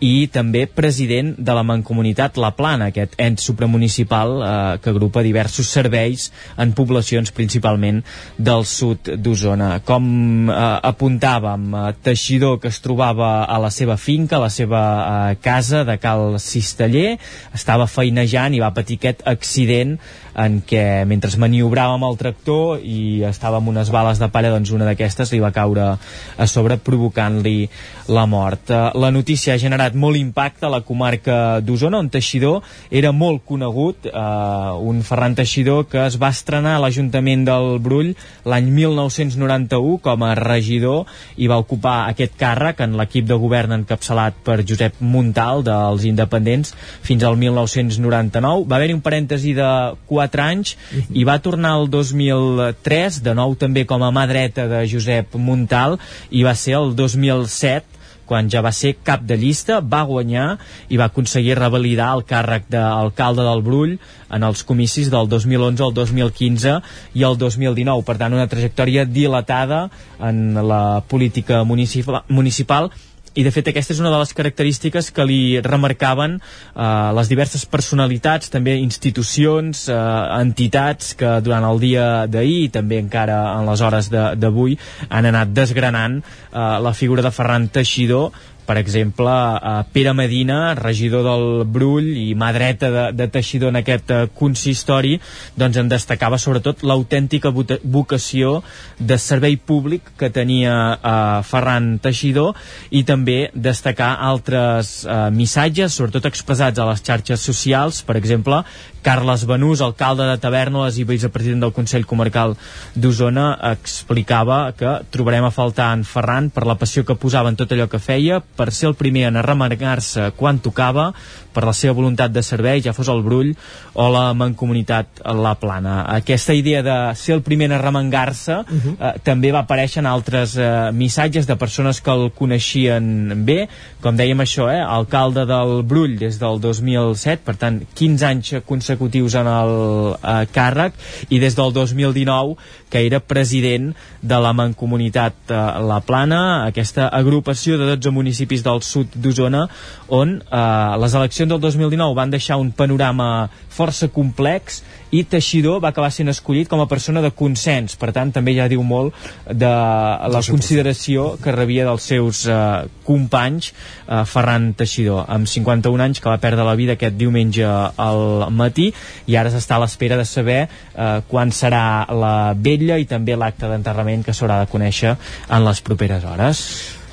i també president de la Mancomunitat La Plana, aquest ens supramunicipal eh, que agrupa diversos serveis en poblacions principalment del sud d'Osona. Com eh, apuntàvem, eh, Teixidor que es trobava a la seva finca, a la seva eh, casa de Cal Cisteller, estava feinejant i va patir aquest accident en què mentre maniobrava amb el tractor i estava amb unes bales de palla, doncs una d'aquestes li va caure a sobre provocant-li la mort. Eh, La notícia ha generat molt impacte a la comarca d'Osona, on Teixidor era molt conegut, eh, un Ferran Teixidor que es va estrenar a l'Ajuntament del Brull l'any 1991 com a regidor i va ocupar aquest càrrec en l'equip de govern encapçalat per Josep Montal dels Independents fins al 1999. Va haver-hi un parèntesi de 4 anys i va tornar el 2003, de nou també com a mà dreta de Josep Montal, i va ser el 2007 quan ja va ser cap de llista, va guanyar i va aconseguir revalidar el càrrec d'alcalde del Brull en els comicis del 2011, el 2015 i el 2019. Per tant, una trajectòria dilatada en la política municipal, municipal i de fet aquesta és una de les característiques que li remarcaven eh, les diverses personalitats, també institucions, eh, entitats que durant el dia d'ahir i també encara en les hores d'avui han anat desgranant eh, la figura de Ferran Teixidor per exemple, eh, Pere Medina, regidor del Brull i mà dreta de, de Teixidor en aquest eh, consistori, doncs en destacava sobretot l'autèntica vocació de servei públic que tenia eh, Ferran Teixidor i també destacar altres eh, missatges, sobretot expressats a les xarxes socials, per exemple, Carles Benús, alcalde de Tavernoles i vicepresident del Consell Comarcal d'Osona, explicava que trobarem a faltar en Ferran per la passió que posava en tot allò que feia, per ser el primer en arremangar-se quan tocava, per la seva voluntat de servei, ja fos el Brull o la Mancomunitat La Plana. Aquesta idea de ser el primer en arremangar-se uh -huh. eh, també va aparèixer en altres eh, missatges de persones que el coneixien bé, com dèiem això, eh, alcalde del Brull des del 2007, per tant 15 anys consecutius en el eh, càrrec i des del 2019 que era president de la Mancomunitat eh, La Plana, aquesta agrupació de 12 municipis del sud d'Osona on eh, les eleccions del 2019 van deixar un panorama força complex i Teixidor va acabar sent escollit com a persona de consens, per tant també ja diu molt de la consideració que rebia dels seus eh, companys eh, Ferran Teixidor, amb 51 anys que va perdre la vida aquest diumenge al matí i ara s'està a l'espera de saber eh, quan serà la vetlla i també l'acte d'enterrament que s'haurà de conèixer en les properes hores.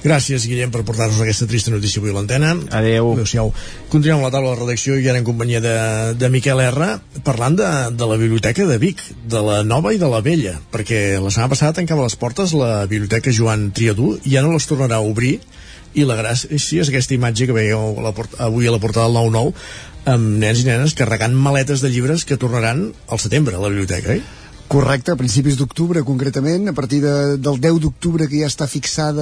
Gràcies, Guillem, per portar-nos aquesta trista notícia avui a l'antena. Adéu. Adéu-siau. Continuem amb la taula de redacció i ara en companyia de, de Miquel R, parlant de, de la biblioteca de Vic, de la nova i de la vella, perquè la setmana passada tancava les portes la biblioteca Joan Triadú i ja no les tornarà a obrir i la gràcia és aquesta imatge que veieu a la avui a la portada del 9-9 amb nens i nenes carregant maletes de llibres que tornaran al setembre a la biblioteca, eh? Correcte, a principis d'octubre concretament, a partir de, del 10 d'octubre que ja està fixada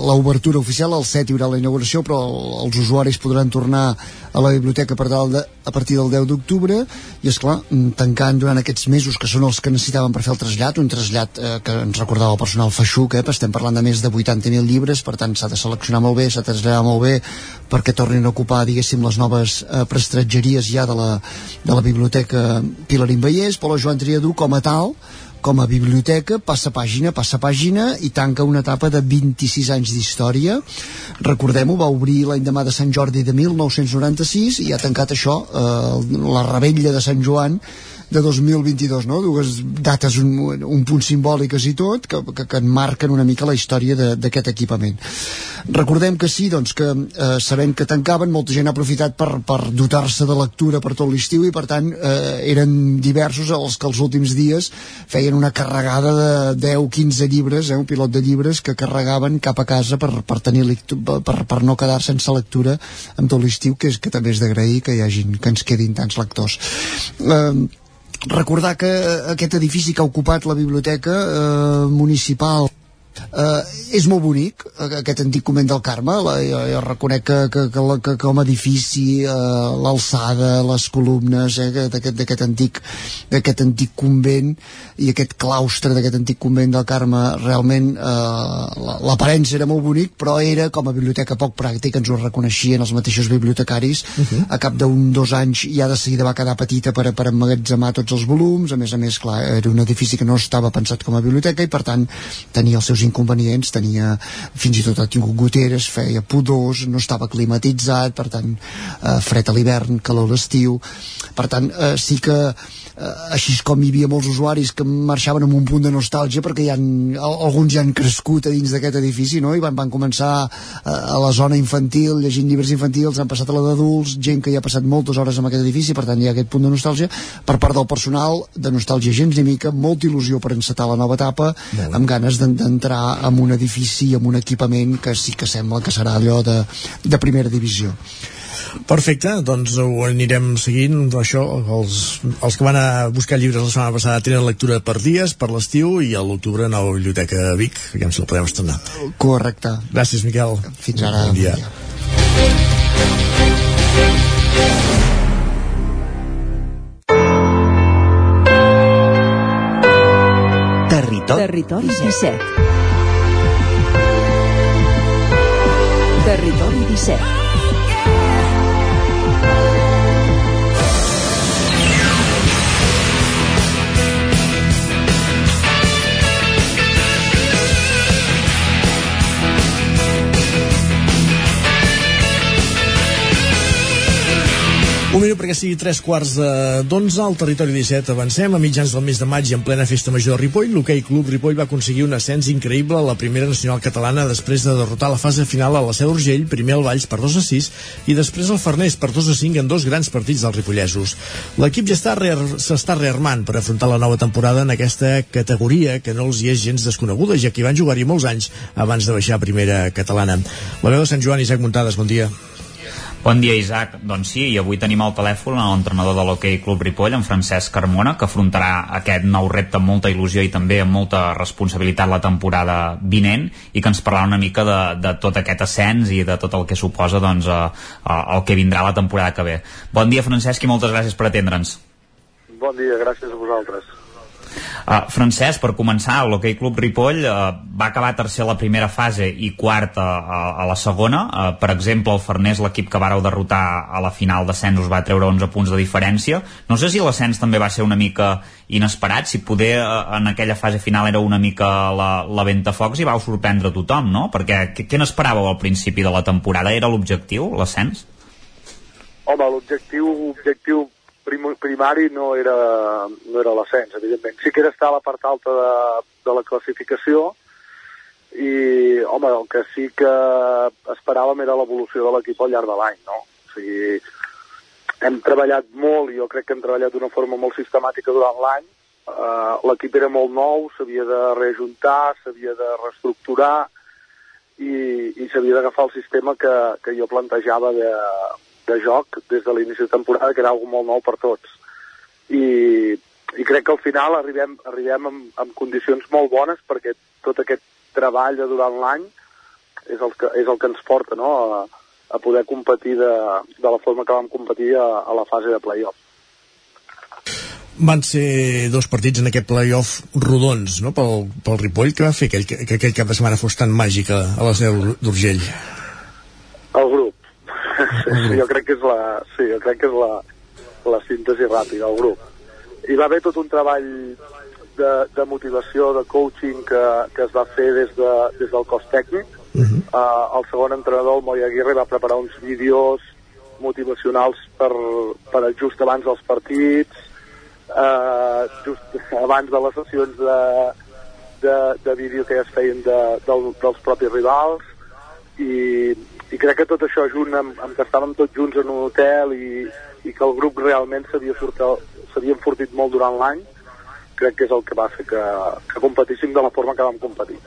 l'obertura oficial, el 7 hi haurà la inauguració, però els usuaris podran tornar a la biblioteca per de, a partir del 10 d'octubre i és clar, tancant durant aquests mesos que són els que necessitaven per fer el trasllat, un trasllat eh, que ens recordava el personal feixuc, eh, estem parlant de més de 80.000 llibres, per tant s'ha de seleccionar molt bé, s'ha de traslladar molt bé perquè tornin a ocupar, diguéssim, les noves eh, prestatgeries ja de la, de la biblioteca Pilarín Vallès, però Joan Triadú com a tal com a biblioteca, passa pàgina, passa pàgina i tanca una etapa de 26 anys d'història. Recordem-ho, va obrir l'any demà de Sant Jordi de 1996 i ha tancat això, eh, la rebella de Sant Joan, de 2022, no? dues dates un, un punt simbòliques i tot que, que, que enmarquen una mica la història d'aquest equipament. Recordem que sí, doncs que eh, sabent que tancaven, molta gent ha aprofitat per, per dotar-se de lectura per tot l'estiu i per tant eh, eren diversos els que els últims dies feien una carregada de 10-15 llibres, eh, un pilot de llibres que carregaven cap a casa per, per, tenir per, per no quedar sense lectura amb tot l'estiu, que, és, que també és d'agrair que hi hagin, que ens quedin tants lectors. Eh, recordar que aquest edifici que ha ocupat la biblioteca eh, municipal Uh, és molt bonic aquest antic convent del Carme. La, jo, jo reconec que, que, que, que com a edifici uh, l'alçada, les columnes eh, d'aquest antic d'aquest antic convent i aquest claustre d'aquest antic convent del Carme realment uh, l'aparença era molt bonic però era com a biblioteca poc pràctica ens ho reconeixien els mateixos bibliotecaris. Uh -huh. a cap d'un dos anys ja de seguida va quedar petita per, per emmagatzemar tots els volums. A més a més clar, era un edifici que no estava pensat com a biblioteca i per tant tenia els seus inconvenients, tenia fins i tot ha tingut goteres, feia pudors, no estava climatitzat, per tant eh, fred a l'hivern, calor a l'estiu. Per tant eh, sí que eh, així com hi havia molts usuaris que marxaven amb un punt de nostàlgia perquè ja han, alguns ja han crescut a dins d'aquest edifici no? i van, van començar a, a la zona infantil llegint llibres infantils, han passat a la d'adults gent que ja ha passat moltes hores en aquest edifici per tant hi ha aquest punt de nostàlgia. Per part del personal de nostàlgia gens ni mica molta il·lusió per encetar la nova etapa amb ganes d'entrar en un edifici amb un equipament que sí que sembla que serà allò de, de primera divisió Perfecte, doncs ho anirem seguint això, els, els que van a buscar llibres la setmana passada tenen lectura per dies, per l'estiu i a l'octubre a la Biblioteca Vic, aviam si la podem estrenar. Correcte. Gràcies Miquel. Fins ara. Bon dia, Territori, Territori 17 Territori 17 Un minut perquè sigui tres quarts de- d'onze al territori 17 avancem. A mitjans del mes de maig i en plena festa major de Ripoll l'hoquei Club Ripoll va aconseguir un ascens increïble a la primera nacional catalana després de derrotar la fase final a la Seu d'Urgell primer el Valls per 2 a 6 i després el Farners per 2 a 5 en dos grans partits dels ripollesos. L'equip ja s'està rearmant per afrontar la nova temporada en aquesta categoria que no els hi és gens desconeguda ja que hi van jugar-hi molts anys abans de baixar a primera catalana. La veu de Sant Joan, Isaac Muntades, bon dia Bon dia, Isaac. Doncs sí, i avui tenim al telèfon l'entrenador de l'Hockey Club Ripoll, en Francesc Carmona, que afrontarà aquest nou repte amb molta il·lusió i també amb molta responsabilitat la temporada vinent i que ens parlarà una mica de, de tot aquest ascens i de tot el que suposa doncs, eh, eh, el que vindrà la temporada que ve. Bon dia, Francesc, i moltes gràcies per atendre'ns. Bon dia, gràcies a vosaltres. Uh, Francesc, per començar, l'Hockey Club Ripoll uh, va acabar tercer a la primera fase i quart a, a, a la segona. Uh, per exemple, el Farners, l'equip que vareu derrotar a la final d'ascens, us va treure 11 punts de diferència. No sé si l'ascens també va ser una mica inesperat, si poder uh, en aquella fase final era una mica la, la ventafocs i vau sorprendre tothom, no? Perquè què, què n'esperàveu al principi de la temporada? Era l'objectiu, l'ascens? Home, l'objectiu objectiu prim, primari no era, no era l'ascens, evidentment. Sí que era estar a la part alta de, de la classificació i, home, el que sí que esperàvem era l'evolució de l'equip al llarg de l'any, no? O sigui, hem treballat molt, jo crec que hem treballat d'una forma molt sistemàtica durant l'any. Uh, L'equip era molt nou, s'havia de reajuntar, s'havia de reestructurar i, i s'havia d'agafar el sistema que, que jo plantejava de, de joc des de l'inici de temporada, que era algo molt nou per tots. I, i crec que al final arribem, arribem amb, amb condicions molt bones perquè tot aquest treball de durant l'any és, el que, és el que ens porta no? a, a poder competir de, de la forma que vam competir a, a la fase de play-off. van ser dos partits en aquest playoff rodons no? pel, pel Ripoll que va fer aquell, que, que aquell cap de setmana fos tan màgic a, a la seu d'Urgell El grup. Sí, jo crec que és la, sí, jo crec que és la, la síntesi ràpida, el grup. Hi va haver tot un treball de, de motivació, de coaching que, que es va fer des, de, des del cos tècnic. Uh -huh. uh, el segon entrenador, el Moi Aguirre, va preparar uns vídeos motivacionals per, per just abans dels partits, uh, just abans de les sessions de, de, de vídeo que ja es feien de, del, dels propis rivals i, i crec que tot això junt amb, amb que estàvem tots junts en un hotel i, i que el grup realment s'havia enfortit molt durant l'any crec que és el que va fer que, que competíssim de la forma que vam competir.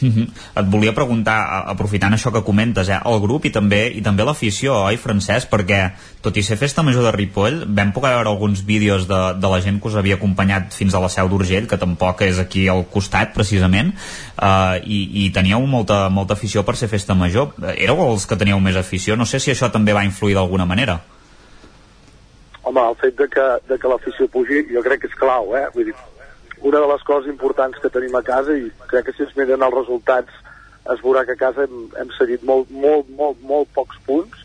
Mhm. Et volia preguntar, aprofitant això que comentes, eh, el grup i també i també l'afició, oi, Francesc? Perquè, tot i ser festa major de Ripoll, vam poder veure alguns vídeos de, de la gent que us havia acompanyat fins a la seu d'Urgell, que tampoc és aquí al costat, precisament, eh, i, i teníeu molta, molta afició per ser festa major. Éreu els que teníeu més afició? No sé si això també va influir d'alguna manera. Home, el fet de que, de que l'afició pugi jo crec que és clau, eh? Vull dir, una de les coses importants que tenim a casa i crec que si es miren els resultats es veurà que a casa hem, hem seguit molt, molt, molt, molt pocs punts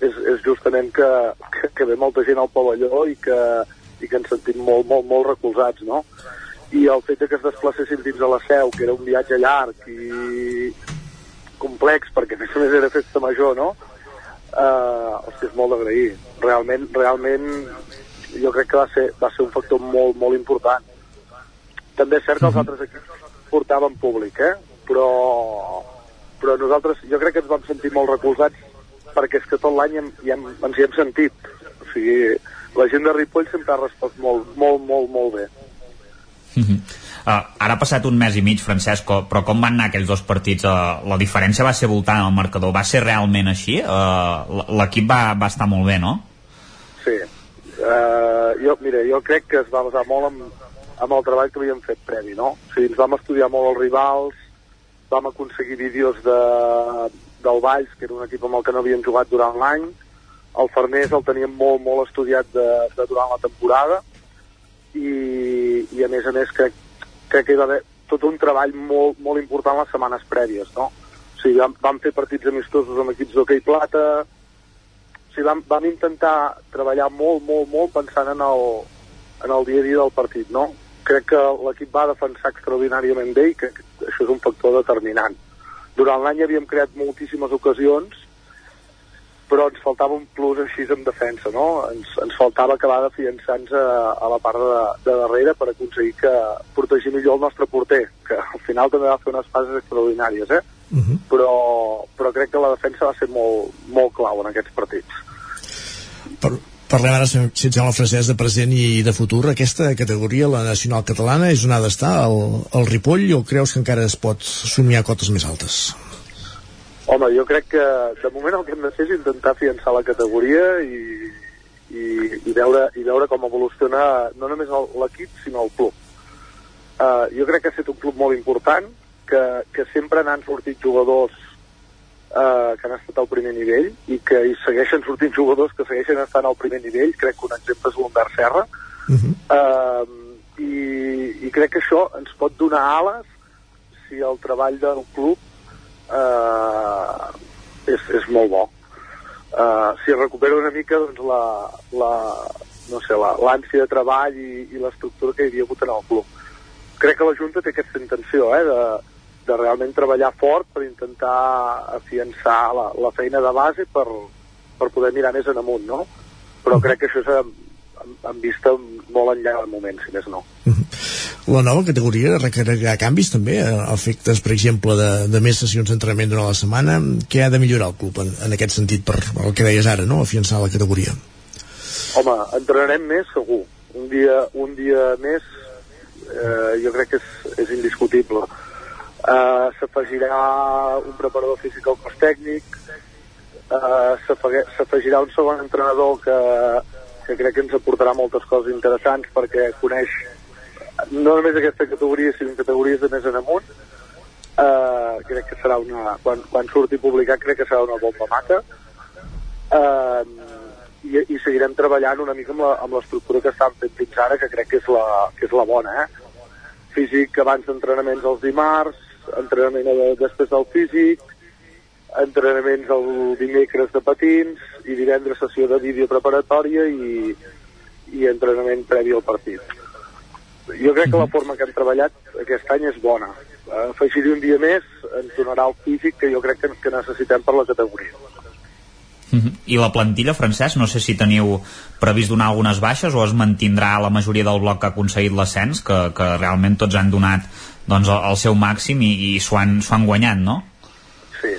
és, és justament que, que, que ve molta gent al pavelló i que, i que ens sentim molt, molt, molt recolzats, no? I el fet de que es desplacessin fins a la seu, que era un viatge llarg i complex, perquè a més a més era festa major, no? Uh, hosti, és molt d'agrair. Realment, realment, jo crec que va ser, va ser un factor molt, molt important. També és cert que els altres equips portaven públic, eh? Però, però nosaltres, jo crec que ens vam sentir molt recolzats perquè és que tot l'any hem, hem, ens hi hem sentit. O sigui, la gent de Ripoll sempre ha respost molt, molt, molt, molt bé. Uh, ara ha passat un mes i mig, Francesc, però com van anar aquells dos partits? Uh, la diferència va ser voltant al marcador. Va ser realment així? Uh, L'equip va, va estar molt bé, no? Sí. Uh, jo, mira, jo crec que es va basar molt en, en el treball que havíem fet previ, no? O sigui, ens vam estudiar molt els rivals, vam aconseguir vídeos de, del Valls, que era un equip amb el que no havíem jugat durant l'any, el Farners el teníem molt, molt estudiat de, de durant la temporada, i, i a més a més crec, crec que hi va haver tot un treball molt, molt important les setmanes prèvies, no? O sigui, vam, vam fer partits amistosos amb equips d'hoquei plata, o sigui, vam, vam intentar treballar molt, molt, molt pensant en el, en el dia a dia del partit, no? Crec que l'equip va defensar extraordinàriament bé i que això és un factor determinant. Durant l'any havíem creat moltíssimes ocasions però ens faltava un plus així en defensa, no? Ens, ens faltava acabar de fiançar-nos a, a la part de, de darrere per aconseguir que protegir millor el nostre porter, que al final també va fer unes fases extraordinàries, eh? Uh -huh. però, però crec que la defensa va ser molt, molt clau en aquests partits. Per, parlem ara, si si et sembla, Francesc, de present i de futur. Aquesta categoria, la nacional catalana, és on ha d'estar, el, el Ripoll, o creus que encara es pot somiar cotes més altes? Home, jo crec que de moment el que hem de fer és intentar fiançar la categoria i, i, i, veure, i veure com evoluciona no només l'equip, sinó el club. Uh, jo crec que ha estat un club molt important, que, que sempre n'han sortit jugadors uh, que han estat al primer nivell i que hi segueixen sortint jugadors que segueixen estant al primer nivell. Crec que un exemple és l'Humbert Serra. Uh, i, I crec que això ens pot donar ales si el treball del club uh, és, és molt bo. Uh, si recupera una mica doncs, la, la, no sé, la- l'ànsia de treball i, i l'estructura que hi havia hagut en el club. Crec que la Junta té aquesta intenció, eh, de, de realment treballar fort per intentar afiançar la, la feina de base per, per poder mirar més en amunt, no? Però crec que això és amb, amb, vista molt enllà del moment, si més no. La nova categoria requerirà canvis també, a efectes, per exemple, de, de més sessions d'entrenament durant la setmana. Què ha de millorar el club en, en aquest sentit, per el que deies ara, no? afiançar la categoria? Home, entrenarem més segur. Un dia, un dia més eh, jo crec que és, és indiscutible. Eh, S'afegirà un preparador físic al cos tècnic, eh, s'afegirà un segon entrenador que, que crec que ens aportarà moltes coses interessants perquè coneix no només aquesta categoria, sinó categories de més en amunt. Uh, crec que serà una... Quan, quan surti publicat crec que serà una bomba maca. Uh, i, I seguirem treballant una mica amb l'estructura que estan fent fins ara, que crec que és la, que és la bona, eh? Físic abans d'entrenaments els dimarts, entrenament de, després del físic, entrenaments el dimecres de patins i divendres sessió de vídeo preparatòria i, i entrenament previ al partit. Jo crec que la forma que hem treballat aquest any és bona. Afegir-hi un dia més ens donarà el físic que jo crec que, que necessitem per la categoria. Mhm. I la plantilla, Francesc, no sé si teniu previst donar algunes baixes o es mantindrà la majoria del bloc que ha aconseguit l'ascens, que, que realment tots han donat doncs, el, el seu màxim i, i s'ho han, han guanyat, no? Sí.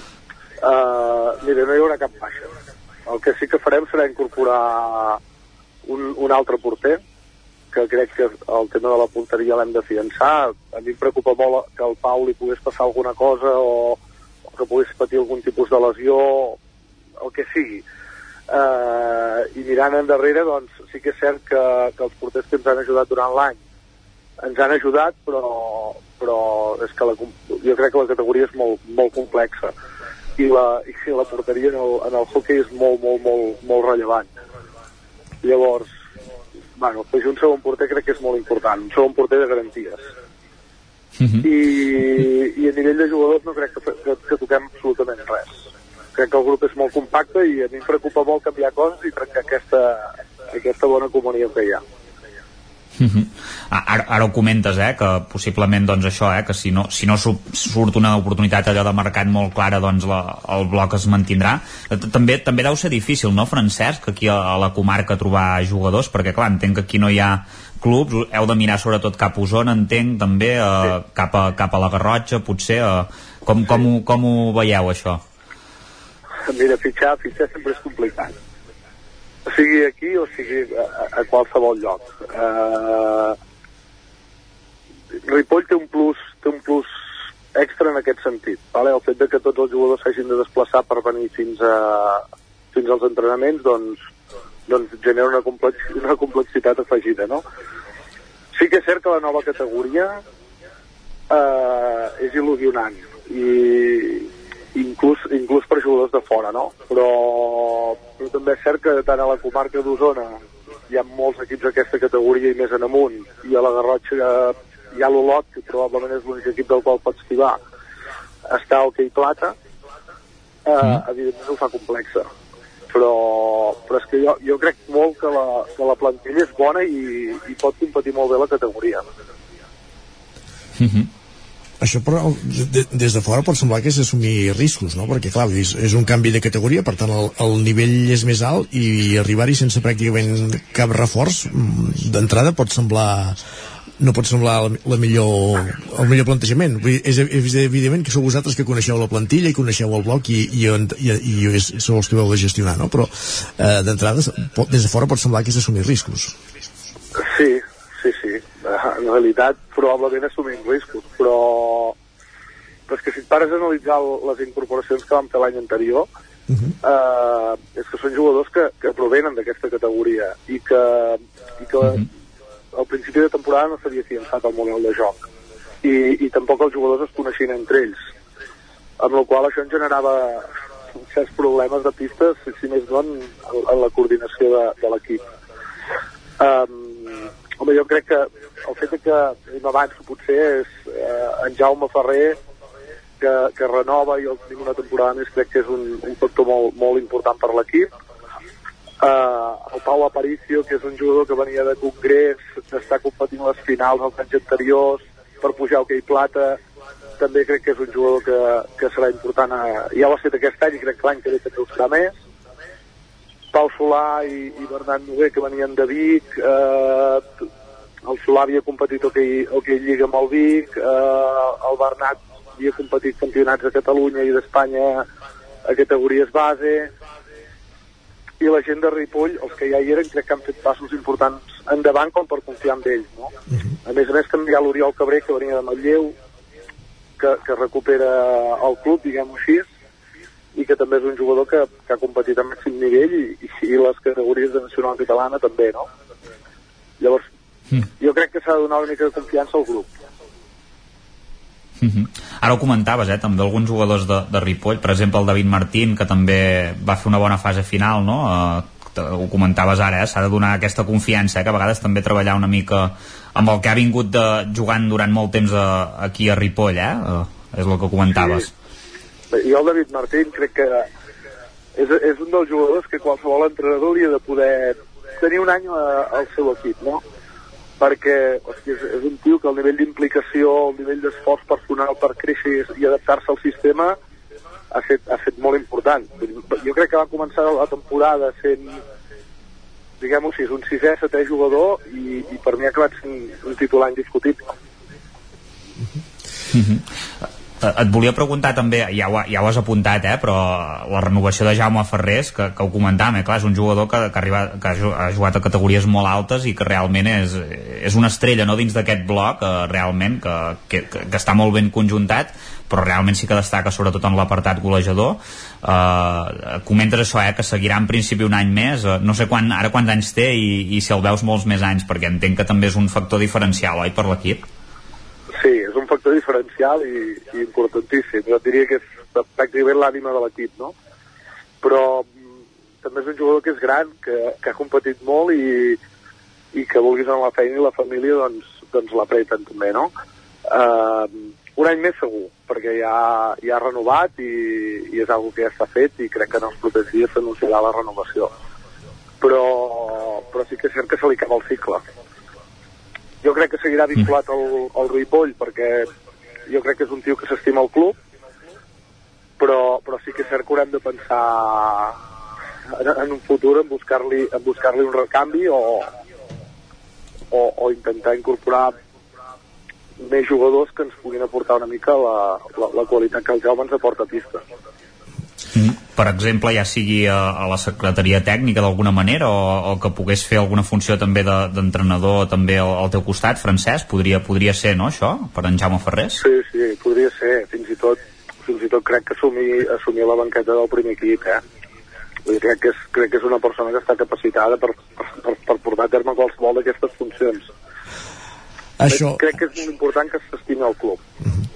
Uh, mira, no hi haurà cap baixa. El que sí que farem serà incorporar un, un altre porter, que crec que el tema de la punteria l'hem de fiançar. A mi em preocupa molt que al Pau li pogués passar alguna cosa o, o que pogués patir algun tipus de lesió, el que sigui. Uh, I mirant endarrere, doncs, sí que és cert que, que els porters que ens han ajudat durant l'any ens han ajudat, però, però és que la, jo crec que la categoria és molt, molt complexa i la, i la porteria en el, en el hockey és molt, molt, molt, molt rellevant. Llavors, bueno, afegir un segon porter crec que és molt important, un segon porter de garanties. I, I a nivell de jugadors no crec que, que, que toquem absolutament res. Crec que el grup és molt compacte i a mi em preocupa molt canviar coses i trencar aquesta, aquesta bona comunió que hi ha. Mhm. Ara, ara ho comentes, eh, que possiblement doncs això, eh, que si no, si no su- surt una oportunitat allò de mercat molt clara, doncs la, el bloc es mantindrà. Eh, També també deu ser difícil, no, Francesc, aquí a, a la comarca trobar jugadors, perquè clar, entenc que aquí no hi ha clubs, heu de mirar sobretot cap a Osona, entenc, també, eh, cap, a, cap a la Garrotxa, potser, eh, com, com, ho, com ho veieu, això? Mira, fitxar, fitxar sempre és complicat. Sigui aquí o sigui a, a- qualsevol lloc. Uh, Ripoll té un plus, té un plus extra en aquest sentit. Vale? El fet de que tots els jugadors s'hagin de desplaçar per venir fins, a, fins als entrenaments doncs, doncs genera una, complex, una complexitat afegida, no? Sí que és cert que la nova categoria eh, és il·lusionant i inclús, inclús per jugadors de fora, no? Però, però també és cert que tant a la comarca d'Osona hi ha molts equips d'aquesta categoria i més en amunt, i a la Garrotxa hi ha l'Olot, que probablement és l'únic equip del qual pots tibar, està okay plata, eh, mm. evidentment ho fa complexa. Però, però és que jo, jo crec molt que la, que la plantilla és bona i, i pot competir molt bé la categoria. Mhm. Això però, de, des de fora pot semblar que és assumir riscos, no? Perquè, clar, és, és un canvi de categoria, per tant, el, el nivell és més alt i arribar-hi sense pràcticament cap reforç mm, d'entrada pot semblar no pot semblar la, la millor, el millor plantejament. Vull dir, és, és evident que sou vosaltres que coneixeu la plantilla i coneixeu el bloc i, i, i, i, i sou els que veu de gestionar, no? Però eh, d'entrada, des de fora pot semblar que és assumir riscos. Sí. En realitat, probablement assumim riscos, però, però és que si et pares a analitzar les incorporacions que vam fer l'any anterior, uh -huh. eh, és que són jugadors que, que provenen d'aquesta categoria i que, i que uh -huh al principi de temporada no s'havia fiançat el model de joc. I, i tampoc els jugadors es coneixien entre ells amb la qual això en generava certs problemes de pistes, si més no en, en la coordinació de, de l'equip. Um, home, jo crec que el fet que abans potser és eh, en Jaume Ferrer que, que renova i el tenim una temporada més crec que és un, un factor molt, molt important per l'equip Uh, el Pau Aparicio, que és un jugador que venia de Congrés, d'estar competint les finals els anys anteriors per pujar hoquei plata, també crec que és un jugador que, que serà important. A, ja ho ha estat aquest any i crec que l'any que ve també ho serà més. Pau Solà i, i Bernat Noguer, que venien de Vic, eh, el Solà havia competit hoquei, hoquei Lliga amb el Vic, eh, el Bernat havia competit campionats de Catalunya i d'Espanya a categories base, i la gent de Ripoll, els que ja hi eren, crec que han fet passos importants endavant com per confiar en ells. No? Uh -huh. A més a més, també hi ha l'Oriol Cabré, que venia de Matlleu, que, que recupera el club, diguem-ho així, i que també és un jugador que, que ha competit a màxim nivell i, i, i les categories de nacional catalana també, no? Llavors, mm. jo crec que s'ha de donar una mica de confiança al grup. Mhm. -huh. Ara ho comentaves, eh, també alguns jugadors de, de Ripoll, per exemple el David Martín, que també va fer una bona fase final, no? Uh, ho comentaves ara, eh? s'ha de donar aquesta confiança, eh? que a vegades també treballar una mica amb el que ha vingut de, jugant durant molt temps a, aquí a Ripoll, eh? Uh, és el que comentaves. Sí. Jo el David Martín crec que és, és un dels jugadors que qualsevol entrenador hauria de poder tenir un any a, al seu equip, no? perquè hosti, és, és un tio que el nivell d'implicació, el nivell d'esforç personal per créixer i adaptar-se al sistema ha fet, ha fet molt important. Jo crec que va començar la temporada sent diguem-ho així, un sisè, setè jugador i, i per mi ha acabat sent un titular indiscutible. Mm -hmm. Eh, et volia preguntar també, ja ho, ja ho has apuntat, eh, però la renovació de Jaume Ferrés, que, que ho comentàvem, eh, clar, és un jugador que, que, arriba, que ha jugat a categories molt altes i que realment és, és una estrella no dins d'aquest bloc, eh, realment, que, que, que està molt ben conjuntat, però realment sí que destaca sobretot en l'apartat golejador uh, comentes això, eh, que seguirà en principi un any més, uh, no sé quan, ara quants anys té i, i si el veus molts més anys perquè entenc que també és un factor diferencial, oi, per l'equip? Factor diferencial i, i importantíssim. Jo diria que és pràcticament l'ànima de l'equip, no? Però mm, també és un jugador que és gran, que, que ha competit molt i, i que vulguis en la feina i la família doncs, doncs l'apreten també, no? Uh, un any més segur, perquè ja, ja ha renovat i, i és una que ja està fet i crec que en els propers dies s'anunciarà la renovació. Però, però sí que és cert que se li acaba el cicle jo crec que seguirà vinculat al, al Ripoll perquè jo crec que és un tio que s'estima el club però, però sí que és cert que haurem de pensar en, en un futur en buscar-li en buscar-li un recanvi o, o, o intentar incorporar més jugadors que ens puguin aportar una mica la, la, la qualitat que el Jaume ens aporta a pista. Mm. per exemple, ja sigui a, a la secretaria tècnica d'alguna manera o, o que pogués fer alguna funció també d'entrenador de, també al, al teu costat, Francesc, podria, podria ser, no, això, per en Jaume Ferrés? Sí, sí, podria ser, fins i tot fins i tot crec que assumir, assumir la banqueta del primer equip, eh? Vull dir, crec, que és, crec que és una persona que està capacitada per, per, per portar a terme qualsevol d'aquestes funcions. Això... Crec, crec que és molt important que s'estimi el club. Mm -hmm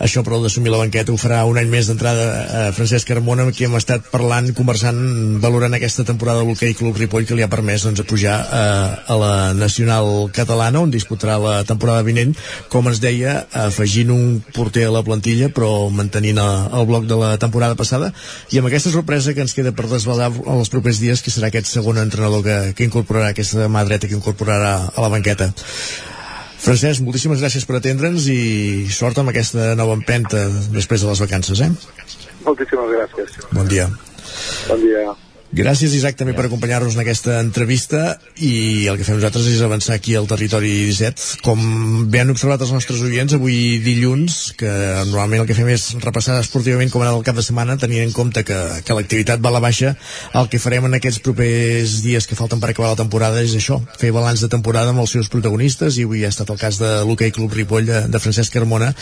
això però d'assumir la banqueta ho farà un any més d'entrada a eh, Francesc Carmona amb qui hem estat parlant, conversant valorant aquesta temporada de l'Hockey Club Ripoll que li ha permès doncs, pujar eh, a la Nacional Catalana on disputarà la temporada vinent. Com ens deia, afegint un porter a la plantilla però mantenint el bloc de la temporada passada. I amb aquesta sorpresa que ens queda per desvelar els propers dies que serà aquest segon entrenador que, que incorporarà aquesta mà dreta que incorporarà a la banqueta Francesc, moltíssimes gràcies per atendre'ns i sort amb aquesta nova empenta després de les vacances, eh? Moltíssimes gràcies. Bon dia. Bon dia. Gràcies, Isaac, també per acompanyar-nos en aquesta entrevista i el que fem nosaltres és avançar aquí al territori 17. Com bé han observat els nostres oients, avui dilluns, que normalment el que fem és repassar esportivament com ha anat el cap de setmana, tenint en compte que, que l'activitat va a la baixa, el que farem en aquests propers dies que falten per acabar la temporada és això, fer balanç de temporada amb els seus protagonistes, i avui ha estat el cas de l'Hockey Club Ripoll de, de Francesc Carmona,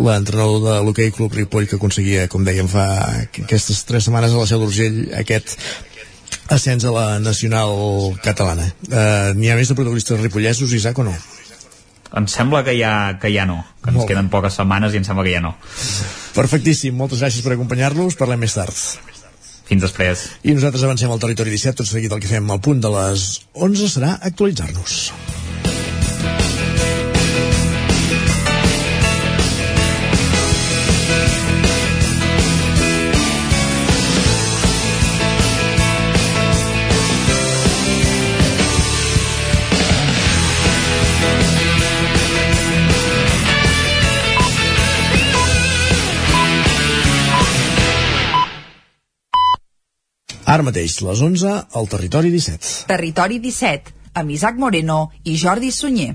l'entrenador de l'Hockey Club Ripoll que aconseguia, com dèiem, fa aquestes tres setmanes a la Seu d'Urgell aquest ascens a la nacional catalana. Uh, N'hi ha més de protagonistes ripollesos, Isaac, o no? Em sembla que ja, que ja no, que ens queden poques setmanes i em sembla que ja no. Perfectíssim, moltes gràcies per acompanyar-los, parlem més tard. Fins després. I nosaltres avancem al territori 17, tot seguit el que fem al punt de les 11 serà actualitzar-nos. Ara mateix, les 11, al Territori 17. Territori 17, amb Isaac Moreno i Jordi Sunyer.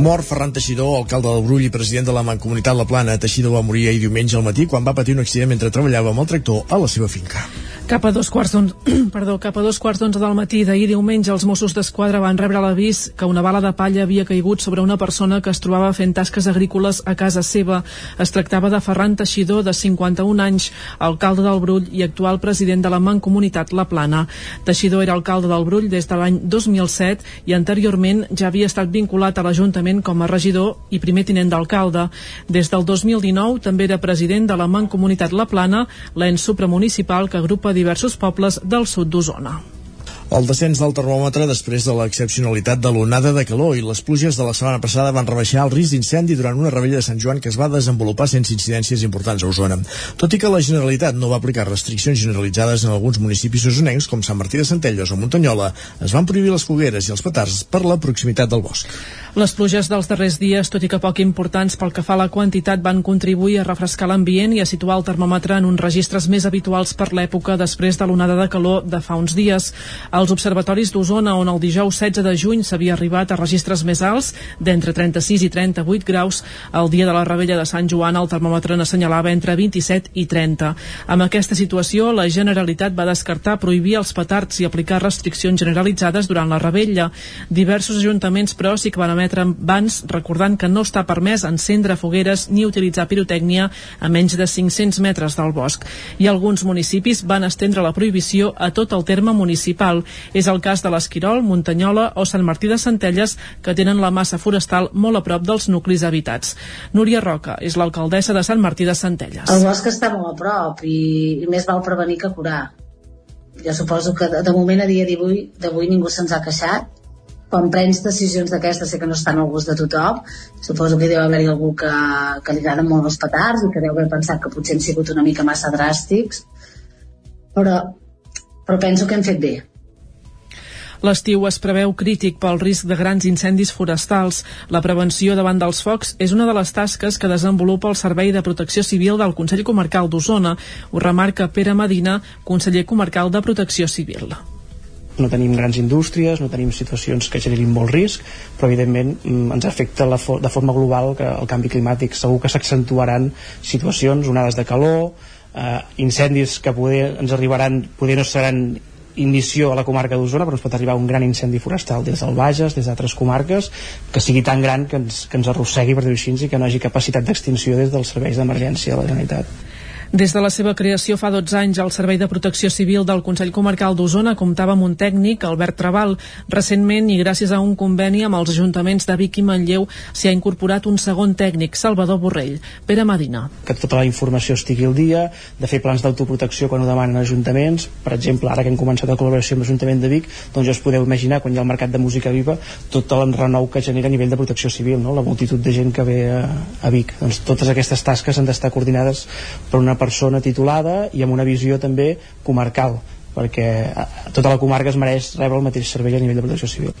Mor Ferran Teixidor, alcalde del Brull i president de la Mancomunitat La Plana. Teixidor va morir ahir diumenge al matí quan va patir un accident mentre treballava amb el tractor a la seva finca. Cap a dos quarts perdó, cap a dos quarts d'onze del matí d'ahir diumenge els Mossos d'Esquadra van rebre l'avís que una bala de palla havia caigut sobre una persona que es trobava fent tasques agrícoles a casa seva. Es tractava de Ferran Teixidor, de 51 anys, alcalde del Brull i actual president de la Mancomunitat La Plana. Teixidor era alcalde del Brull des de l'any 2007 i anteriorment ja havia estat vinculat a l'Ajuntament com a regidor i primer tinent d'alcalde. Des del 2019 també era president de la Mancomunitat La Plana, l'ens supramunicipal que agrupa diversos pobles del sud d'Osona. El descens del termòmetre després de l'excepcionalitat de l'onada de calor i les pluges de la setmana passada van rebaixar el risc d'incendi durant una rebella de Sant Joan que es va desenvolupar sense incidències importants a Osona. Tot i que la Generalitat no va aplicar restriccions generalitzades en alguns municipis osonencs com Sant Martí de Centelles o Muntanyola, es van prohibir les fogueres i els petards per la proximitat del bosc. Les pluges dels darrers dies, tot i que poc importants pel que fa a la quantitat, van contribuir a refrescar l'ambient i a situar el termòmetre en uns registres més habituals per l'època després de l'onada de calor de fa uns dies. Als observatoris d'Osona, on el dijous 16 de juny s'havia arribat a registres més alts, d'entre 36 i 38 graus, el dia de la rebella de Sant Joan el termòmetre n'assenyalava entre 27 i 30. Amb aquesta situació, la Generalitat va descartar prohibir els petards i aplicar restriccions generalitzades durant la rebella. Diversos ajuntaments, però, sí que van emetre bans recordant que no està permès encendre fogueres ni utilitzar pirotècnia a menys de 500 metres del bosc. I alguns municipis van estendre la prohibició a tot el terme municipal. És el cas de l'Esquirol, Muntanyola o Sant Martí de Centelles, que tenen la massa forestal molt a prop dels nuclis habitats. Núria Roca és l'alcaldessa de Sant Martí de Centelles. El bosc està molt a prop i, més val prevenir que curar. Jo suposo que de, moment a dia d'avui ningú se'ns ha queixat quan prens decisions d'aquestes sé que no estan al gust de tothom suposo que deu haver-hi algú que, que li agraden molt els petards i que deu haver pensat que potser han sigut una mica massa dràstics però, però penso que hem fet bé L'estiu es preveu crític pel risc de grans incendis forestals. La prevenció davant dels focs és una de les tasques que desenvolupa el Servei de Protecció Civil del Consell Comarcal d'Osona. Ho remarca Pere Medina, conseller comarcal de Protecció Civil no tenim grans indústries, no tenim situacions que generin molt risc, però evidentment mm, ens afecta la fo de forma global que el canvi climàtic segur que s'accentuaran situacions, onades de calor, eh, incendis que poder ens arribaran, poder no seran inició a la comarca d'Osona, però ens pot arribar un gran incendi forestal des del Bages, des d'altres comarques, que sigui tan gran que ens, que ens arrossegui, per dir-ho així, i que no hagi capacitat d'extinció des dels serveis d'emergència de la Generalitat. Des de la seva creació fa 12 anys, el Servei de Protecció Civil del Consell Comarcal d'Osona comptava amb un tècnic, Albert Trabal. Recentment, i gràcies a un conveni amb els ajuntaments de Vic i Manlleu, s'hi ha incorporat un segon tècnic, Salvador Borrell. Pere Medina. Que tota la informació estigui al dia, de fer plans d'autoprotecció quan ho demanen ajuntaments. Per exemple, ara que hem començat la col·laboració amb l'Ajuntament de Vic, doncs ja us podeu imaginar, quan hi ha el mercat de música viva, tot el renou que genera a nivell de protecció civil, no? la multitud de gent que ve a, a Vic. Doncs totes aquestes tasques han d'estar coordinades per una persona titulada i amb una visió també comarcal perquè eh, tota la comarca es mereix rebre el mateix servei a nivell de protecció civil.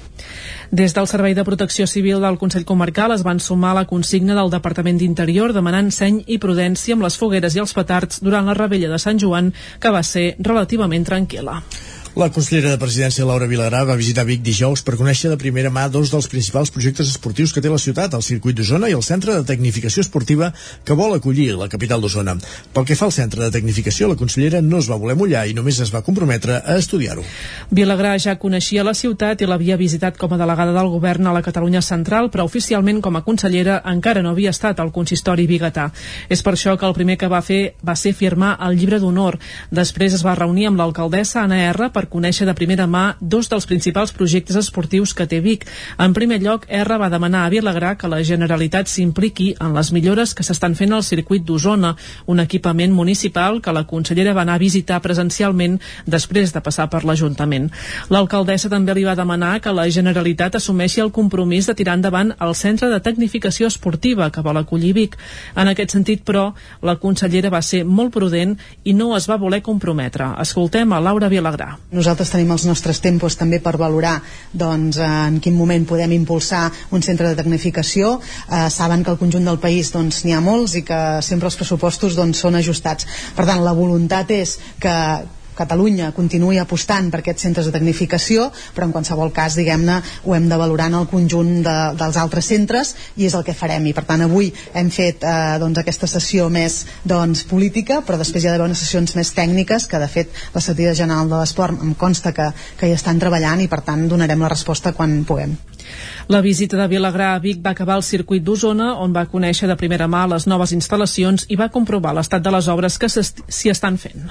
Des del Servei de Protecció Civil del Consell Comarcal es van sumar la consigna del Departament d'Interior demanant seny i prudència amb les fogueres i els petards durant la rebella de Sant Joan, que va ser relativament tranquil·la. La consellera de Presidència Laura Vilagrà va visitar Vic dijous per conèixer de primera mà dos dels principals projectes esportius que té la ciutat, el Circuit d'Osona i el Centre de Tecnificació Esportiva que vol acollir la capital d'Osona. Pel que fa al Centre de Tecnificació, la consellera no es va voler mullar i només es va comprometre a estudiar-ho. Vilagrà ja coneixia la ciutat i l'havia visitat com a delegada del govern a la Catalunya Central, però oficialment com a consellera encara no havia estat al consistori biguetà. És per això que el primer que va fer va ser firmar el llibre d'honor. Després es va reunir amb l'alcaldessa Anna R per conèixer de primera mà dos dels principals projectes esportius que té Vic. En primer lloc, R va demanar a Vilagrà que la Generalitat s'impliqui en les millores que s'estan fent al circuit d'Osona, un equipament municipal que la consellera va anar a visitar presencialment després de passar per l'Ajuntament. L'alcaldessa també li va demanar que la Generalitat assumeixi el compromís de tirar endavant el Centre de Tecnificació Esportiva que vol acollir Vic. En aquest sentit, però, la consellera va ser molt prudent i no es va voler comprometre. Escoltem a Laura Vilagrà. Nosaltres tenim els nostres tempos també per valorar doncs, en quin moment podem impulsar un centre de tecnificació. Eh, saben que al conjunt del país doncs, n'hi ha molts i que sempre els pressupostos doncs, són ajustats. Per tant, la voluntat és que, Catalunya continuï apostant per aquests centres de tecnificació, però en qualsevol cas, diguem-ne, ho hem de valorar en el conjunt de, dels altres centres i és el que farem. I per tant, avui hem fet eh, doncs, aquesta sessió més doncs, política, però després hi ha d'haver unes sessions més tècniques que, de fet, la Secretaria General de l'Esport em consta que, que hi estan treballant i, per tant, donarem la resposta quan puguem. La visita de Vilagrà a Vic va acabar al circuit d'Osona, on va conèixer de primera mà les noves instal·lacions i va comprovar l'estat de les obres que s'hi estan fent.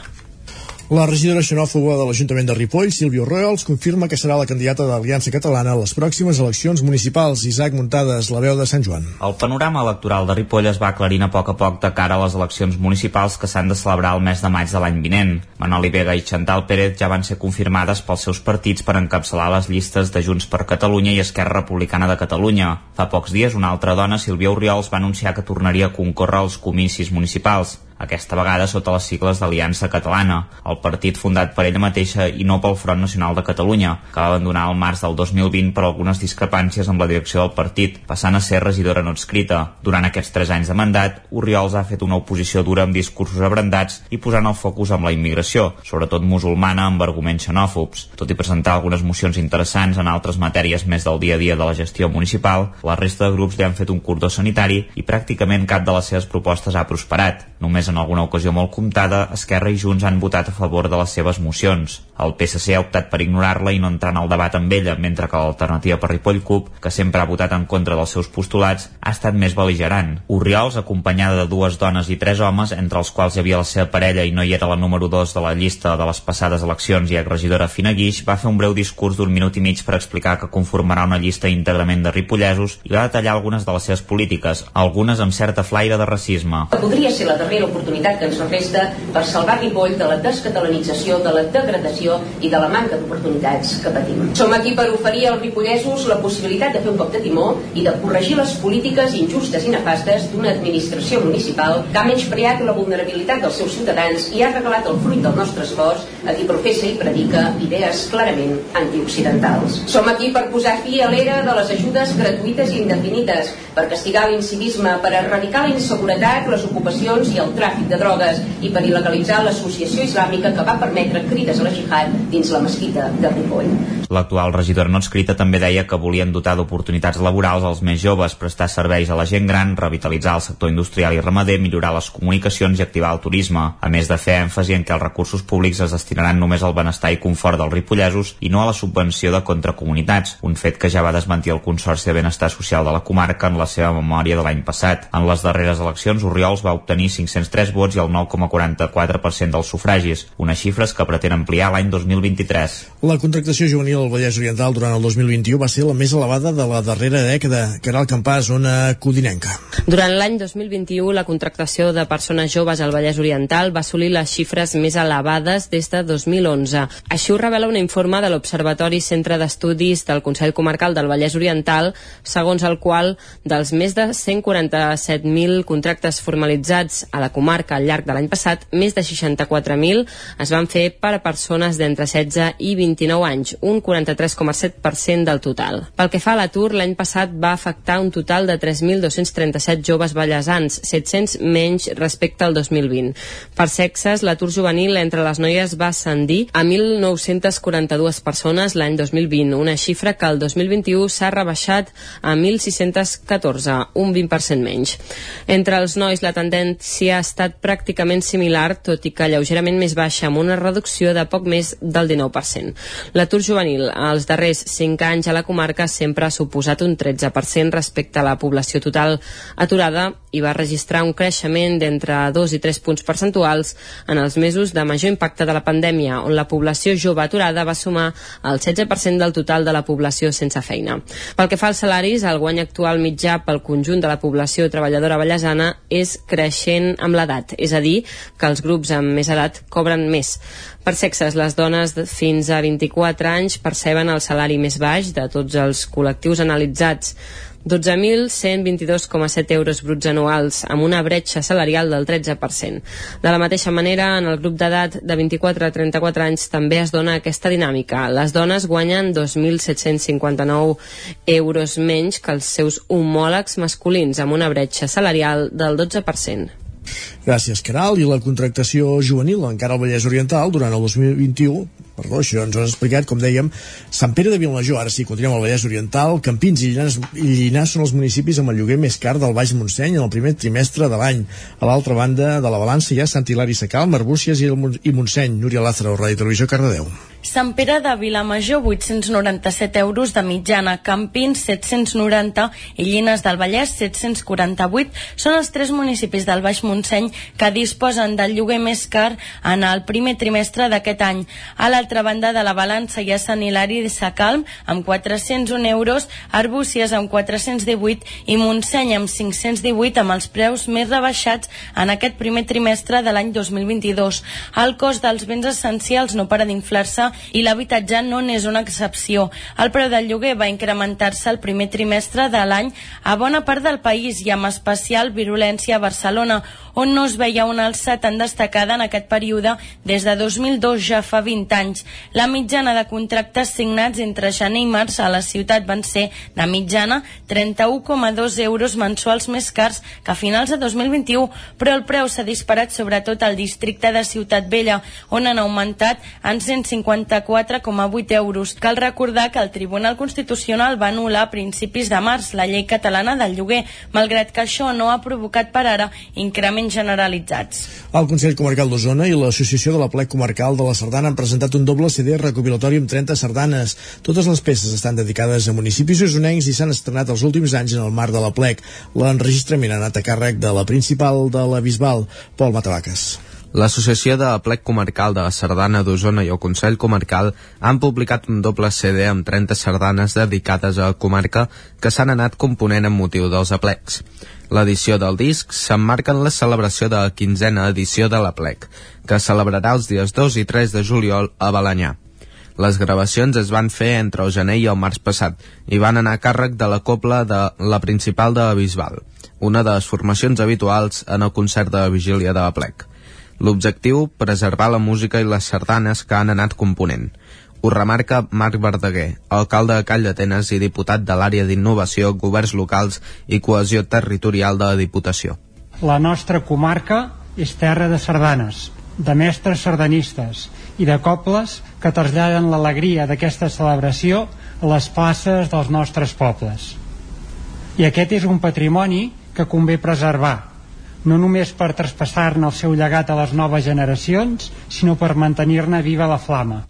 La regidora xenòfoba de l'Ajuntament de Ripoll, Sílvio Royals, confirma que serà la candidata de l'Aliança Catalana a les pròximes eleccions municipals. Isaac Muntades, la veu de Sant Joan. El panorama electoral de Ripoll es va aclarint a poc a poc de cara a les eleccions municipals que s'han de celebrar el mes de maig de l'any vinent. Manoli Vega i Chantal Pérez ja van ser confirmades pels seus partits per encapçalar les llistes de Junts per Catalunya i Esquerra Republicana de Catalunya. Fa pocs dies, una altra dona, Sílvia Oriols, va anunciar que tornaria a concórrer als comicis municipals aquesta vegada sota les sigles d'Aliança Catalana, el partit fundat per ella mateixa i no pel Front Nacional de Catalunya, que va abandonar el març del 2020 per algunes discrepàncies amb la direcció del partit, passant a ser regidora no escrita. Durant aquests tres anys de mandat, Oriols ha fet una oposició dura amb discursos abrandats i posant el focus amb la immigració, sobretot musulmana amb arguments xenòfobs. Tot i presentar algunes mocions interessants en altres matèries més del dia a dia de la gestió municipal, la resta de grups li han fet un cordó sanitari i pràcticament cap de les seves propostes ha prosperat. Només en alguna ocasió molt comptada, Esquerra i Junts han votat a favor de les seves mocions. El PSC ha optat per ignorar-la i no entrar en el debat amb ella, mentre que l'alternativa per Ripoll CUP, que sempre ha votat en contra dels seus postulats, ha estat més beligerant. Urriols, acompanyada de dues dones i tres homes, entre els quals hi havia la seva parella i no hi era la número 2 de la llista de les passades eleccions i exregidora Fina Guix, va fer un breu discurs d'un minut i mig per explicar que conformarà una llista íntegrament de ripollesos i va detallar algunes de les seves polítiques, algunes amb certa flaire de racisme. Podria ser la darrera oportunitat que ens resta per salvar Ripoll de la descatalanització, de la degradació i de la manca d'oportunitats que patim. Som aquí per oferir als ripollesos la possibilitat de fer un cop de timó i de corregir les polítiques injustes i nefastes d'una administració municipal que ha menyspreat la vulnerabilitat dels seus ciutadans i ha regalat el fruit del nostre esforç a qui professa i predica idees clarament antioccidentals. Som aquí per posar fi a l'era de les ajudes gratuïtes i indefinides, per castigar l'incivisme, per erradicar la inseguretat, les ocupacions i el tràfic de drogues i per il·legalitzar l'associació islàmica que va permetre crides a la jihad dins la mesquita de Ripoll. L'actual regidora no escrita també deia que volien dotar d'oportunitats laborals als més joves, prestar serveis a la gent gran, revitalitzar el sector industrial i ramader, millorar les comunicacions i activar el turisme. A més de fer èmfasi en què els recursos públics es destinaran només al benestar i confort dels ripollesos i no a la subvenció de contracomunitats, un fet que ja va desmentir el Consorci de Benestar Social de la comarca en la seva memòria de l'any passat. En les darreres eleccions, Oriols va obtenir 503 vots i el 9,44% dels sufragis, unes xifres que pretén ampliar l'any 2023. La contractació juvenil al Vallès Oriental durant el 2021 va ser la més elevada de la darrera dècada. Caral Campàs, zona codinenca. Durant l'any 2021, la contractació de persones joves al Vallès Oriental va assolir les xifres més elevades des de 2011. Així ho revela un informe de l'Observatori Centre d'Estudis del Consell Comarcal del Vallès Oriental, segons el qual dels més de 147.000 contractes formalitzats a la comarca al llarg de l'any passat, més de 64.000 es van fer per a persones d'entre 16 i 29 anys, un 43,7% del total. Pel que fa a l'atur, l'any passat va afectar un total de 3.237 joves ballesans, 700 menys respecte al 2020. Per sexes, l'atur juvenil entre les noies va ascendir a 1.942 persones l'any 2020, una xifra que el 2021 s'ha rebaixat a 1.614, un 20% menys. Entre els nois la tendència estat pràcticament similar, tot i que lleugerament més baixa, amb una reducció de poc més del 19%. L'atur juvenil als darrers 5 anys a la comarca sempre ha suposat un 13% respecte a la població total aturada i va registrar un creixement d'entre 2 i 3 punts percentuals en els mesos de major impacte de la pandèmia, on la població jove aturada va sumar el 16% del total de la població sense feina. Pel que fa als salaris, el guany actual mitjà pel conjunt de la població treballadora ballesana és creixent amb l'edat, és a dir, que els grups amb més edat cobren més. Per sexes, les dones fins a 24 anys perceben el salari més baix de tots els col·lectius analitzats 12.122,7 euros bruts anuals, amb una bretxa salarial del 13%. De la mateixa manera, en el grup d'edat de 24 a 34 anys també es dona aquesta dinàmica. Les dones guanyen 2.759 euros menys que els seus homòlegs masculins, amb una bretxa salarial del 12%. Gràcies, Caral. I la contractació juvenil encara al Vallès Oriental durant el 2021 perdó, això ens ho has explicat, com dèiem, Sant Pere de Vilamajor, ara sí, continuem al Vallès Oriental, Campins i Llinars, i Llinars són els municipis amb el lloguer més car del Baix Montseny en el primer trimestre de l'any. A l'altra banda de la balança hi ha Sant Hilari Sacalm, Arbúcies i, el, i Montseny. Núria Lázaro, Ràdio Televisió, Cardedeu. Sant Pere de Vilamajor, 897 euros de mitjana, Campins, 790 i Llines del Vallès, 748, són els tres municipis del Baix Montseny que disposen del lloguer més car en el primer trimestre d'aquest any. A l'altra banda de la balança hi ha Sant Hilari de Sacalm, amb 401 euros, Arbúcies amb 418 i Montseny amb 518 amb els preus més rebaixats en aquest primer trimestre de l'any 2022. El cost dels béns essencials no para d'inflar-se i l'habitatge no n'és una excepció. El preu del lloguer va incrementar-se el primer trimestre de l'any a bona part del país i amb especial virulència a Barcelona, on no es veia una alça tan destacada en aquest període des de 2002, ja fa 20 anys. La mitjana de contractes signats entre gener i març a la ciutat van ser, de mitjana, 31,2 euros mensuals més cars que a finals de 2021, però el preu s'ha disparat sobretot al districte de Ciutat Vella, on han augmentat en 154,8 euros. Cal recordar que el Tribunal Constitucional va anul·lar a principis de març la llei catalana del lloguer, malgrat que això no ha provocat per ara increments generalitzats. El Consell Comarcal d'Osona i l'Associació de la Plec Comarcal de la Sardana han presentat un doble CD recopilatori amb 30 sardanes. Totes les peces estan dedicades a municipis usonencs i s'han estrenat els últims anys en el marc de la Plec. L'enregistrament ha anat a càrrec de la principal de la Bisbal, Pol Matavaques. L'Associació de Plec Comarcal de la Sardana d'Osona i el Consell Comarcal han publicat un doble CD amb 30 sardanes dedicades a la comarca que s'han anat component amb motiu dels aplecs. L'edició del disc s'emmarca en la celebració de la quinzena edició de la Plec, que celebrarà els dies 2 i 3 de juliol a Balanyà. Les gravacions es van fer entre el gener i el març passat i van anar a càrrec de la copla de la principal de la Bisbal, una de les formacions habituals en el concert de la vigília de la Plec. L'objectiu, preservar la música i les sardanes que han anat component. Ho remarca Marc Verdaguer, alcalde de Call d'Atenes i diputat de l'àrea d'innovació, governs locals i cohesió territorial de la Diputació. La nostra comarca és terra de sardanes, de mestres sardanistes, i de cobles que traslladen l'alegria d'aquesta celebració a les places dels nostres pobles. I aquest és un patrimoni que convé preservar, no només per traspassar-ne el seu llegat a les noves generacions, sinó per mantenir-ne viva la flama.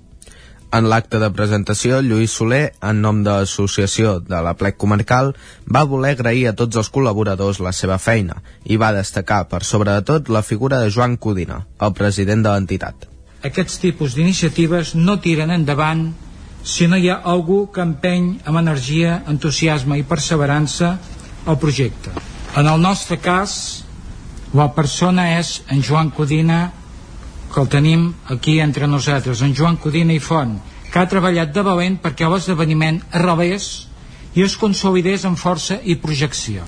En l'acte de presentació, Lluís Soler, en nom de l'associació de la plec comarcal, va voler agrair a tots els col·laboradors la seva feina i va destacar, per sobre de tot, la figura de Joan Codina, el president de l'entitat. Aquests tipus d'iniciatives no tiren endavant si no hi ha algú que empeny amb energia, entusiasme i perseverança el projecte. En el nostre cas, la persona és en Joan Codina que el tenim aquí entre nosaltres, en Joan Codina i Font, que ha treballat de valent perquè l'esdeveniment arrelés i es consolidés amb força i projecció.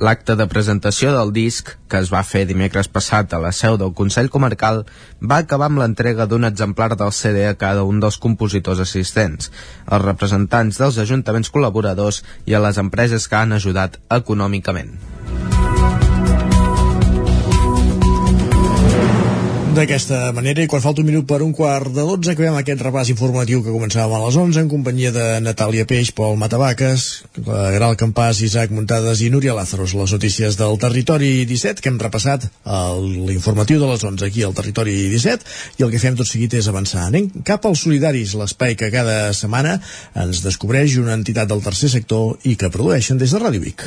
L'acte de presentació del disc, que es va fer dimecres passat a la seu del Consell Comarcal, va acabar amb l'entrega d'un exemplar del CD a cada un dels compositors assistents, els representants dels ajuntaments col·laboradors i a les empreses que han ajudat econòmicament. D'aquesta manera, i quan falta un minut per un quart de 12, acabem aquest repàs informatiu que començàvem a les 11 en companyia de Natàlia Peix, Pol Matavaques, Gral Campàs, Isaac Muntades i Núria Lázaros. Les notícies del Territori 17 que hem repassat l'informatiu de les 11 aquí al Territori 17 i el que fem tot seguit és avançar. Anem cap als solidaris, l'espai que cada setmana ens descobreix una entitat del tercer sector i que produeixen des de Ràdio Vic.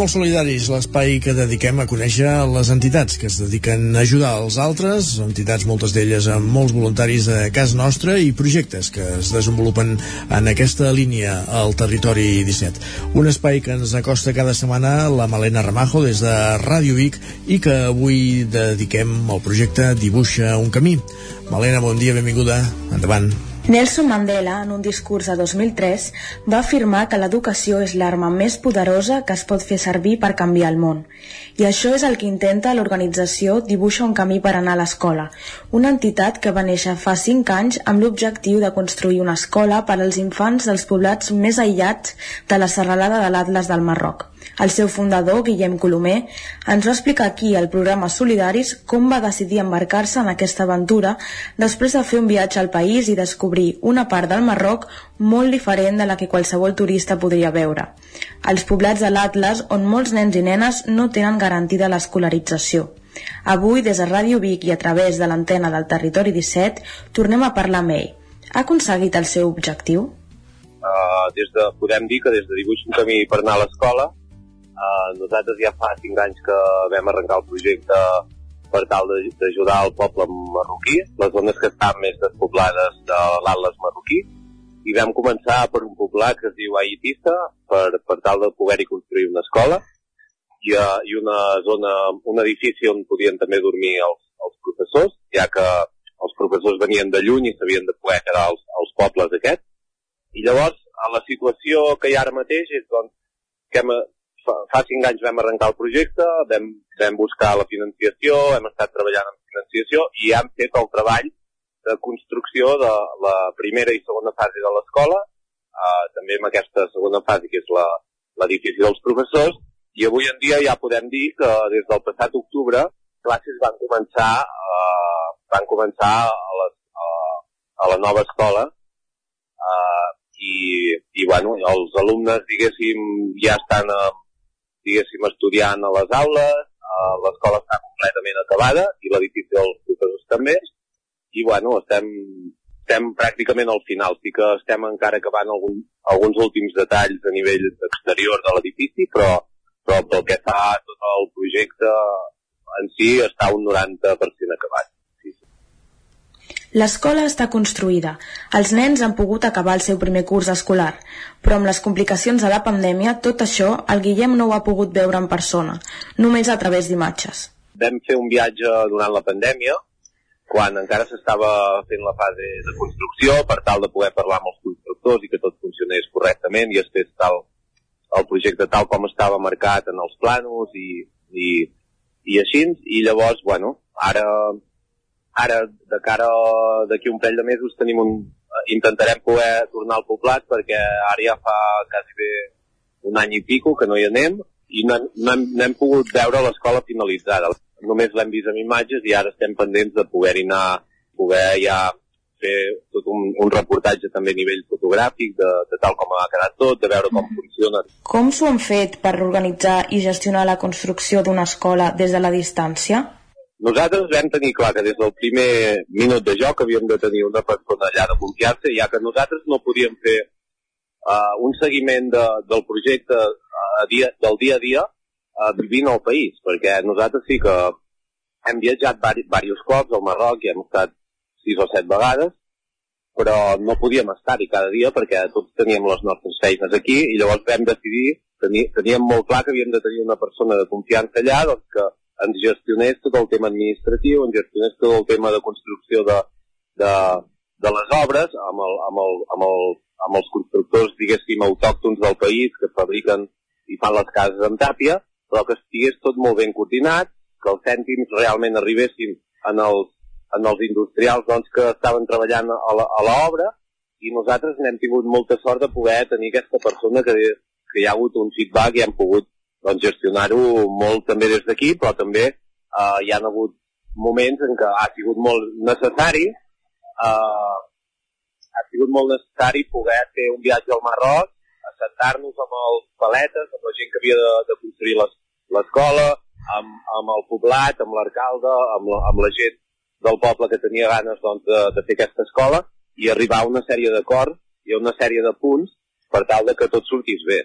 Els solidaris, l'espai que dediquem a conèixer les entitats que es dediquen a ajudar els altres, entitats moltes d'elles amb molts voluntaris de casa nostra i projectes que es desenvolupen en aquesta línia al territori 17. Un espai que ens acosta cada setmana la Malena Ramajo des de Ràdio Vic i que avui dediquem al projecte Dibuixa un camí. Malena, bon dia, benvinguda. Endavant. Nelson Mandela, en un discurs de 2003, va afirmar que l'educació és l'arma més poderosa que es pot fer servir per canviar el món. I això és el que intenta l'organització Dibuixa un camí per anar a l'escola, una entitat que va néixer fa 5 anys amb l'objectiu de construir una escola per als infants dels poblats més aïllats de la serralada de l'Atles del Marroc. El seu fundador, Guillem Colomer, ens va explicar aquí al programa Solidaris com va decidir embarcar-se en aquesta aventura després de fer un viatge al país i descobrir una part del Marroc molt diferent de la que qualsevol turista podria veure. Els poblats de l'Atlas, on molts nens i nenes no tenen garantida l'escolarització. Avui, des de Ràdio Vic i a través de l'antena del Territori 17, tornem a parlar amb ell. Ha aconseguit el seu objectiu? Uh, des de, podem dir que des de Dibuix un camí per anar a l'escola Uh, nosaltres ja fa 5 anys que vam arrencar el projecte per tal d'ajudar el poble marroquí, les zones que estan més despoblades de l'Atlas marroquí, i vam començar per un poblat que es diu Aitissa per, per tal de poder-hi construir una escola i, uh, i una zona, un edifici on podien també dormir els, els professors, ja que els professors venien de lluny i s'havien de poder quedar als, als pobles aquests. I llavors, a la situació que hi ha ara mateix és doncs, que hem, fa, fa cinc anys vam arrencar el projecte, vam, vam buscar la financiació, hem estat treballant en financiació i hem fet el treball de construcció de la primera i segona fase de l'escola, eh, també amb aquesta segona fase que és l'edifici dels professors, i avui en dia ja podem dir que des del passat octubre classes van començar, eh, van començar a, les, a, a la nova escola. Eh, i, i bueno, els alumnes, diguéssim, ja estan eh, diguéssim, estudiant a les aules, l'escola està completament acabada i l'edifici dels professors també, i bueno, estem, estem pràcticament al final. Sí que estem encara acabant algun, alguns últims detalls a nivell exterior de l'edifici, però, però pel que fa a tot el projecte en si està un 90% acabat. L'escola està construïda. Els nens han pogut acabar el seu primer curs escolar, però amb les complicacions de la pandèmia, tot això el Guillem no ho ha pogut veure en persona, només a través d'imatges. Vam fer un viatge durant la pandèmia, quan encara s'estava fent la fase de construcció per tal de poder parlar amb els constructors i que tot funcionés correctament i es fes tal, el projecte tal com estava marcat en els planos i, i, i així, i llavors, bueno, ara, ara de cara d'aquí un parell de mesos tenim un, intentarem poder tornar al poblat perquè ara ja fa quasi bé un any i pico que no hi anem i no, no, hem, no hem pogut veure l'escola finalitzada. Només l'hem vist en imatges i ara estem pendents de poder-hi anar, poder ja fer tot un, un reportatge també a nivell fotogràfic de, de tal com ha quedat tot, de veure com funciona. Com s'ho han fet per organitzar i gestionar la construcció d'una escola des de la distància? Nosaltres vam tenir clar que des del primer minut de joc havíem de tenir una persona allà de confiança, ja que nosaltres no podíem fer uh, un seguiment de, del projecte uh, dia, del dia a dia uh, vivint al país, perquè nosaltres sí que hem viatjat diversos cops al Marroc i hem estat sis o set vegades, però no podíem estar-hi cada dia perquè tots teníem les nostres feines aquí i llavors vam decidir, tení, teníem molt clar que havíem de tenir una persona de confiança allà doncs que ens gestionés tot el tema administratiu, ens gestionés tot el tema de construcció de, de, de les obres amb, el, amb, el, amb, el, amb els constructors, diguéssim, autòctons del país que fabriquen i fan les cases amb tàpia, però que estigués tot molt ben coordinat, que els cèntims realment arribessin en els, en els industrials doncs, que estaven treballant a l'obra i nosaltres n'hem tingut molta sort de poder tenir aquesta persona que, que hi ha hagut un feedback i hem pogut doncs, gestionar-ho molt també des d'aquí, però també eh, hi han hagut moments en què ha sigut molt necessari eh, ha sigut molt necessari poder fer un viatge al Marroc, assentar-nos amb els paletes, amb la gent que havia de, de construir l'escola, amb, amb el poblat, amb l'alcalde, amb, la, amb la gent del poble que tenia ganes doncs, de, de fer aquesta escola i arribar a una sèrie d'acords i a una sèrie de punts per tal de que tot sortís bé.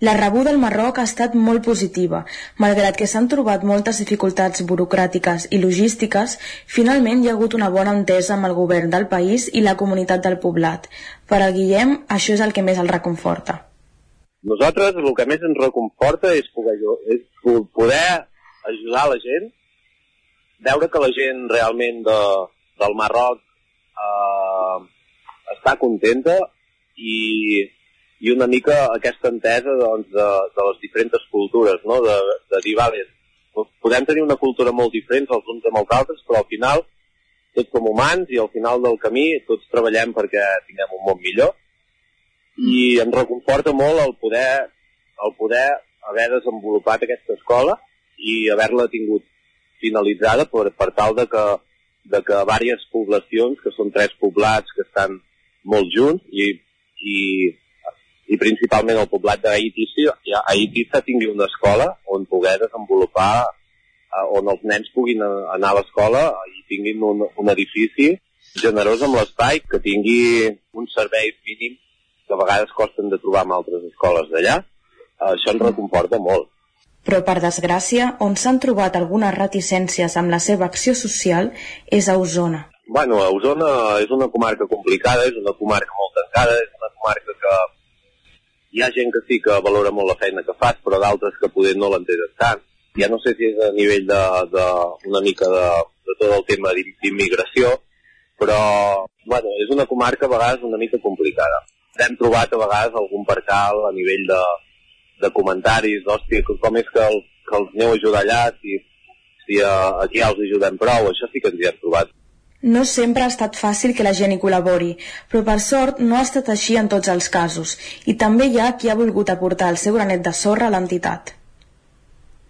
La rebuda al Marroc ha estat molt positiva. Malgrat que s'han trobat moltes dificultats burocràtiques i logístiques, finalment hi ha hagut una bona entesa amb el govern del país i la comunitat del poblat. Per a Guillem, això és el que més el reconforta. Nosaltres el que més ens reconforta és poder, és poder ajudar la gent veure que la gent realment de, del Marroc eh, està contenta i, i una mica aquesta entesa doncs, de, de les diferents cultures, no? de, de dir, vale, podem tenir una cultura molt diferent els uns amb els altres, però al final tots som humans i al final del camí tots treballem perquè tinguem un món millor i ens reconforta molt el poder, el poder haver desenvolupat aquesta escola i haver-la tingut finalitzada per, per tal de que, de que diverses poblacions, que són tres poblats que estan molt junts i, i, i principalment el poblat d'Aitissa, Aitissa tingui una escola on poder desenvolupar, eh, on els nens puguin anar a l'escola i tinguin un, un edifici generós amb l'espai, que tingui un servei mínim que a vegades costen de trobar en altres escoles d'allà. Eh, això ens reconforta molt però per desgràcia, on s'han trobat algunes reticències amb la seva acció social és a Osona. Bueno, a Osona és una comarca complicada, és una comarca molt tancada, és una comarca que hi ha gent que sí que valora molt la feina que fas, però d'altres que poder no l'entenen tant. Ja no sé si és a nivell de, de una mica de, de tot el tema d'immigració, però bueno, és una comarca a vegades una mica complicada. Hem trobat a vegades algun percal a nivell de, de comentaris, hòstia, com és que, el, que els aneu a ajudar allà si, si uh, aquí ja els ajudem prou, això sí que ens hi hem trobat. No sempre ha estat fàcil que la gent hi col·labori, però per sort no ha estat així en tots els casos, i també hi ha qui ha volgut aportar el seu granet de sorra a l'entitat.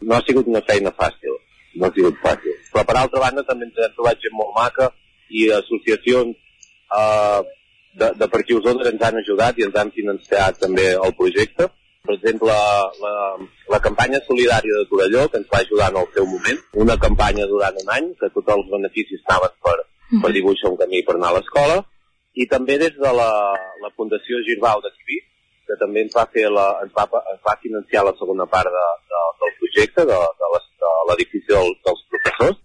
No ha sigut una feina fàcil, no ha sigut fàcil. Però per altra banda també ens hem trobat gent molt maca i associacions eh, de, de per aquí Osona ens han ajudat i ens han financiat també el projecte per exemple, la, la campanya solidària de Torelló, que ens va ajudar en el seu moment, una campanya durant un any, que tots els beneficis estaven per, per dibuixar un camí per anar a l'escola, i també des de la, la Fundació Girbau de Quibí, que també ens va, fer la, ens va, ens va financiar la segona part de, de, del projecte, de, de l'edifici del, dels professors.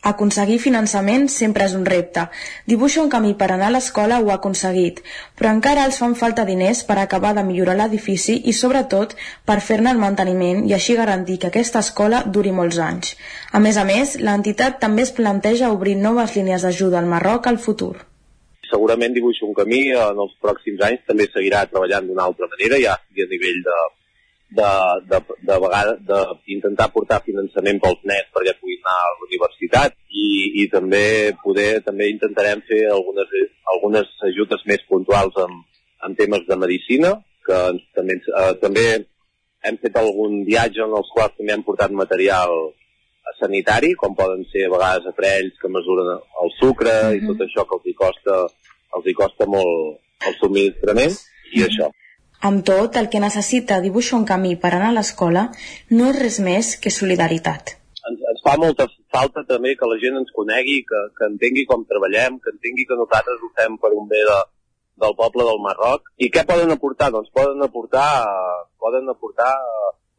Aconseguir finançament sempre és un repte. Dibuixa un camí per anar a l'escola ho ha aconseguit, però encara els fan falta diners per acabar de millorar l'edifici i, sobretot, per fer-ne el manteniment i així garantir que aquesta escola duri molts anys. A més a més, l'entitat també es planteja obrir noves línies d'ajuda al Marroc al futur. Segurament dibuixa un camí en els pròxims anys també seguirà treballant d'una altra manera, ja a nivell de, d'intentar portar finançament pels nens perquè puguin anar a la universitat i, i també poder també intentarem fer algunes, algunes ajudes més puntuals en, en temes de medicina que ens, també, eh, també hem fet algun viatge en els quals també hem portat material sanitari, com poden ser a vegades aparells que mesuren el sucre mm -hmm. i tot això que els hi costa, els hi costa molt el subministrament i això. Amb tot, el que necessita dibuixar un camí per anar a l'escola no és res més que solidaritat. Ens, ens fa molta falta també que la gent ens conegui, que, que entengui com treballem, que entengui que nosaltres ho fem per un bé de, del poble del Marroc. I què poden aportar? Doncs poden aportar, poden aportar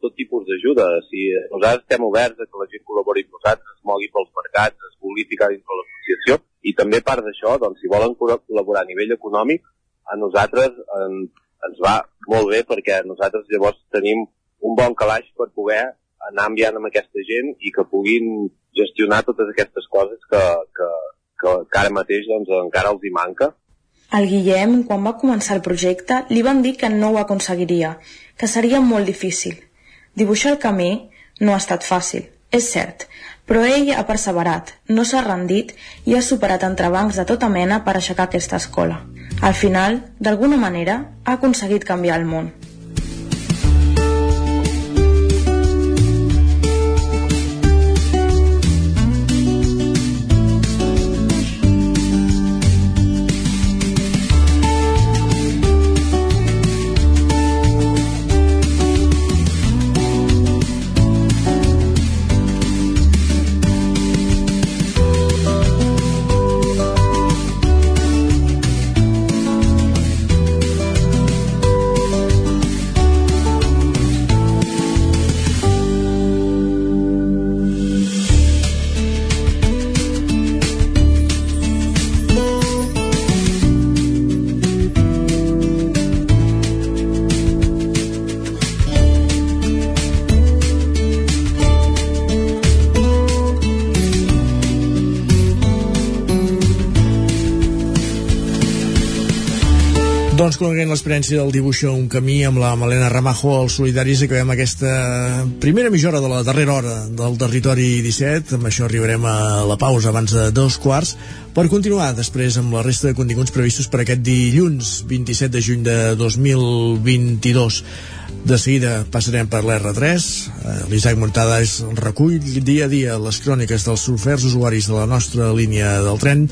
tot tipus d'ajuda. Si nosaltres estem oberts a que la gent col·labori amb nosaltres, es mogui pels mercats, es vulgui ficar dins de l'associació, i també part d'això, doncs, si volen col·laborar a nivell econòmic, a nosaltres ens, ens va molt bé perquè nosaltres llavors tenim un bon calaix per poder anar enviant amb aquesta gent i que puguin gestionar totes aquestes coses que, que, que, que ara mateix doncs, encara els hi manca. Al Guillem, quan va començar el projecte, li van dir que no ho aconseguiria, que seria molt difícil. Dibuixar el camí no ha estat fàcil, és cert, però ell ha perseverat, no s'ha rendit i ha superat entrebancs de tota mena per aixecar aquesta escola. Al final, d'alguna manera, ha aconseguit canviar el món. Coneguent l'experiència del dibuix un camí amb la Malena Ramajo, els solidaris, acabem aquesta primera mitja hora de la darrera hora del territori 17. Amb això arribarem a la pausa abans de dos quarts per continuar després amb la resta de continguts previstos per aquest dilluns 27 de juny de 2022. De seguida passarem per l'R3. Eh, L'Isaac Montades recull dia a dia les cròniques dels soferts usuaris de la nostra línia del tren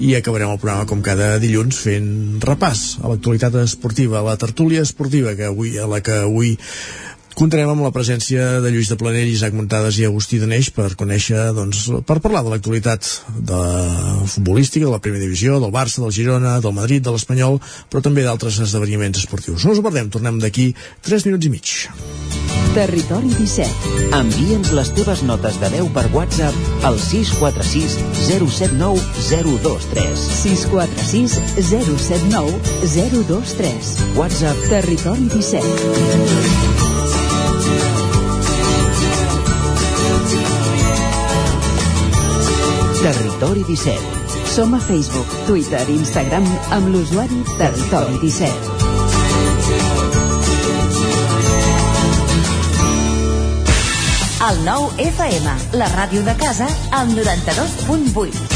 i acabarem el programa com cada dilluns fent repàs a l'actualitat esportiva, a la tertúlia esportiva que avui, a la que avui Comptarem amb la presència de Lluís de Planell, Isaac Montades i Agustí Daneix per conèixer, doncs, per parlar de l'actualitat de futbolística, de la primera divisió, del Barça, del Girona, del Madrid, de l'Espanyol, però també d'altres esdeveniments esportius. No us ho perdem, tornem d'aquí 3 minuts i mig. Territori 17. Envia'ns les teves notes de veu per WhatsApp al 646 079 023. 646 079 023. WhatsApp Territori 17. Territori 17. Som a Facebook, Twitter i Instagram amb l'usuari Territori 17. El nou FM, la ràdio de casa, al 92.8.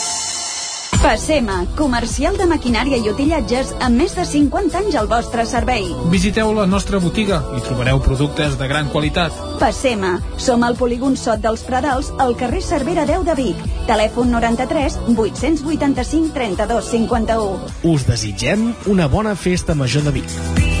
Passema, comercial de maquinària i utillatges amb més de 50 anys al vostre servei. Visiteu la nostra botiga i trobareu productes de gran qualitat. Passema, som al polígon Sot dels Pradals, al carrer Cervera 10 de Vic. Telèfon 93 885 32 51. Us desitgem una bona festa major de Vic.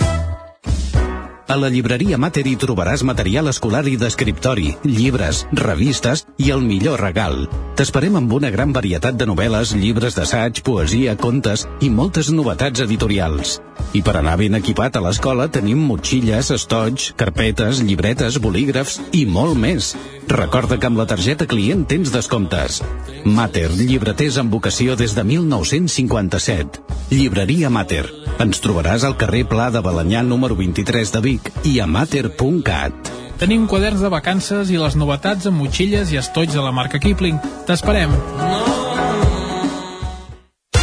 A la llibreria Mater hi trobaràs material escolar i d'escriptori, llibres, revistes i el millor regal. T'esperem amb una gran varietat de novel·les, llibres d'assaig, poesia, contes i moltes novetats editorials. I per anar ben equipat a l'escola tenim motxilles, estoig, carpetes, llibretes, bolígrafs i molt més. Recorda que amb la targeta client tens descomptes. Mater, llibreters amb vocació des de 1957. Llibreria Mater. Ens trobaràs al carrer Pla de Balanyà número 23 de Vic i a mater.cat. Tenim quaderns de vacances i les novetats amb motxilles i estoig de la marca Kipling. T'esperem.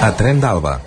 A Tren d'Alba.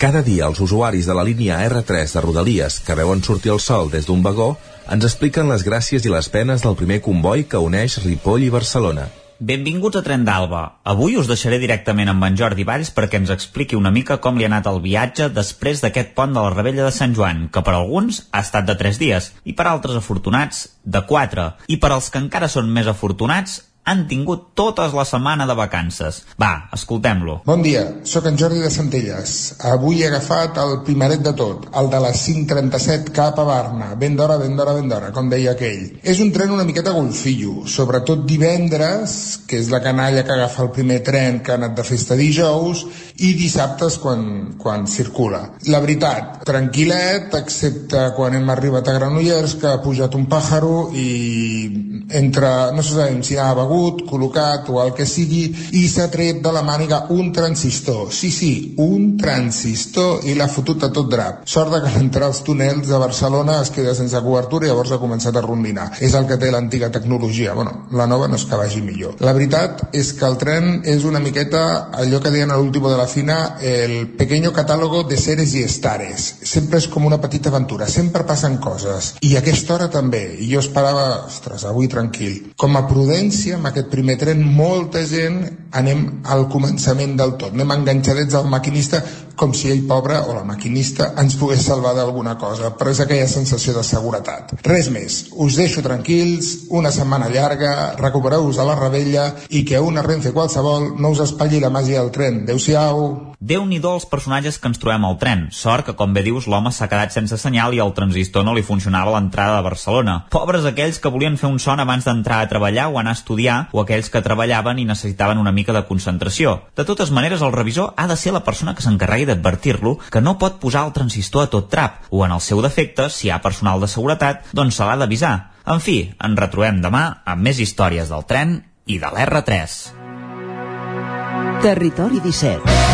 Cada dia els usuaris de la línia R3 de Rodalies que veuen sortir el sol des d'un vagó ens expliquen les gràcies i les penes del primer comboi que uneix Ripoll i Barcelona. Benvinguts a Tren d'Alba. Avui us deixaré directament amb en Jordi Valls perquè ens expliqui una mica com li ha anat el viatge després d'aquest pont de la Rebella de Sant Joan, que per alguns ha estat de 3 dies i per altres afortunats de 4. I per als que encara són més afortunats, han tingut totes la setmana de vacances. Va, escoltem-lo. Bon dia, sóc en Jordi de Centelles. Avui he agafat el primeret de tot, el de les 5.37 cap a Barna. Ben d'hora, ben d'hora, ben d'hora, com deia aquell. És un tren una miqueta golfillo, sobretot divendres, que és la canalla que agafa el primer tren que ha anat de festa dijous, i dissabtes quan, quan circula. La veritat, tranquil·let, excepte quan hem arribat a Granollers, que ha pujat un pàjaro i entre, no sé sabem si ha begut, col·locat o el que sigui, i s'ha tret de la màniga un transistor. Sí, sí, un transistor i l'ha fotut a tot drap. Sort de que a l'entrar als túnels de Barcelona es queda sense cobertura i llavors ha començat a rondinar. És el que té l'antiga tecnologia. Bueno, la nova no és que vagi millor. La veritat és que el tren és una miqueta allò que deien a l'último de la fina el pequeño catálogo de seres i estares. Sempre és com una petita aventura, sempre passen coses. I aquesta hora també. I jo esperava, ostres, avui tranquil. Com a prudència, amb aquest primer tren, molta gent anem al començament del tot. Anem enganxadets al maquinista com si ell, pobre, o la maquinista, ens pogués salvar d'alguna cosa, però és aquella sensació de seguretat. Res més, us deixo tranquils, una setmana llarga, recupereu-vos a la rebella i que una Renfe qualsevol no us espatlli la màgia del tren. Adéu-siau! Déu nhi els personatges que ens trobem al tren. Sort que, com bé dius, l'home s'ha quedat sense senyal i el transistor no li funcionava a l'entrada de Barcelona. Pobres aquells que volien fer un son abans d'entrar a treballar o anar a estudiar, o aquells que treballaven i necessitaven una mica de concentració. De totes maneres, el revisor ha de ser la persona que s'encarregui d'advertir-lo que no pot posar el transistor a tot trap, o en el seu defecte, si hi ha personal de seguretat, doncs se l'ha d'avisar. En fi, ens retrobem demà amb més històries del tren i de l'R3. Territori 17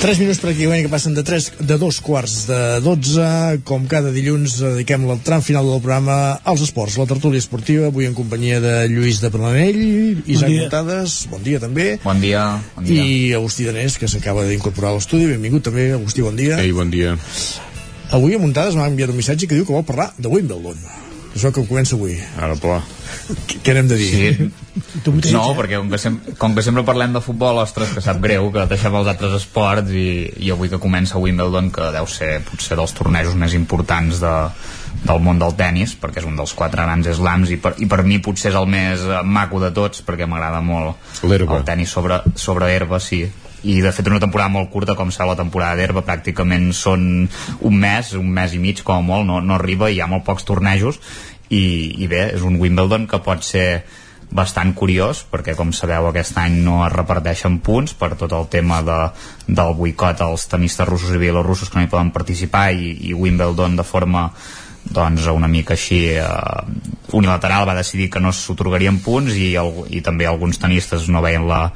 3 minuts per aquí, que passen de, 3, de dos quarts de 12. Com cada dilluns, dediquem el tram final del programa als esports. La tertúlia esportiva, avui en companyia de Lluís de Planell, Isaac dia. Montades, bon dia també. Bon dia. Bon dia. I Agustí Danés, que s'acaba d'incorporar a l'estudi. Benvingut també, Agustí, bon dia. Ei, bon dia. Avui a Montades m'ha enviat un missatge que diu que vol parlar de Wimbledon. Això que comença avui. Ara, pla. Què, què n'hem de dir? Sí. Tu mateix, no, eh? perquè com que, sem com que sempre parlem de futbol, ostres, que sap greu que deixem els altres esports i, i avui que comença Wimbledon, que deu ser potser dels tornejos més importants de, del món del tennis, perquè és un dels quatre grans slams i per, i per mi potser és el més eh, maco de tots, perquè m'agrada molt el tennis sobre, sobre herba, sí i de fet una temporada molt curta com serà la temporada d'herba pràcticament són un mes, un mes i mig com a molt, no, no arriba i hi ha molt pocs tornejos i, i bé, és un Wimbledon que pot ser bastant curiós perquè com sabeu aquest any no es reparteixen punts per tot el tema de, del boicot als tenistes russos i bielorussos que no hi poden participar i, i Wimbledon de forma doncs una mica així eh, unilateral va decidir que no s'otorgarien punts i, el, i també alguns tenistes no veien la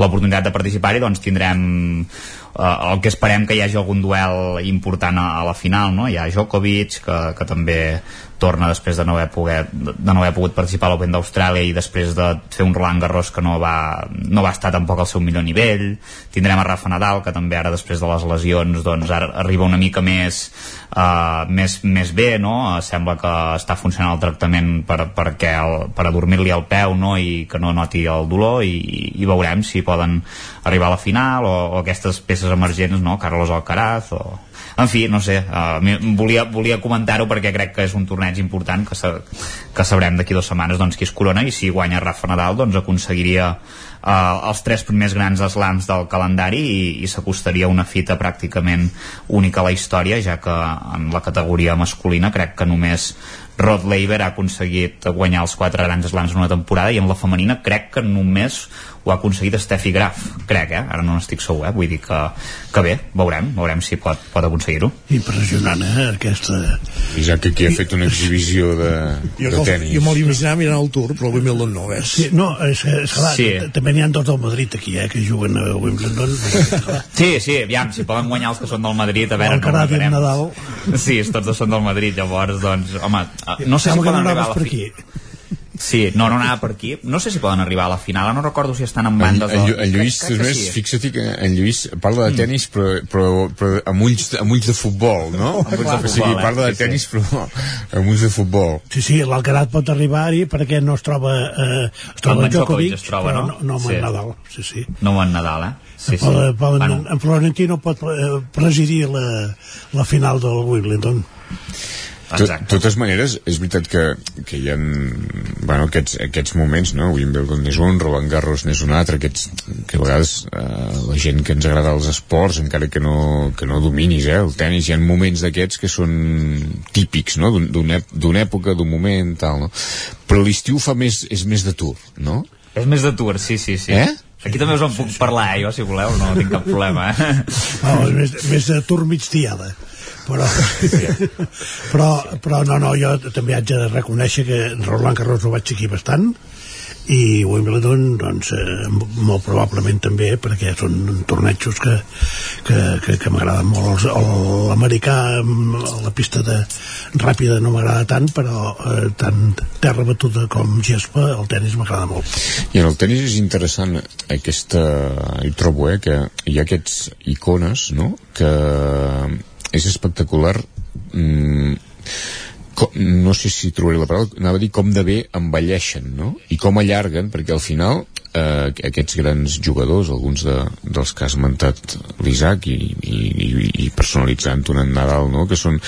l'oportunitat de participar-hi doncs tindrem eh, el que esperem que hi hagi algun duel important a, a la final no? hi ha Djokovic que, que també torna després de no haver, poguet, de no haver pogut participar a l'Open d'Austràlia i després de fer un Roland Garros que no va, no va estar tampoc al seu millor nivell tindrem a Rafa Nadal que també ara després de les lesions doncs ara arriba una mica més uh, més, més bé no? sembla que està funcionant el tractament per, perquè el, per adormir-li el peu no? i que no noti el dolor i, i veurem si poden arribar a la final o, o aquestes peces emergents no? Carlos Alcaraz o, en fi, no sé, uh, volia, volia comentar-ho perquè crec que és un torneig important que, sa que sabrem d'aquí dues setmanes doncs, qui es corona i si guanya Rafa Nadal doncs aconseguiria uh, els tres primers grans slams del calendari i, i s'acostaria una fita pràcticament única a la història ja que en la categoria masculina crec que només Rod Laver ha aconseguit guanyar els quatre grans slams en una temporada i en la femenina crec que només ho ha aconseguit Steffi Graf, crec, eh? ara no n'estic segur, eh? vull dir que, que bé, veurem, veurem si pot, pot aconseguir-ho. Impressionant, eh, aquesta... Isaac aquí ha fet una exhibició de, Jo, de que- tennis. jo me'l imaginava mirant el Tour, però el Wimbledon no, és. Sí, no, és, és clar, Sí. també n'hi ha tots del Madrid aquí, eh, que juguen a Wimbledon. Sí, sí, aviam, si poden guanyar els que són del Madrid, a veure com i acabem. Nadal. Sí, tots són del Madrid, llavors, doncs, home, eh, no sé si que poden arribar a la per fi- aquí. Sí, no, no anava per aquí. No sé si poden arribar a la final, no recordo si estan en En, bandes... en, o- Llu- en Lluís, crec, crec que només, sí. fixa't que en Lluís parla de tennis però, però, però amb, ulls, amb ulls de futbol, no? Amb ulls de o sigui, futbol, eh? parla de Sí, sí. tennis però amb ulls de futbol. Sí, sí, l'Alcaraz pot arribar-hi perquè no es troba, eh, es troba Amb en Djokovic es troba, però no? no, no amb Sí. en Nadal. Sí, sí. No en Nadal, eh? Sí, sí. Poden, poden, Bueno, En Florentino pot eh, presidir la, la final del Wimbledon. De totes maneres, és veritat que, que hi ha bueno, aquests, aquests moments, no? Wimbledon n'és un, Roland Garros n'és un altre, aquests, que a vegades eh, la gent que ens agrada els esports, encara que no, que no dominis eh, el tennis, hi ha moments d'aquests que són típics, no? D'un- D'una d'una època, d'un moment, tal, no? Però l'estiu fa més, és més de tour, no? És més de tour, sí, sí, sí. Eh? Aquí també us en puc parlar, eh, jo, si voleu, no tinc cap problema. Eh? No, és més, més de tour migdiada. Però, però, però no, no, jo també haig de reconèixer que Roland Garros ho vaig seguir bastant i Wimbledon doncs eh, molt probablement també perquè són tornejos que, que, que, que m'agraden molt. L'americà mm, la pista de ràpida no m'agrada tant però eh, tant terra batuda com gespa el tennis m'agrada molt. I en el tennis és interessant aquesta... hi trobo, eh, que hi ha aquests icones, no?, que és espectacular mm, com, no sé si trobaré la paraula, anava a dir com de bé envelleixen, no? I com allarguen, perquè al final eh, aquests grans jugadors, alguns de, dels que ha esmentat l'Isaac i, i, i, i personalitzant un en Nadal, no? que són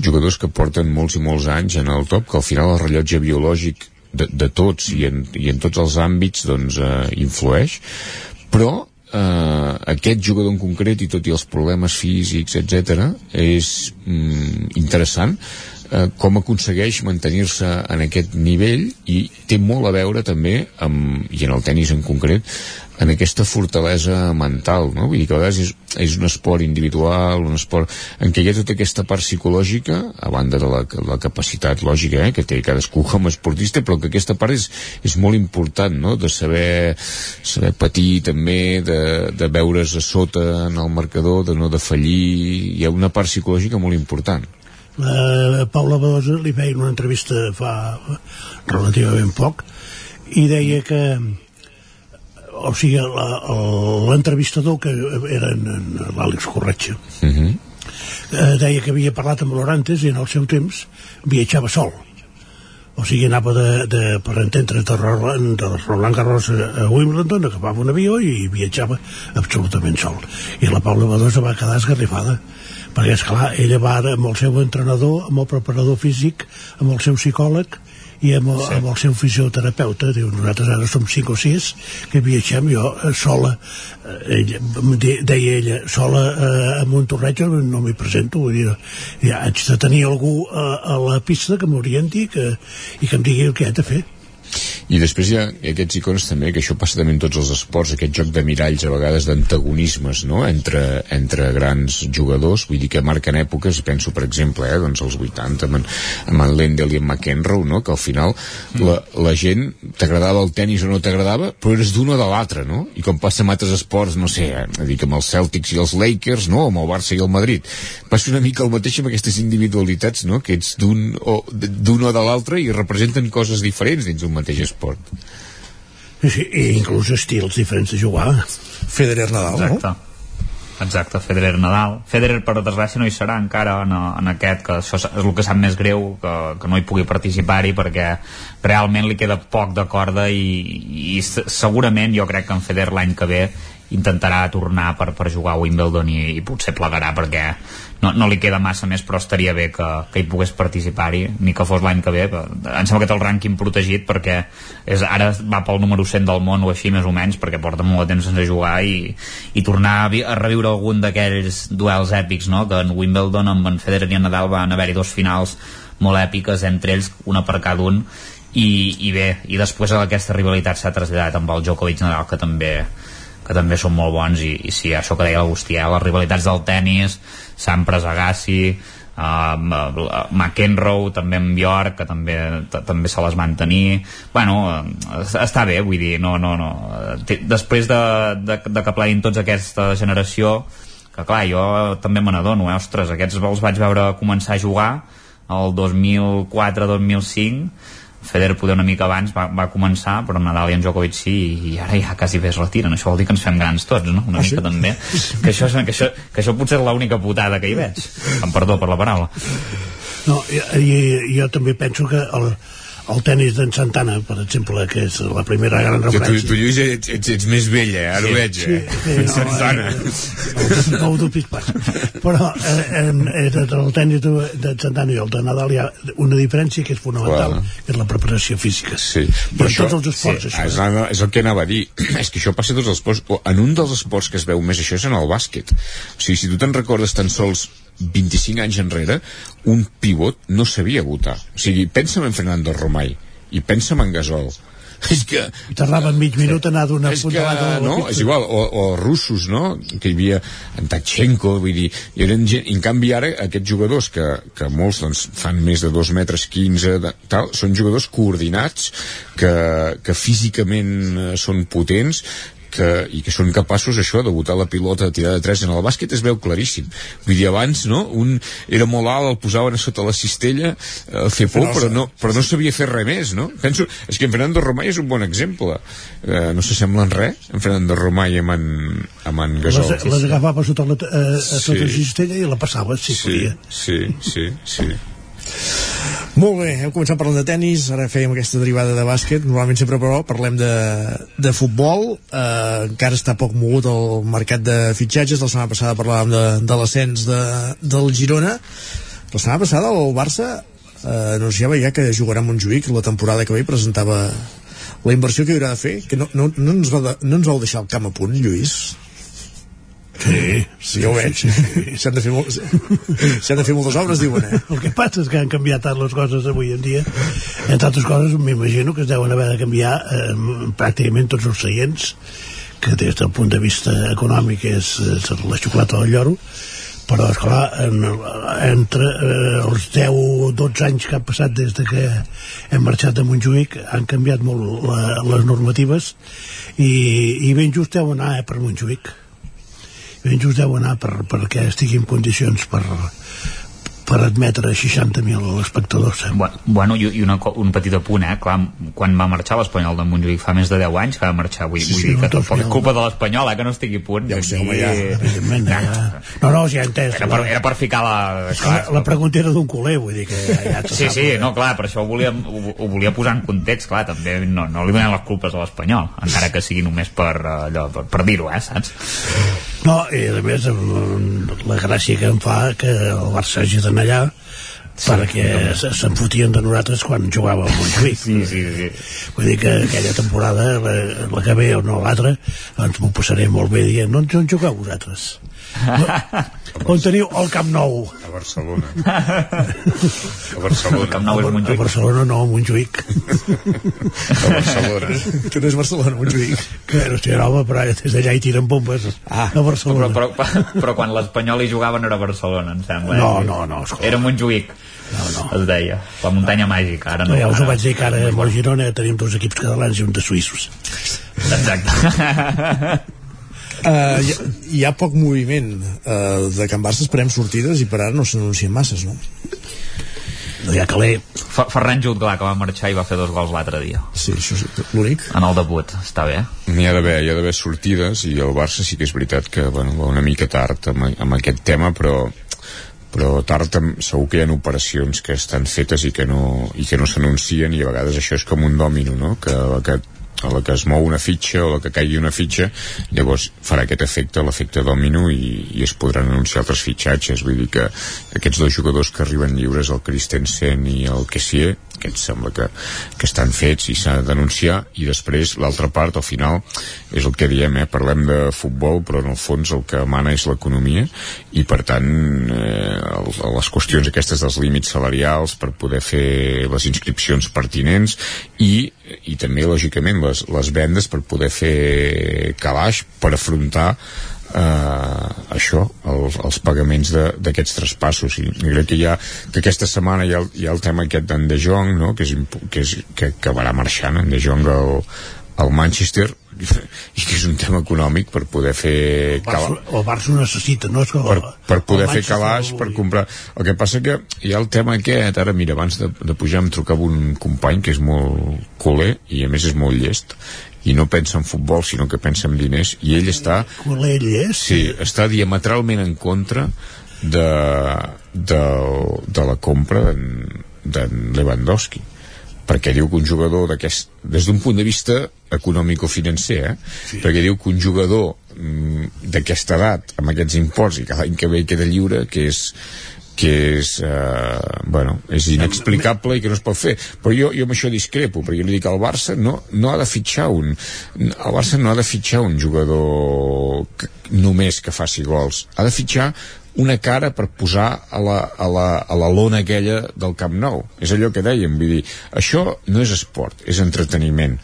jugadors que porten molts i molts anys en el top, que al final el rellotge biològic de, de tots i en, i en tots els àmbits doncs, eh, influeix, però eh, aquest jugador en concret i tot i els problemes físics, etc és mm, interessant eh, com aconsegueix mantenir-se en aquest nivell i té molt a veure també amb, i en el tennis en concret en aquesta fortalesa mental no? vull dir que a vegades és, és un esport individual un esport en què hi ha tota aquesta part psicològica a banda de la, la capacitat lògica eh, que té cadascú com a esportista però que aquesta part és, és molt important no? de saber, saber patir també de, de veure's a sota en el marcador, de no defallir hi ha una part psicològica molt important la Paula Badosa li feia una entrevista fa relativament poc i deia que o sigui l'entrevistador que era l'Àlex Corretxa uh -huh. eh, deia que havia parlat amb l'Orantes i en el seu temps viatjava sol. O sigui, anava de, de per entendre de Roland, de Roland Garros a Wimbledon, agafava un avió i viatjava absolutament sol. I la Paula Badosa va quedar esgarrifada perquè és clar, ella va amb el seu entrenador, amb el preparador físic amb el seu psicòleg i amb, sí. amb el seu fisioterapeuta. Diu, nosaltres ara som 5 o 6 que viatgem, jo eh, sola. Eh, ella, deia ella sola eh, amb un torreig no m'hi presento vull dir, ja haig de tenir algú a, a la pista que m'orienti i que em digui el que he de fer i després hi ha aquests icones també, que això passa també en tots els esports, aquest joc de miralls a vegades d'antagonismes no? entre, entre grans jugadors, vull dir que marquen èpoques, penso per exemple eh, doncs els 80 amb en, amb en Lendl i en McEnroe, no? que al final mm. la, la gent t'agradava el tennis o no t'agradava, però eres d'un o de l'altre no? i com passa amb altres esports no sé, eh, dir que amb els Celtics i els Lakers no? amb el Barça i el Madrid passa una mica el mateix amb aquestes individualitats no? que ets d'un o, o de l'altre i representen coses diferents dins un mateix esport. Sí, i inclús estils diferents de jugar. Federer Nadal, Exacte. no? Exacte, Federer Nadal. Federer, per desgràcia, no hi serà encara en, en aquest, que això és el que sap més greu, que, que no hi pugui participar-hi, perquè realment li queda poc de corda i, i segurament jo crec que en Federer l'any que ve intentarà tornar per, per jugar a Wimbledon i, i potser plegarà perquè no, no li queda massa més però estaria bé que, que hi pogués participar-hi. Ni que fos l'any que ve em sembla que té el rànquing protegit perquè és, ara va pel número 100 del món o així més o menys perquè porta molt de temps sense jugar i, i tornar a, a reviure algun d'aquells duels èpics no? que en Wimbledon amb en Federer i en Nadal van haver-hi dos finals molt èpiques entre ells, una per cada un. I, i bé, i després aquesta rivalitat s'ha traslladat amb el Djokovic Nadal que també que també són molt bons i, i sí, això que deia l'Agustí, eh, les rivalitats del tennis Sampras Agassi uh, McEnroe també amb Bjork que també, també se les van tenir bueno, està bé vull dir, no, no, no després de, de, de que pleguin tots aquesta generació que clar, jo també me n'adono, eh? ostres, aquests els vaig veure començar a jugar el 2004-2005 Federer poder una mica abans va, va començar però Nadal i en Djokovic sí i ara ja quasi bé es retiren això vol dir que ens fem grans tots no? una ah, mica sí? també que això, que, això, que això potser és l'única putada que hi veig amb perdó per la paraula no, i, i, jo també penso que el, el tennis d'en Santana, per exemple, que és la primera gran referència. Tu, tu Lluís, ets, ets, ets més vella, eh? ara sí, ho veig, eh? Sí, sí, no, Santana. Eh, no ho dubtis pas. Però eh, en, entre el tennis d'en Santana i el de Nadal hi ha una diferència que és fonamental, Clar. que és la preparació física. Sí, però I això, tots els esports, sí, això. És, és el que anava a dir. és que això passa a tots els esports. En un dels esports que es veu més això és en el bàsquet. O sigui, si tu te'n recordes tan sols 25 anys enrere, un pivot no sabia votar. O sigui, pensa'm en Fernando Romay i pensa'm en Gasol. És que... Tardaven mig minut a anar d'una puntada que, no, és igual, o, o russos, no? Que hi havia en Tachenko, vull dir, i eren gent, i en canvi ara aquests jugadors que, que molts doncs, fan més de 2 metres 15, de, tal, són jugadors coordinats, que, que físicament eh, són potents, que, i que són capaços això de botar la pilota de tirar de 3 en el bàsquet es veu claríssim vull dir abans no? un era molt alt, el posaven a sota la cistella a fer por però no, però no sabia fer res més no? penso, és que en Fernando Romay és un bon exemple eh, no s'assemblen res en Fernando Romay amb en, amb en Gasol les, les agafava sota la, eh, a sota sí. la cistella i la passava si sí, podia sí, sí, sí molt bé, hem començat parlant de tennis, ara fèiem aquesta derivada de bàsquet, normalment sempre però parlem de, de futbol, eh, encara està poc mogut el mercat de fitxatges, la setmana passada parlàvem de, de l'ascens de, del Girona, la setmana passada el Barça eh, anunciava ja que jugarà a Montjuïc la temporada que ve presentava la inversió que hi haurà de fer, que no, no, no, ens va de, no ens vau deixar el camp a punt, Lluís? Sí, sí, ho veig. S'han de, fer molt... s'han de fer moltes obres, diuen, eh? El que passa és que han canviat tant les coses avui en dia. Entre altres coses, m'imagino que es deuen haver de canviar eh, pràcticament tots els seients, que des del punt de vista econòmic és, és la xocolata del lloro, però, esclar, en, entre eh, els 10 o 12 anys que han passat des de que hem marxat de Montjuïc han canviat molt la, les normatives i, i ben just deu anar eh, per Montjuïc ben just deu anar per, perquè estigui en condicions per, per admetre 60.000 espectadors. Eh? Bueno, i, i una, un petit apunt, eh? Clar, quan va marxar l'Espanyol de Montjuïc fa més de 10 anys que va marxar, vull, sí, vull sí, dir que no, tampoc és culpa de l'Espanyol, eh? Que no estigui a punt. Ja ho sé, home, ja. Evidentment, ja. No, no, ja he entès. Era per, era per ficar la... Clar, la, la pregunta era d'un culer, vull dir que ja, ja Sí, sí, no, clar, per això ho volia, ho, ho volia posar en context, clar, també no, no li donem les culpes a l'Espanyol, encara que sigui només per, allò, per, per dir-ho, eh, saps? No, i a més la gràcia que em fa que el Barça hagi d'anar allà sí, perquè se'n fotien de nosaltres quan jugava al Montjuïc. Sí, sí, sí. vull dir que aquella temporada la, la que ve o no l'altra doncs m'ho passaré molt bé dient no, no jugueu vosaltres on teniu el Camp Nou? A Barcelona. A Barcelona. El Camp Nou és Montjuïc. A Barcelona no, a Montjuïc. A Barcelona. Que no és Barcelona, Montjuïc. Que no estic home, però des d'allà hi tiren bombes ah, a Barcelona. Però, però, però quan l'Espanyol hi jugava no era Barcelona em sembla no, no, no, escolta. era Montjuïc no, no. es deia, la muntanya màgica ara no, ja us ara... ho vaig dir que ara a Girona tenim dos equips catalans i un de suïssos. Exacte Uh, hi, ha, hi ha poc moviment uh, de Can Barça esperem sortides i per ara no s'anuncien masses no? no hi ha caler Ferran Jutglà que va marxar i va fer dos gols l'altre dia sí, això és l'únic en el debut, està bé n'hi ha d'haver hi ha d'haver sortides i el Barça sí que és veritat que bueno, va una mica tard amb, amb aquest tema però però tard segur que hi ha operacions que estan fetes i que no, i que no s'anuncien i a vegades això és com un dòmino no? que, que a la que es mou una fitxa o la que caigui una fitxa llavors farà aquest efecte, l'efecte domino i, i es podran anunciar altres fitxatges. Vull dir que aquests dos jugadors que arriben lliures el Christensen i el Kessier aquests sembla que, que estan fets i s'ha de denunciar i després l'altra part al final és el que diem, eh? parlem de futbol però en el fons el que mana és l'economia i per tant eh, les qüestions aquestes dels límits salarials per poder fer les inscripcions pertinents i, i també lògicament les, les vendes per poder fer calaix per afrontar eh, això, els, els pagaments d'aquests traspassos i crec que ha, que aquesta setmana hi ha, hi ha el tema aquest d'en De Jong no? que, és, que, és, que acabarà marxant en De Jong al, al Manchester i que és un tema econòmic per poder fer el Barça, el Barça ho necessita no? És que per, per poder fer calaix per comprar el que passa que hi ha el tema aquest ara mira, abans de, de pujar em trucava un company que és molt culer i a més és molt llest i no pensa en futbol sinó que pensa en diners i ell està ell és? sí, està diametralment en contra de, de, de la compra d'en Lewandowski perquè diu que un jugador d'aquest des d'un punt de vista econòmico-financer eh? sí. perquè diu que un jugador mm, d'aquesta edat amb aquests imports i que l'any que ve queda lliure que és que és, eh, bueno, és inexplicable i que no es pot fer. Però jo, jo amb això discrepo, perquè jo li dic al Barça no, no ha de fitxar un... El Barça no ha de fitxar un jugador que, només que faci gols. Ha de fitxar una cara per posar a la, a, la, a la lona aquella del Camp Nou. És allò que dèiem, vull dir, això no és esport, és entreteniment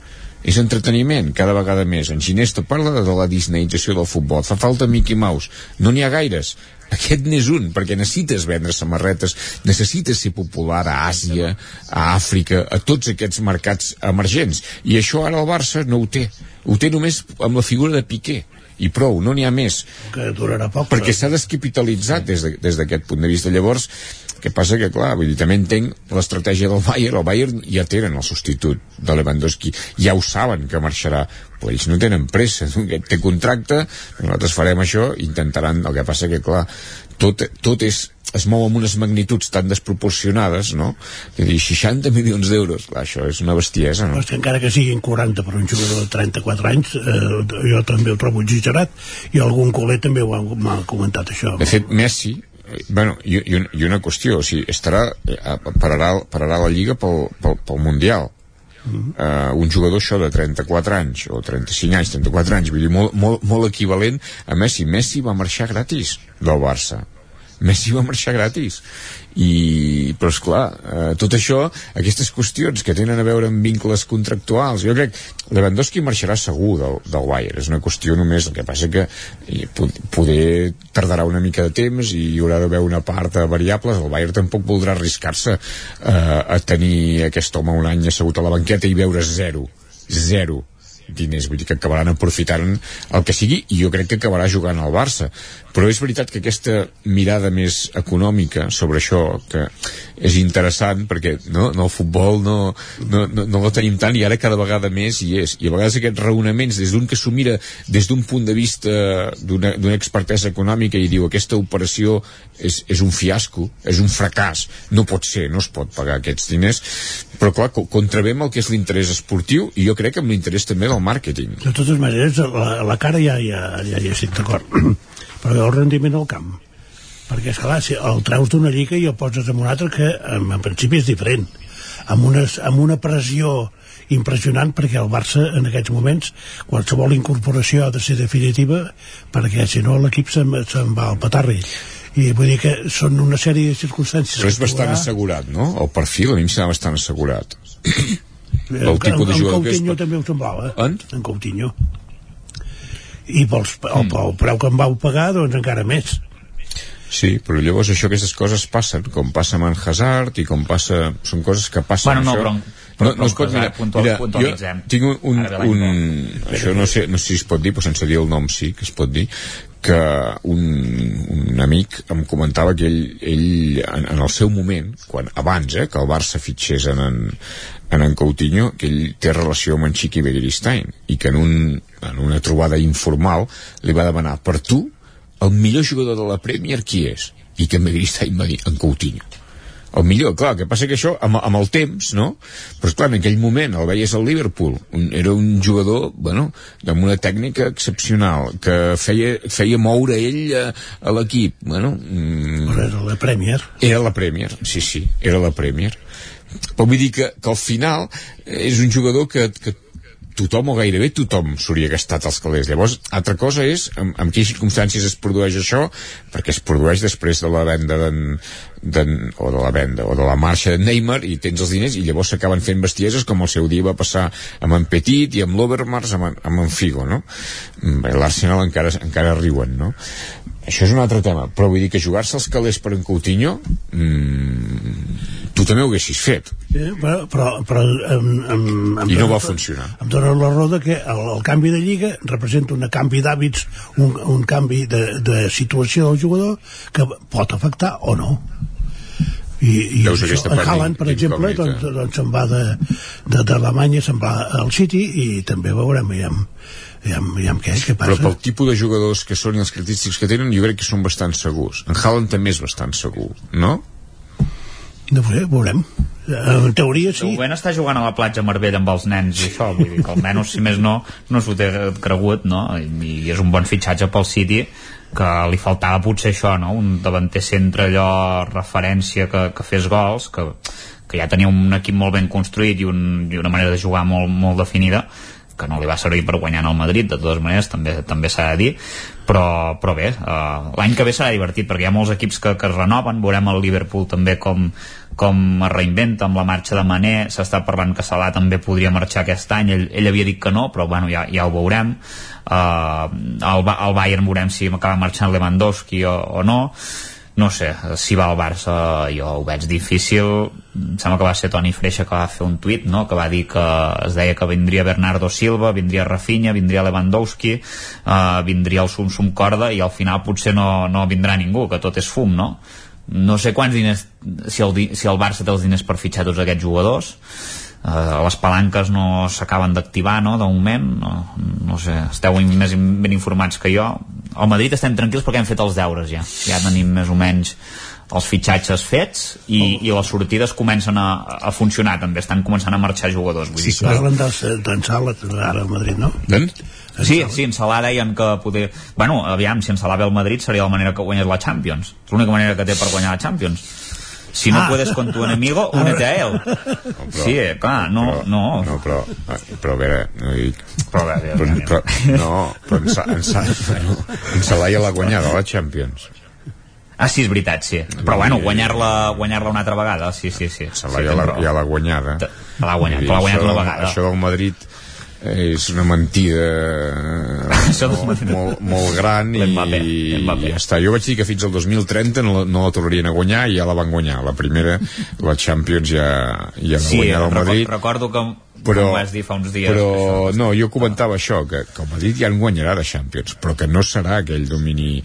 és entreteniment cada vegada més en Ginesta parla de la disneyització del futbol fa falta Mickey Mouse no n'hi ha gaires aquest n'és un, perquè necessites vendre samarretes, necessites ser popular a Àsia, a Àfrica, a tots aquests mercats emergents. I això ara el Barça no ho té. Ho té només amb la figura de Piqué i prou, no n'hi ha més que durarà poc perquè s'ha descapitalitzat des d'aquest de, punt de vista llavors que passa que, clar, vull dir, també entenc l'estratègia del Bayern, el Bayern ja tenen el substitut de Lewandowski, ja ho saben que marxarà, però ells no tenen pressa, té contracte, nosaltres farem això, intentaran, el que passa que, clar, tot, tot és, es mou amb unes magnituds tan desproporcionades, no? Que dir, 60 milions d'euros, clar, això és una bestiesa, no? Però és que encara que siguin 40 per un jugador de 34 anys, eh, jo també ho trobo exagerat, i algun culer també m'ha comentat això. De fet, Messi, bueno, i, i, una qüestió, o sigui, estarà, eh, pararà, pararà la Lliga pel, pel, pel Mundial, uh, un jugador això de 34 anys o 35 anys, 34 anys vull dir, molt, molt, molt equivalent a Messi. Messi va marxar gratis del Barça. Messi va marxar gratis i, però esclar, eh, tot això aquestes qüestions que tenen a veure amb vincles contractuals, jo crec Lewandowski marxarà segur del, del Bayern. És una qüestió només, el que passa que eh, pod- poder tardarà una mica de temps i hi haurà d'haver una part de variables. El Bayern tampoc voldrà arriscar-se eh, a tenir aquest home un any assegut a la banqueta i veure zero zero diners, vull dir que acabaran aprofitant el que sigui i jo crec que acabarà jugant al Barça. Però és veritat que aquesta mirada més econòmica sobre això que és interessant perquè no, no el futbol no, no, no, no la tenim tant i ara cada vegada més hi és. I a vegades aquests raonaments des d'un que s'ho mira des d'un punt de vista d'una expertesa econòmica i diu aquesta operació és, és un fiasco, és un fracàs. No pot ser, no es pot pagar aquests diners. Però clar, co- contravem el que és l'interès esportiu i jo crec que amb l'interès també del màrqueting De totes maneres, la, la cara ja, ja, ja hi estic d'acord. Però el rendiment al camp. Perquè, esclar, si el treus d'una lliga i el poses en una altra que, en, en principi, és diferent. Amb, unes, amb una pressió impressionant perquè el Barça en aquests moments qualsevol incorporació ha de ser definitiva perquè si no l'equip se'n se va al petarri i vull dir que són una sèrie de circumstàncies però és bastant assegurat, no? El perfil a mi em sembla bastant assegurat el, el tipus de en jugador que és Coutinho també ho semblava En? en Coutinho i pels, el, el preu que em vau pagar doncs encara més Sí, però llavors això, aquestes coses passen, com passa amb en Hazard i com passa... Són coses que passen. Bueno, no, això. però- però- no, no es pot mirar. Puntual- Mira, puntualitzem. jo tinc un... un, un això no sé, no sé si es pot dir, però sense dir el nom sí que es pot dir, que un, un amic em comentava que ell, ell en, en el seu moment, quan abans eh, que el Barça fitxés en en, en en Coutinho, que ell té relació amb en Chiqui Begiristain i que en, un, en una trobada informal li va demanar per tu el millor jugador de la Premier qui és? I que Begiristain va dir en Coutinho el millor, clar, que passa que això amb, amb el temps, no? Però esclar, en aquell moment el veies al Liverpool, un, era un jugador, bueno, amb una tècnica excepcional, que feia, feia moure ell a, a l'equip, bueno... Mm, Però era la Premier. Era la Premier, sí, sí, era la Premier. Però vull dir que, que al final és un jugador que, que tothom o gairebé tothom s'hauria gastat els calés. Llavors, altra cosa és en, en quines circumstàncies es produeix això, perquè es produeix després de la venda d'en, o de la venda, o de la marxa de Neymar i tens els diners i llavors s'acaben fent bestieses com el seu dia va passar amb en Petit i amb l'Overmars, amb, amb en Figo no? Mm, l'Arsenal encara, encara riuen no? això és un altre tema però vull dir que jugar-se els calés per en Coutinho mmm, tu també ho haguessis fet Sí, però, però, però em, em, em I no va funcionar. Em dona la de que el, el canvi de lliga representa un canvi d'hàbits, un, un canvi de, de situació del jugador que pot afectar o no. I, i Veus això, en Haaland, per exemple, doncs, doncs se'n va d'Alemanya, se'n va al City i també veurem ja, ja, ja què, què però passa. pel tipus de jugadors que són i els característics que tenen jo crec que són bastant segurs en Haaland també és bastant segur no? No ho sé, veurem. En teoria De sí. moment està jugant a la platja Marbella amb els nens i això, vull dir que almenys si més no no s'ho té cregut no? I, i és un bon fitxatge pel City que li faltava potser això no? un davanter centre allò referència que, que fes gols que, que ja tenia un equip molt ben construït i, un, i una manera de jugar molt, molt definida que no li va servir per guanyar en el Madrid de totes maneres també també s'ha de dir però, però bé, uh, l'any que ve serà divertit perquè hi ha molts equips que, que es renoven veurem el Liverpool també com, com es reinventa amb la marxa de Mané s'està parlant que Salah també podria marxar aquest any ell, ell havia dit que no, però bueno, ja, ja ho veurem uh, el, el Bayern veurem si acaba marxant Lewandowski o, o no no sé, si va al Barça jo ho veig difícil em sembla que va ser Toni Freixa que va fer un tuit no? que va dir que es deia que vindria Bernardo Silva, vindria Rafinha vindria Lewandowski, uh, vindria el Sum Sum Corda i al final potser no, no vindrà ningú, que tot és fum no? no sé quants diners si el, si el Barça té els diners per fitxar tots aquests jugadors uh, les palanques no s'acaben d'activar no, de moment no, no sé, esteu més ben informats que jo al Madrid estem tranquils perquè hem fet els deures ja ja tenim més o menys els fitxatges fets i, i les sortides comencen a, a funcionar també estan començant a marxar jugadors vull Sí, dir parlen dels- d'en Sala ara al Madrid, no? Ben? Sí, sí, en Salah deien que poder... Bueno, aviam, si en Salah ve al Madrid seria la manera que guanyés la Champions. És l'única manera que té per guanyar la Champions. Si no Ah. puedes con tu enemigo, únete a él. Sí, eh, clar, no, no. No, però, però a veure, no. Però a veure, però, però, no, però en, en, bueno, en Salai l'ha guanyada la Champions. Ah, sí, és veritat, sí. Però bueno, guanyar-la guanyar una altra vegada, sí, sí, sí. Salai sí, ja l'ha guanyada. L'ha guanyat, però l'ha guanyat una vegada. Això del Madrid és una mentida molt, molt, molt gran i, i ja està. Jo vaig dir que fins al 2030 no, la- no la tornarien a guanyar i ja la van guanyar. La primera, la Champions ja, ja la Sí, guanyava el Madrid. recordo que però, em vas dir fa uns dies. però no, jo comentava això, que, que el Madrid ja en guanyarà de Champions, però que no serà aquell domini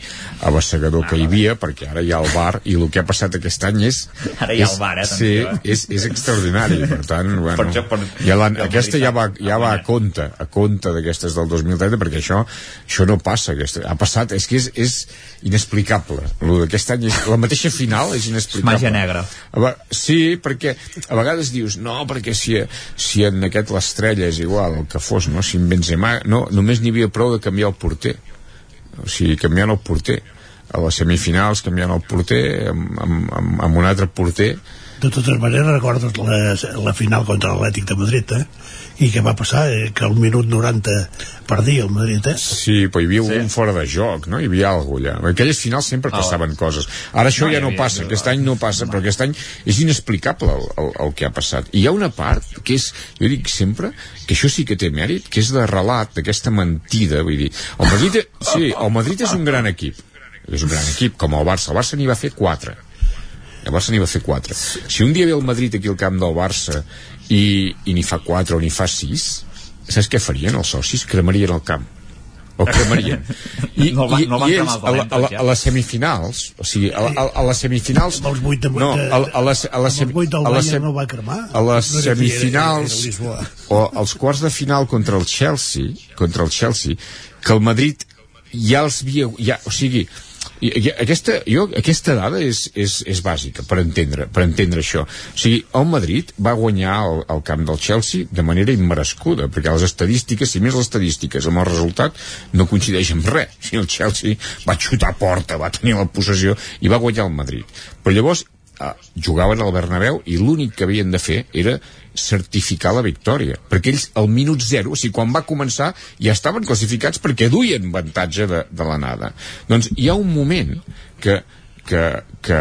abassegador que hi havia, perquè ara hi ha el VAR i el que ha passat aquest any és... Ara hi ha és, el VAR, eh, Sí, és, és extraordinari, per tant, bueno, Per això, per- ja la, aquesta ja va, ha- ja va a compte, a compte d'aquestes del 2030, perquè això, això no passa, aquesta, ha passat, és que és, és inexplicable. Lo d'aquest any, és, la mateixa final és inexplicable. Màgia negra. Sí, perquè a vegades dius, no, perquè si, si en aquest l'estrella és igual, el que fos, no? si en Benzema, no, només n'hi havia prou de canviar el porter. O sigui, canviant el porter. A les semifinals canviant el porter amb, amb, amb, amb un altre porter De totes maneres, recordes la, la final contra l'Atlètic de Madrid, eh? I què va passar? Eh? Que al minut 90 perdia el Madrid, eh? Sí, però hi havia sí. un fora de joc, no? Hi havia alguna allà. Aquelles finals sempre passaven coses. Ara això No, ja no havia- passa, aquest any no passa, però aquest any és inexplicable el, el, el que ha passat. I hi ha una part que és, jo dic sempre, que això sí que té mèrit, que és de relat d'aquesta mentida, vull dir, el Madrid, sí, el Madrid és un gran equip, és un gran equip, com el Barça. El Barça n'hi va fer 4. El Barça n'hi va fer 4. Si un dia ve el Madrid aquí al camp del Barça i, i n'hi fa 4 o n'hi fa 6, saps què farien els socis? Cremarien el camp o cremarien i, No van- i, no van i cremar ells a, la, a, la, les semifinals o sigui, a, a, a les semifinals Amb els vuit de- no, a, a les, a les, amb els del Bayern no va cremar. a les No era aquí, era- semifinals era o els quarts de final contra el Chelsea contra el Chelsea que el Madrid ja els havia ja, o sigui i, i, aquesta, jo, aquesta dada és, és, és bàsica per entendre, per entendre això. O sigui, el Madrid va guanyar el, el camp del Chelsea de manera immerescuda, perquè les estadístiques, si més les estadístiques amb el resultat, no coincideixen amb res. O sigui, el Chelsea va xutar porta, va tenir la possessió i va guanyar el Madrid. Però llavors eh, jugaven al Bernabéu i l'únic que havien de fer era certificar la victòria perquè ells al minut zero, o sigui, quan va començar ja estaven classificats perquè duien avantatge de, de l'anada doncs hi ha un moment que que, que,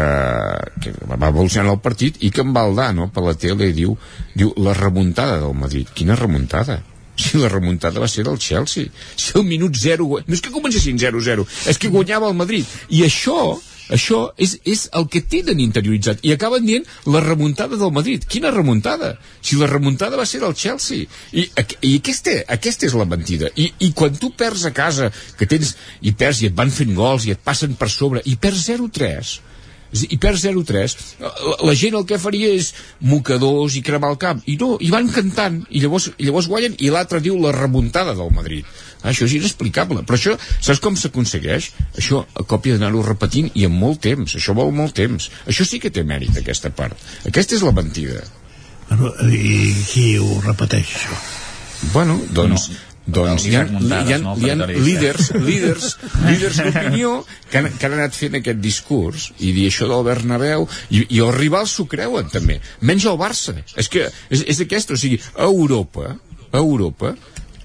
que va evolucionar el partit i que en Valdano per la tele diu, diu la remuntada del Madrid quina remuntada? Si la remuntada va ser del Chelsea. Si el minut 0... No és que comencessin 0-0, és que guanyava el Madrid. I això, això és, és el que tenen interioritzat. I acaben dient la remuntada del Madrid. Quina remuntada? Si la remuntada va ser del Chelsea. I, i aquesta, aquesta és la mentida. I, I quan tu perds a casa, que tens... I perds i et van fent gols i et passen per sobre, i perds 0-3 i perds 0-3 la, gent el que faria és mocadors i cremar el camp i no, i van cantant i llavors, i llavors guanyen i l'altre diu la remuntada del Madrid això és inexplicable. Però això, saps com s'aconsegueix? això a còpia d'anar-ho repetint i en molt temps, això vol molt temps. Això sí que té mèrit aquesta part. Aquesta és la mentida. Bueno, I qui ho repeteix, això? Bueno, doncs... No. Doncs hi ha, hi ha, hi ha líders, líders, líders d'opinió que, han, que han anat fent aquest discurs i dir això del Bernabéu i, i els rivals s'ho creuen també, menys el Barça. És que és, és aquest, o sigui a Europa, a Europa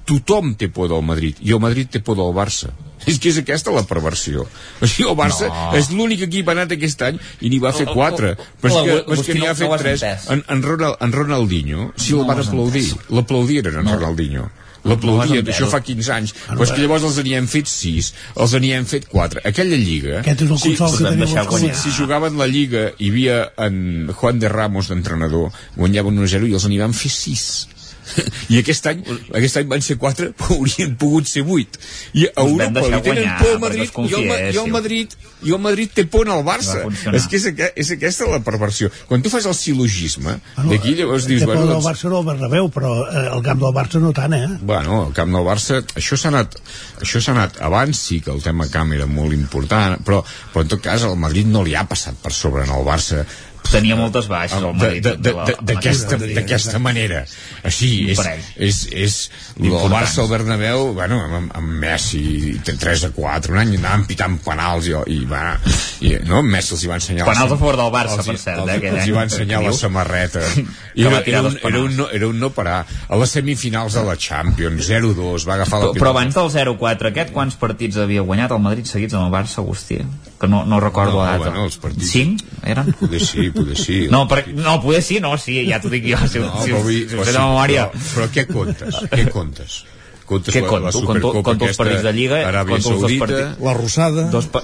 tothom té por del Madrid. I el Madrid té por del Barça. És que és aquesta la perversió. O sigui, el Barça No. és l'únic equip anat aquest any i n'hi va fer El- el- quatre. Però és que, però és que n'hi ha no fet ho has tres. entès. en, en, Ronald, en Ronaldinho si No el van aplaudir. l'aplaudiren en Ronaldinho. L'aplaudien, No, això fa 15 anys. Però és que llavors els n'hi fet 6 els n'hi fet 4, aquella lliga Aquest és el si, consol que teniu si jugaven la lliga hi havia en Juan de Ramos d'entrenador guanyaven 1-0 i els n'hi van fer 6 i aquest any, aquest any van ser 4 però haurien pogut ser 8 i a Us vam Europa li tenen guanyar, por al Madrid us i el, i el. Madrid i el Madrid té por al Barça No és que és, és aquesta la perversió quan tu fas el silogisme d'aquí llavors dius Té por bueno, del doncs, Barça no el Bernabéu, però eh, el camp del Barça no tant, eh? Bueno, el camp del Barça, això s'ha anat, això s'ha anat, abans sí que el tema camp era molt important, però, però en tot cas el Madrid no li ha passat per sobre en el Barça Tenia moltes baixes el Madrid. de- de- la- de- amb d'aquesta aquesta- d'aquesta manera. Així és, és, és el. Barça al Bernabéu bueno, amb, amb Messi 3 a 4 un any anaven pitant penals i, i, va, i no, Messi els hi va ensenyar Penals a favor del Barça, els per cert, els, eh, aquell els hi va ensenyar la samarreta. Era, era, un, dos era, un, no, era un no parar. A les semifinals de la Champions 0-2 va agafar la Però, però abans del 0-4 aquest, quants partits havia guanyat el Madrid seguits amb el Barça, Agustí? Que no, no recordo No, la data. bueno, els partits- 5, eren? poder sí, poder sí No, per, no, poder sí, no, sí, ja t'ho dic jo, si, no, si, però, si, si però, sí, de memòria. però, però què comptes? què comptes? Comptes Què la, conto? la Conto- Supercopa conto els partits de Lliga, Aràbia conto els dos Saudita partits. La Rosada. Dos pa...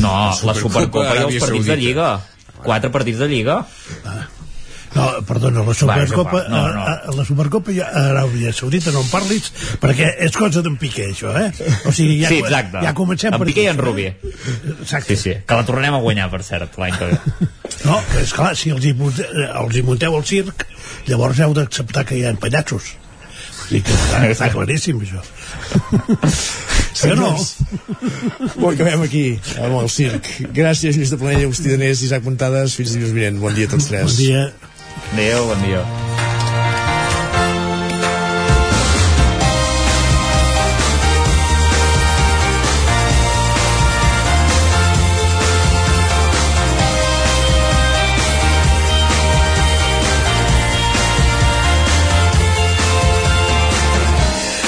No, la Supercopa, Supercopa i els partits de Saudita. Lliga. Quatre partits de Lliga. No, perdona, la Supercopa, Va. No, no. A, a, la Supercopa i a Aràbia Saudita no en parlis perquè és cosa d'en Piqué, això, eh? O sigui, ja, sí, exacte. ja comencem en per Piqué i en eh? Rubi. Exacte. Sí, sí. Que la tornarem a guanyar, per cert, l'any que ve. No, que és clar, si els hi, els hi munteu el circ, llavors heu d'acceptar que hi ha pallassos. I que està, està claríssim, això. Sí o no? Ho acabem aquí, amb el circ. Gràcies, Lluís de Planella, Agustí Danés, Isaac Montades. Fins dilluns vinent. Bon dia a tots tres. Bon dia. Adéu, bon dia.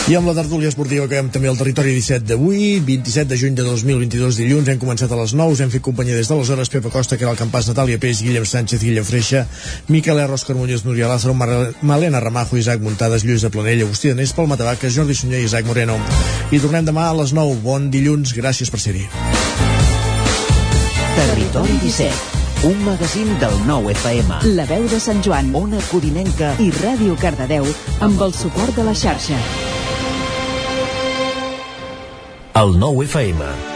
I amb la tertúlia esportiva acabem també el territori 17 d'avui, 27 de juny de 2022 dilluns, hem començat a les 9, us hem fet companyia des de les hores, Pepa Costa, que era el campàs, Natàlia Peix, Guillem Sánchez, Guillem Freixa, Miquel R, Òscar Muñoz, Núria Lázaro, Mar Malena Ramajo, Isaac Muntades, Lluís de Planell, Agustí Danés, Pol Matavaques, Jordi Sunyer i Isaac Moreno. I tornem demà a les 9. Bon dilluns, gràcies per ser-hi. Territori 17, un magazín del nou FM. La veu de Sant Joan Ona Codinenca i Ràdio Cardedeu amb el suport de la xarxa. El nou FM.